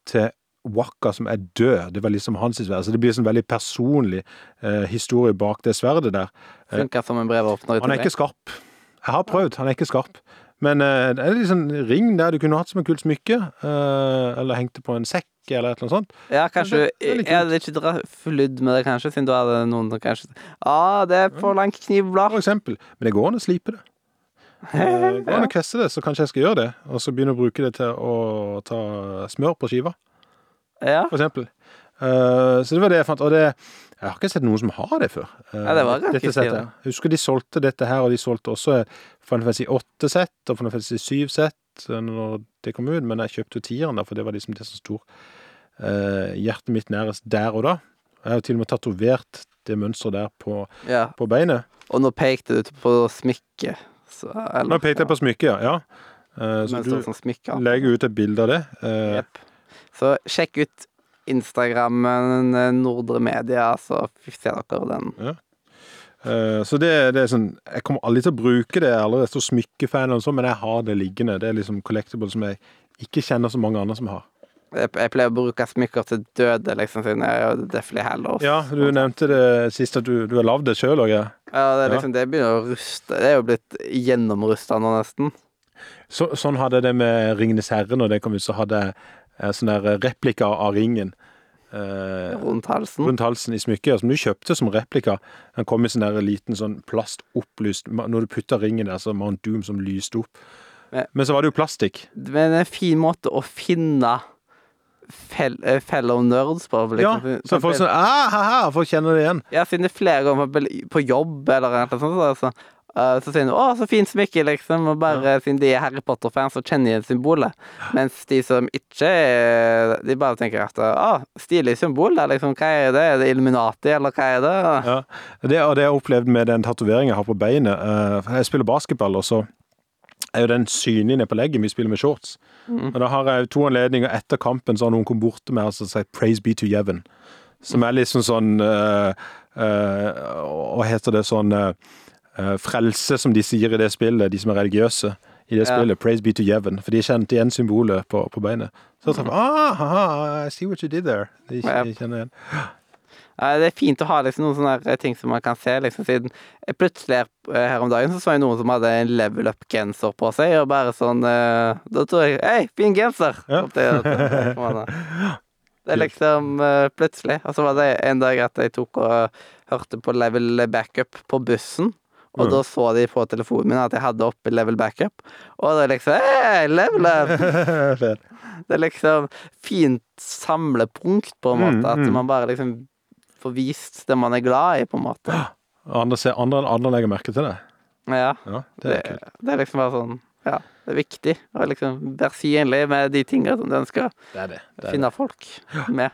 til Waka, som er død. Det var liksom hans sverd. Så det blir en sånn veldig personlig uh, historie bak det sverdet der. Funker som en brevåpner. Han er ikke skarp. Jeg har prøvd, han er ikke skarp. Men uh, det er sånn ring der du kunne hatt som en kult smykke, uh, eller hengte på en sekk, eller et eller annet sånt. Ja, kanskje det Jeg hadde ikke dra flydd med det, kanskje, siden du hadde noen som kanskje ah, det er for langt knivblad. For eksempel. Men det går an å slipe det. Eh, Det går an å kvesse det, så kanskje jeg skal gjøre det. Og så begynne å bruke det til å ta smør på skiva, Ja. for eksempel. Eh, så det var det jeg fant. Og det Jeg har ikke sett noen som har det før. eh, Ja, det var dette settet. Jeg husker de solgte dette her, og de solgte også Final Fantasy 8-sett og Final Fantasy 7-sett når det kom ut, men jeg kjøpte jo tieren, da, for det var liksom det som sto eh, hjertet mitt nærest der og da. Jeg har jo til og med tatovert det mønsteret der på, ja. på beinet. Og nå pekte du på smykket. Nå pekte jeg på smykket, ja. ja. Eh, så du sånn smykke. legger ut et bilde av det. Eh, yep. Så sjekk ut Instagrammen eh, Nordre Media, så ser dere den. Eh, Så det, det er sånn Jeg kommer aldri til å bruke det, jeg er så smykkefan, og sånn, men jeg har det liggende. Det er liksom collectible som jeg ikke kjenner så mange andre som har. Jeg, pleier å bruke smykker til døde, liksom, siden jeg er Deathly Hallows. Ja, du nevnte det sist at du, du har lagd det sjøl òg, ja. Ja, det, er liksom, det begynner å ruste. Det er jo blitt gjennomrusta nå, nesten. Så, sånn hadde jeg det med Ringenes herre når det kom ut, så hadde jeg eh, sånn der replika av ringen. Eh, Rundt halsen. rundt halsen i smykket, som du kjøpte som replika. Den kom i sånn der liten sånn plast opplyst Når du putta ringen der, så Mount Doom som lyste opp. Men- Men så var det jo plastikk. Men en fin måte å finne fel, eh, fellow nerds på. Ja, Liksom. så folk sånn ah, ha, Folk kjenner det igjen. Ja, siden det er flere ganger på, på jobb eller noe sånt, så, så, eh, så sier de 'Å, så fint smykke', liksom. Og bare siden de er Harry Potter-fans, så kjenner de symbolet. Mens de som ikke er De bare tenker at 'Å, stilig symbol', da, liksom. Hva er det? Er det Illuminati, eller hva er det? Ja. Det, og det jeg har opplevd med den tatoveringen jeg har på beinet for Jeg spiller basketball, og så er jo den synlig nede på leggen. Vi spiller med shorts. Mm. Og da har jeg to anledninger etter kampen, så har noen kommet bort til meg og sagt 'Praise be to Yevon'. Som er liksom sånn uh, Hva heter det sånn eh, Frelse, som de sier i det spillet, de som er religiøse i det spillet. 'Praise be to Yevon'. For de kjente igjen symbolet på, på beinet. Så traff ah, haha, I see what you did there. De, de kjenner igjen. Eh, Det er fint å ha liksom noen sånne ting som man kan se, liksom, siden eh, plutselig eh, her om dagen så så jeg noen som hadde en level up-genser på seg, og bare sånn eh, Da tror jeg Hei, fin genser! Ja. Det. Det er liksom eh, plutselig. Og så var det en dag at jeg tok og hørte på level backup på bussen. Og Mm. da så de på telefonen min at jeg hadde oppe level backup. Og det er liksom hey, level up! Det er liksom fint samlepunkt, på en Mm, måte. At mm. man bare liksom får vist det man er glad i, på en måte. Andre, andre, andre legger merke til det. Ja. Ja, det Det, er det, det er liksom bare sånn Ja, det er viktig å liksom være synlig med de tingene som du ønsker Det er det. det, er finne folk med.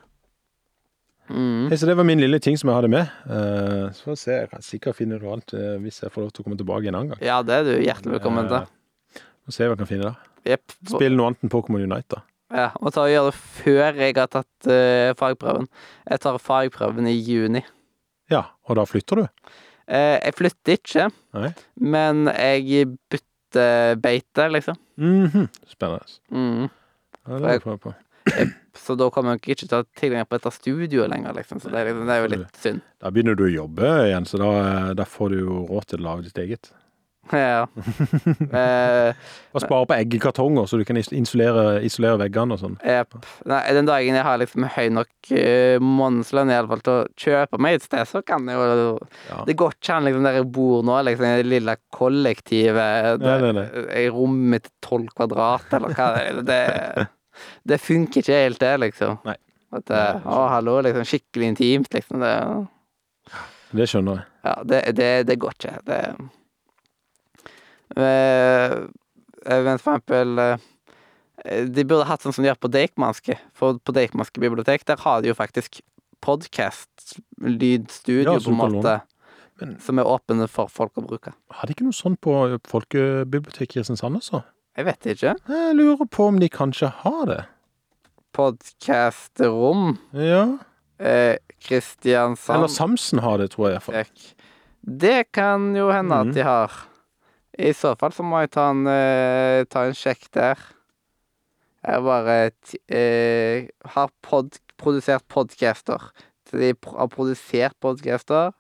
Mm. Hei, så det var min lille ting som jeg hadde med. Uh, så får vi se. Jeg kan sikkert finne noe annet uh, hvis jeg får lov til å komme tilbake en annen gang. Ja, det er du hjertelig velkommen til. Få se hva jeg kan finne da. Yep. Spille noe annet enn Pokémon Unite, da. Ja, og ta og gjøre det før jeg har tatt uh, fagprøven. Jeg tar fagprøven i juni. Ja, og da flytter du? Uh, jeg flytter ikke, Nei. men jeg bytter beite, liksom. Mhm. Spennende. Mm. Ja, det må jeg prøve på. Så da kan man ikke ta tilgang på dette studioet lenger, liksom. Så det er, liksom, det er jo litt synd. Da begynner du å jobbe igjen, så da, da får du jo råd til å lage ditt eget. Ja. eh, Og spare på eggekartonger, så du kan isolere, isolere veggene og sånn. Yep. Den dagen jeg har liksom høy nok uh, månedslønn i alle fall til å kjøpe meg et sted, så kan jeg jo Ja. Det går ikke an liksom der jeg bor nå, liksom i det lille kollektivet. Det, nei, nei. I rommet mitt tolv kvadrat, eller hva det er. Det, funker ikke helt, det, liksom. Nei. At det, å, hallo, liksom. Skikkelig intimt, liksom. Det, Det skjønner jeg. ja, det, det, det går ikke. Det eh, Men for eksempel eh, De burde hatt sånn som de gjør på Deichmanske. For på Deichmanske bibliotek, der har de jo faktisk podkast, lydstudio, Ja, på en måte. Men- Som er åpne for folk å bruke. Har de ikke noe sånt på folkebiblioteket i Kristiansand også? Jeg vet ikke. Jeg lurer på om de kanskje har det. Podkastrom. Ja. Eh, Kristiansand Eller Samsen har det, tror jeg. i hvert fall. bibliotek. Det kan jo hende mm. at de har. I så fall så må jeg ta en, eh, ta en sjekk der. Jeg bare eh, har pod produsert podcaster. Så de har produsert podcaster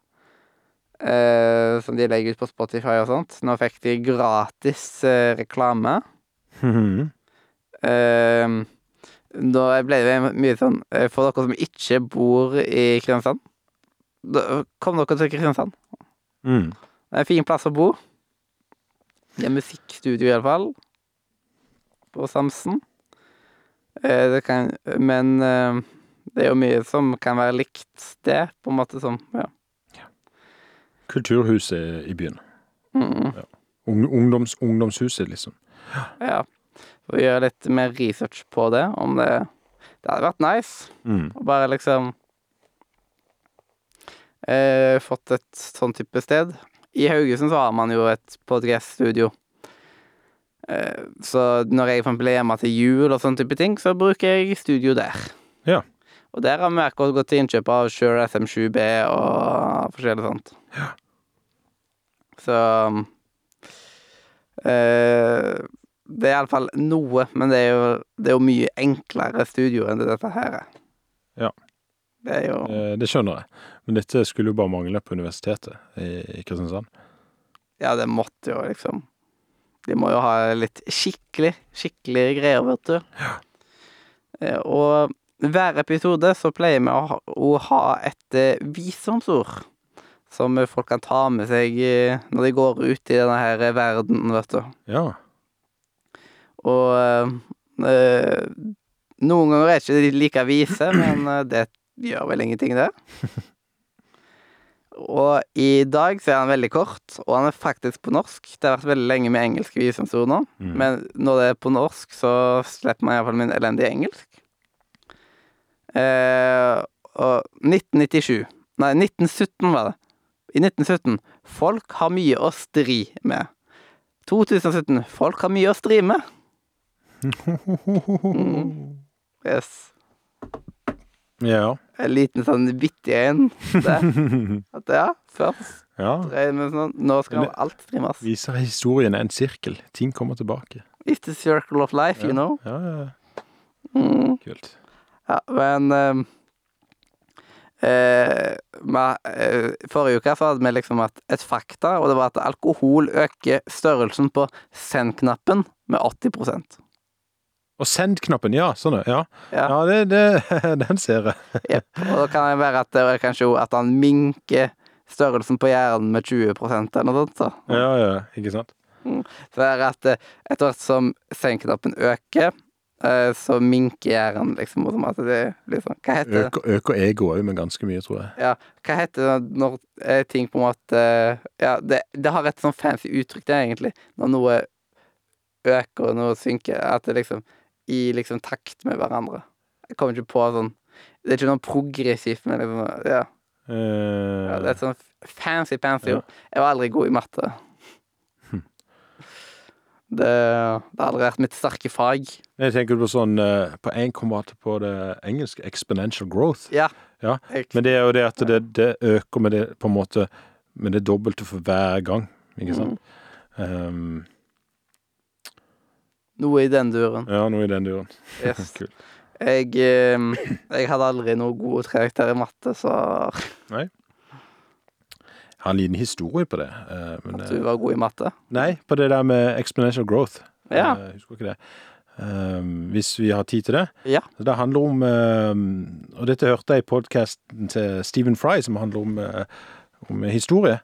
som de legger ut på Spotify og sånt. Nå fikk de gratis eh, reklame. Eh, da ble det mye sånn eh, For dere som ikke bor i Kristiansand, kom dere til Kristiansand. Mm. Det er en fin plass å bo. Det er musikkstudio, iallfall. På Samsen. Eh, det kan Men eh, det er jo mye som kan være likt det, på en måte som Ja. Kulturhuset i byen. Mm, Ja. ungdoms, ungdomshuset, liksom. ja. Får gjøre litt mer research på det, om det Det hadde vært nice. Mm. Og bare liksom eh, Fått et sånn type sted. I Haugesund så har man jo et podcast-studio. Eh, så når jeg er hjemme til jul og sånne type ting, så bruker jeg studio der. Ja. Og der har vi akkurat gått til innkjøp av Shure SM7B og forskjellig sånt. Ja. Så eh, Det er iallfall noe, men det er jo, det er jo mye enklere studio enn det dette her er. Ja. Det er jo Eh, Det skjønner jeg. Men dette skulle jo bare mangle på universitetet i, Kristiansand. Ja, det måtte jo liksom De må jo ha litt skikkelig, skikkelige greier, vet du. Eh, Og hver episode så pleier vi å ha, et visdomsord. Som folk kan ta med seg eh, når de går ut i denne her verden, vet du. Ja. Og eh, eh, noen ganger er ikke de like vise, men eh, det gjør vel ingenting, det. Og i dag så er han veldig kort, og han er faktisk på norsk. Det har vært veldig lenge med engelske visumsord nå, Mm. men når det er på norsk, så slipper man iallfall min elendige engelsk. Eh, og 1997 Nei, 1917 var det. I 1917 Folk har mye å stri med. 2017 Folk har mye å stri med. Mm. Yes. Ja. En liten sånn bitte en. At ja, først ja. sånn Nå skal alt streames. Viser historien en sirkel. Ting kommer tilbake. It's the circle of life, you know. Ja, ja, ja. Mm. Kult. Ja, men ehm, eh, ma- eh, Forrige uke så hadde vi liksom et fakta, og det var at alkohol øker størrelsen på send-knappen med 80 Og send-knappen, ja. Sånn, ja. Ja. Ja, det, det, den ser jeg. Jepp. Og da kan det være at det er kanskje at han minker størrelsen på hjernen med 20% eller noe sånt. Så. Ja, ja, ikke sant? Så det er at eh, etter hvert som send-knappen øker, så minker hjernen liksom. og Som at det blir sånn Hva heter det? Øker, egoet òg med ganske mye, tror jeg. Ja, hva heter det når eh, ting på en måte Ja, det, det har et sånn fancy uttrykk, det, egentlig. Når noe øker og noe synker. At det liksom I liksom takt med hverandre. Jeg kommer ikke på sånn Det er ikke noe progressivt, men liksom Ja. Uh... ja det er et sånn fancy pansy Ja. Jeg var aldri god i matte. Det, det har aldri vært mitt sterke fag. jeg tenker på sånn eh, På én komma på det engelske exponential growth. Ja. Ja, Men det er jo det at det, det øker med det på en måte med det dobbelte for hver gang. Ikke sant? Um, noe i den duren. ja, noe i den duren. Yes. Kult. Jeg, eh, jeg hadde aldri noe gode karakter i matte, så Jeg har en liten historie på det. eh, men, at eh, du var god i matte. nei, på det der med exponential growth. Ja. Eh, husker ikke det. Hvis vi har tid til det. Ja. Så Det handler om Og dette hørte jeg i podkasten til Stephen Fry, som handler om, eh, om historie.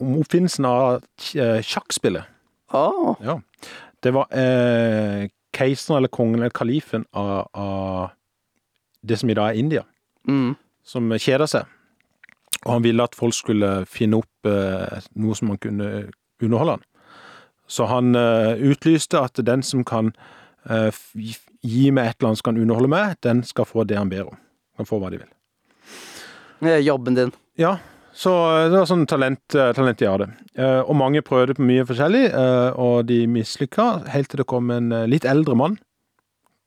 Om oppfinnelsen av eh, sjakkspillet. Oh. Ja. Det var eh, keiseren eller kongen eller kalifen av, av det som i dag er India, mm. som kjeder seg. Og han ville at folk skulle finne opp eh, noe som man kunne underholde han. Så han eh, utlyste at den som kan eh, gi meg et eller annet som kan underholde meg, den skal få det han ber om. Kan få hva de vil. Er jobben din. Ja, så eh, det var sånn talent, eh, talent de hadde. Eh, og mange prøvde på mye forskjellig, eh, og de mislykka, helt til det kom en eh, litt eldre mann.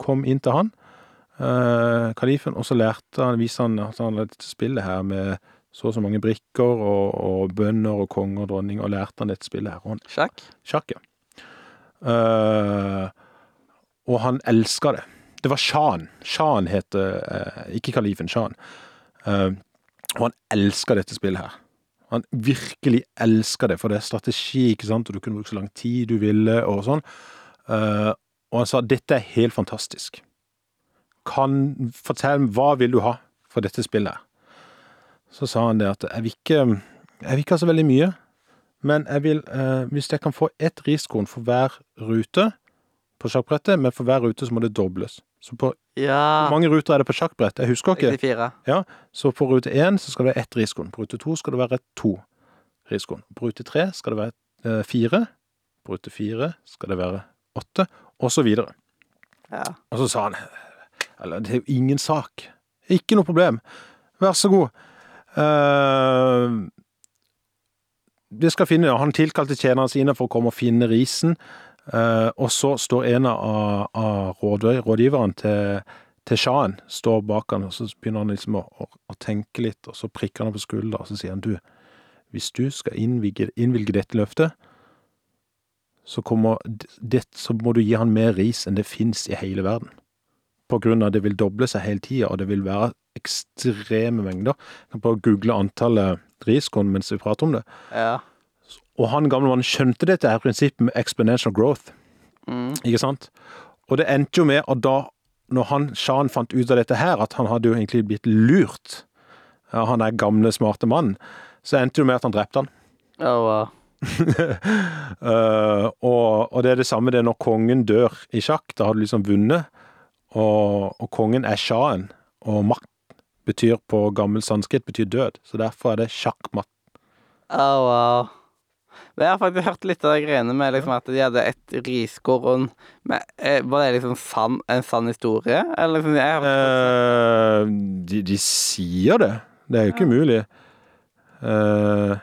Kom inn til han, eh, kalifen, og så lærte han, viste han at han hadde dette spillet her med så og så mange brikker og, og bønder og konger og dronninger, og lærte han dette spillet her. Og han Sjakk? Sjakk, ja. Eh, og han elska det. Det var Shan. Shan heter eh, Ikke kalifen, Shan. Eh, og han elska dette spillet her. Han virkelig elska det, for det er strategi, ikke sant, og du kunne bruke så lang tid du ville, og sånn. Eh, og han sa dette er helt fantastisk. Kan Fortell hva vil du ha for dette spillet her? Så sa han det at jeg vil ikke, jeg vil ikke ha så veldig mye. Men jeg vil, eh, hvis jeg kan få ett riskorn for hver rute på sjakkbrettet, men for hver rute så må det dobles. Så på Ja. hvor mange ruter er det på sjakkbrett? Jeg husker ikke. 64. Så på rute én så skal det være ett riskorn. På rute to skal det være to riskorn. På rute tre skal det være eh, fire. På rute fire skal det være åtte, og så videre. Ja. Og så sa han Eller, det er jo ingen sak. Ikke noe problem. Vær så god. Eh, det skal finne, Han tilkalte tjenerne sine for å komme og finne risen. uh, og så står en av, av råd, rådgiverne til, til sjahen står bak han, og så begynner han liksom å, å, å tenke litt, og så prikker han på skuldra, og så sier han du, hvis du skal innvilge, innvilge dette løftet, så, kommer, det, så må du gi han mer ris enn det fins i hele verden. På grunn av at det vil doble seg hele tida, og det vil være ekstreme mengder. Jeg kan bare google antallet riskorn mens vi prater om det. ja. Og han gamle mannen skjønte dette her prinsippet med exponential growth. Mm. Ikke sant? Og det endte jo med at da, når han, Shan fant ut av dette her, at han hadde jo egentlig blitt lurt av han der gamle, smarte mannen, så endte det jo med at han drepte han. Oh, wow. uh, og, og det er det samme det når kongen dør i sjakk. Da har du liksom vunnet. Og, og kongen er sjahen. Og makt betyr på gammel sanskrit betyr død. Så derfor er det sjakkmatt. Oh, wow. Jeg har faktisk hørt litt av de greiene med liksom at de hadde et riskorn eh, Var det liksom sann, en sann historie? Eller liksom jeg har, Eh, de, de sier det. Det er jo ikke mulig. Eh,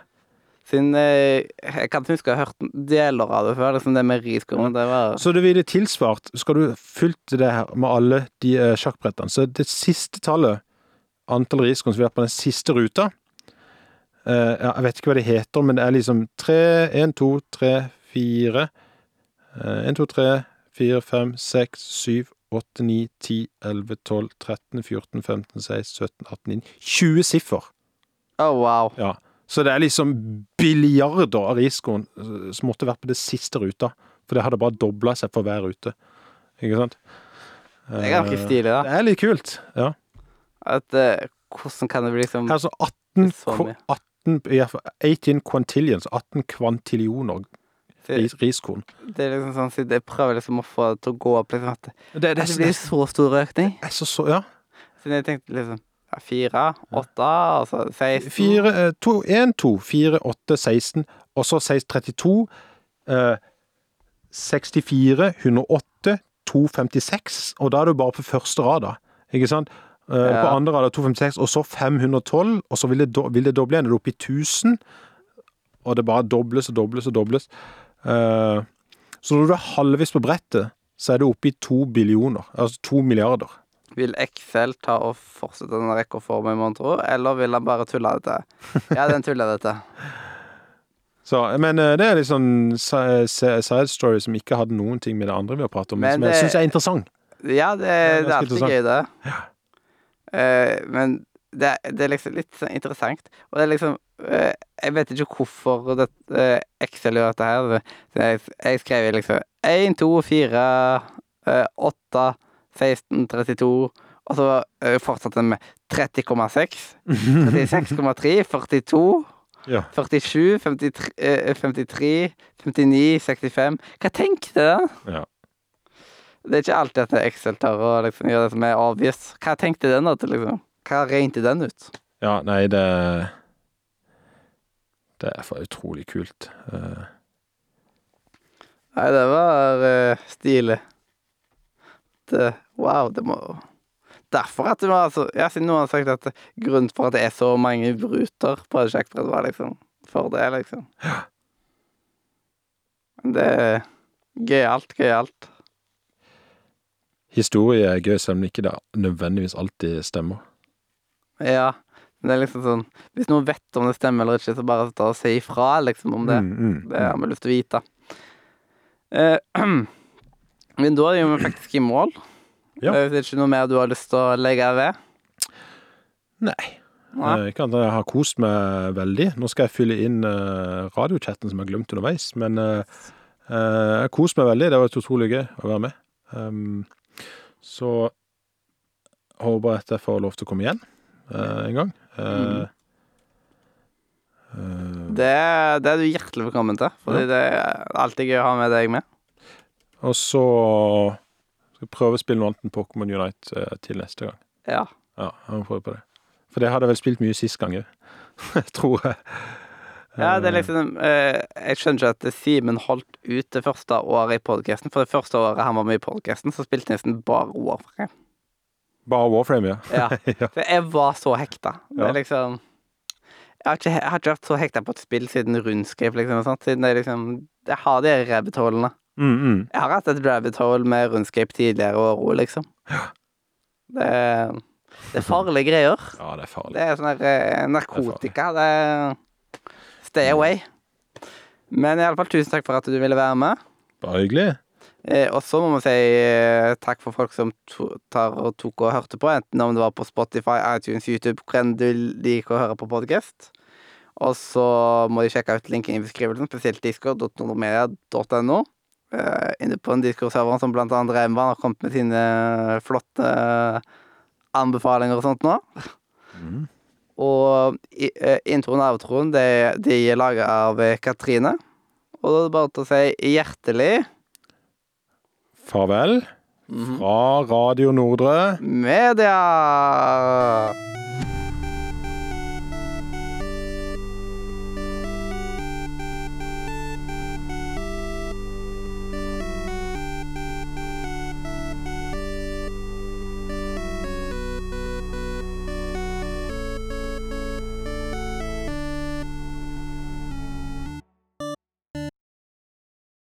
Siden eh, Jeg kan huske jeg har hørt deler av det før. Liksom det med riskorn. Det var så det ville tilsvart Skal du fylt det her med alle de eh, sjakkbrettene, så det siste tallet, antall riskorn som vi har på den siste ruta eh, Jeg vet ikke hva det heter, men det er liksom tre, én, to, tre, fire Én, to, tre, fire, fem, seks, syv, åtte, ni, ti, elleve, tolv, 13, 14, 15, 16, 17, 18, 19 20 siffer! Oh, wow. Ja. Så det er liksom billiarder av risikoen eh, som måtte vært på det siste ruta. For det hadde bare dobla seg for hver rute. Ikke sant? Det er ganske Eh, stilig, da. Det er litt kult. Ja. At, uh, hvordan kan det bli liksom Her er så 18, Så ko- 18 i hvert fall 18 quantillions, 18 kvantillioner det, riskorn. det er liksom sånn Jeg prøver liksom å få det til å gå opp liksom at det, Det, det, det blir så stor økning. er så, så Ja. Siden jeg tenkte liksom ja, Fire, åtte, og så 16 Fire, eh, to, 1, 2, 4, 8, 16, og så 16, 32, eh, 64, 108, 256, og da er du bare på første rad, da. Ikke sant? Eh, Ja. På andre rad er det 256, og så 512, og så vil det, do, vil det doble igjen. Det du oppe i 1000, og det bare dobles og dobles og dobles. Eh, så når du er halvveis på brettet, så er det oppe i to billioner, altså to milliarder. Vil Excel ta og fortsette den rekordformen, mon tro, eller vil han bare tulle det til? Ja, den tuller det til. Så, men eh, det er litt sånn si- si- side story som ikke hadde noen ting med det andre vi har pratet om, men, Men som jeg syns er interessant. Ja, det, er det er alltid gøy, det. Eh, men det, det er liksom litt sånn interessant. Og det er liksom uh, Jeg vet ikke hvorfor det, uh, Excel gjør dette her. Jeg, jeg skrev liksom 1, 2, 4, eh, 8, 16, 32 Og så uh, fortsatte den med 30,6, 36,3, 42 Ja. 47, 53, eh, 53, 59, 65 Hva tenkte den? Ja. Det er ikke alltid at Excel tør å liksom gjøre det som er obvious. Hva tenkte den da til, liksom? Hva regnet den ut? Ja, nei, det Det er for utrolig kult. Uh... Nei, det var uh, stilig. Det, wow, det må Derfor at det var altså Ja, siden noen har sagt at grunnen for at det er så mange ruter på et sjakkbrett, var liksom for det, liksom. Men det er gøyalt, gøyalt. historie er gøy, selv om ikke det nødvendigvis alltid stemmer. Ja. Det er liksom sånn Hvis noen vet om det stemmer eller ikke, så bare ta og si ifra, liksom, om det. Mm, mm, Det har vi lyst til å vite. Eh, men da er vi faktisk i mål. Ja. Eh, Det er ikke noe mer du har lyst til å legge ved? Nei. Nei. Eh, Ikke enn jeg har kost meg veldig. Nå skal jeg fylle inn eh, radiochatten som jeg har glemt underveis, men jeg har kost meg veldig. Det har vært utrolig gøy å være med. Um, så håper jeg at jeg får lov til å komme igjen uh, en gang. Eh, eh, Det, det er du hjertelig velkommen til, fordi Ja. det er alltid gøy å ha med deg med. Og så skal jeg prøve å spille noe annet enn Pokémon Unite eh, til neste gang. Ja. Ja, jeg må prøve på det. For det hadde jeg vel spilt mye sist gang òg, tror jeg. ja, det er Eh, liksom eh, Jeg skjønner ikke at Simen holdt ut det første året i podkasten, for det første året han var med i podkasten, så spilte han nesten bare Warframe. Bare Warframe, ja. Ja. For jeg var så hekta. Det er liksom jeg har, ikke, jeg har ikke vært så hekta på et spill siden rundskriv, liksom. Siden det er liksom Jeg har de rabbit holene. Mm, mm. Jeg har hatt et rabbit hole med rundscape tidligere og ro, liksom. Det er, det er farlige greier. Ja, det er farlig. Det er sånn der eh, narkotika. Det er Stay away. Men iallfall tusen takk for at du ville være med. Bare hyggelig. Eh, og så må vi si eh, takk for folk som to, tar og tok og hørte på, enten om det var på Spotify, iTunes, YouTube, hvor du liker å høre på podkast. Og så må de sjekke ut linken i beskrivelsen, spesielt discord.nordmedia.no. Eh, inne på en Discord-server som blant annet Reimvann har kommet med sine flotte anbefalinger og sånt nå. Mm. Og eh, introen og outroen, det, de er laga av eh, Katrine. Og da er det bare til å si hjertelig Farvel fra Radio Nordre. Media!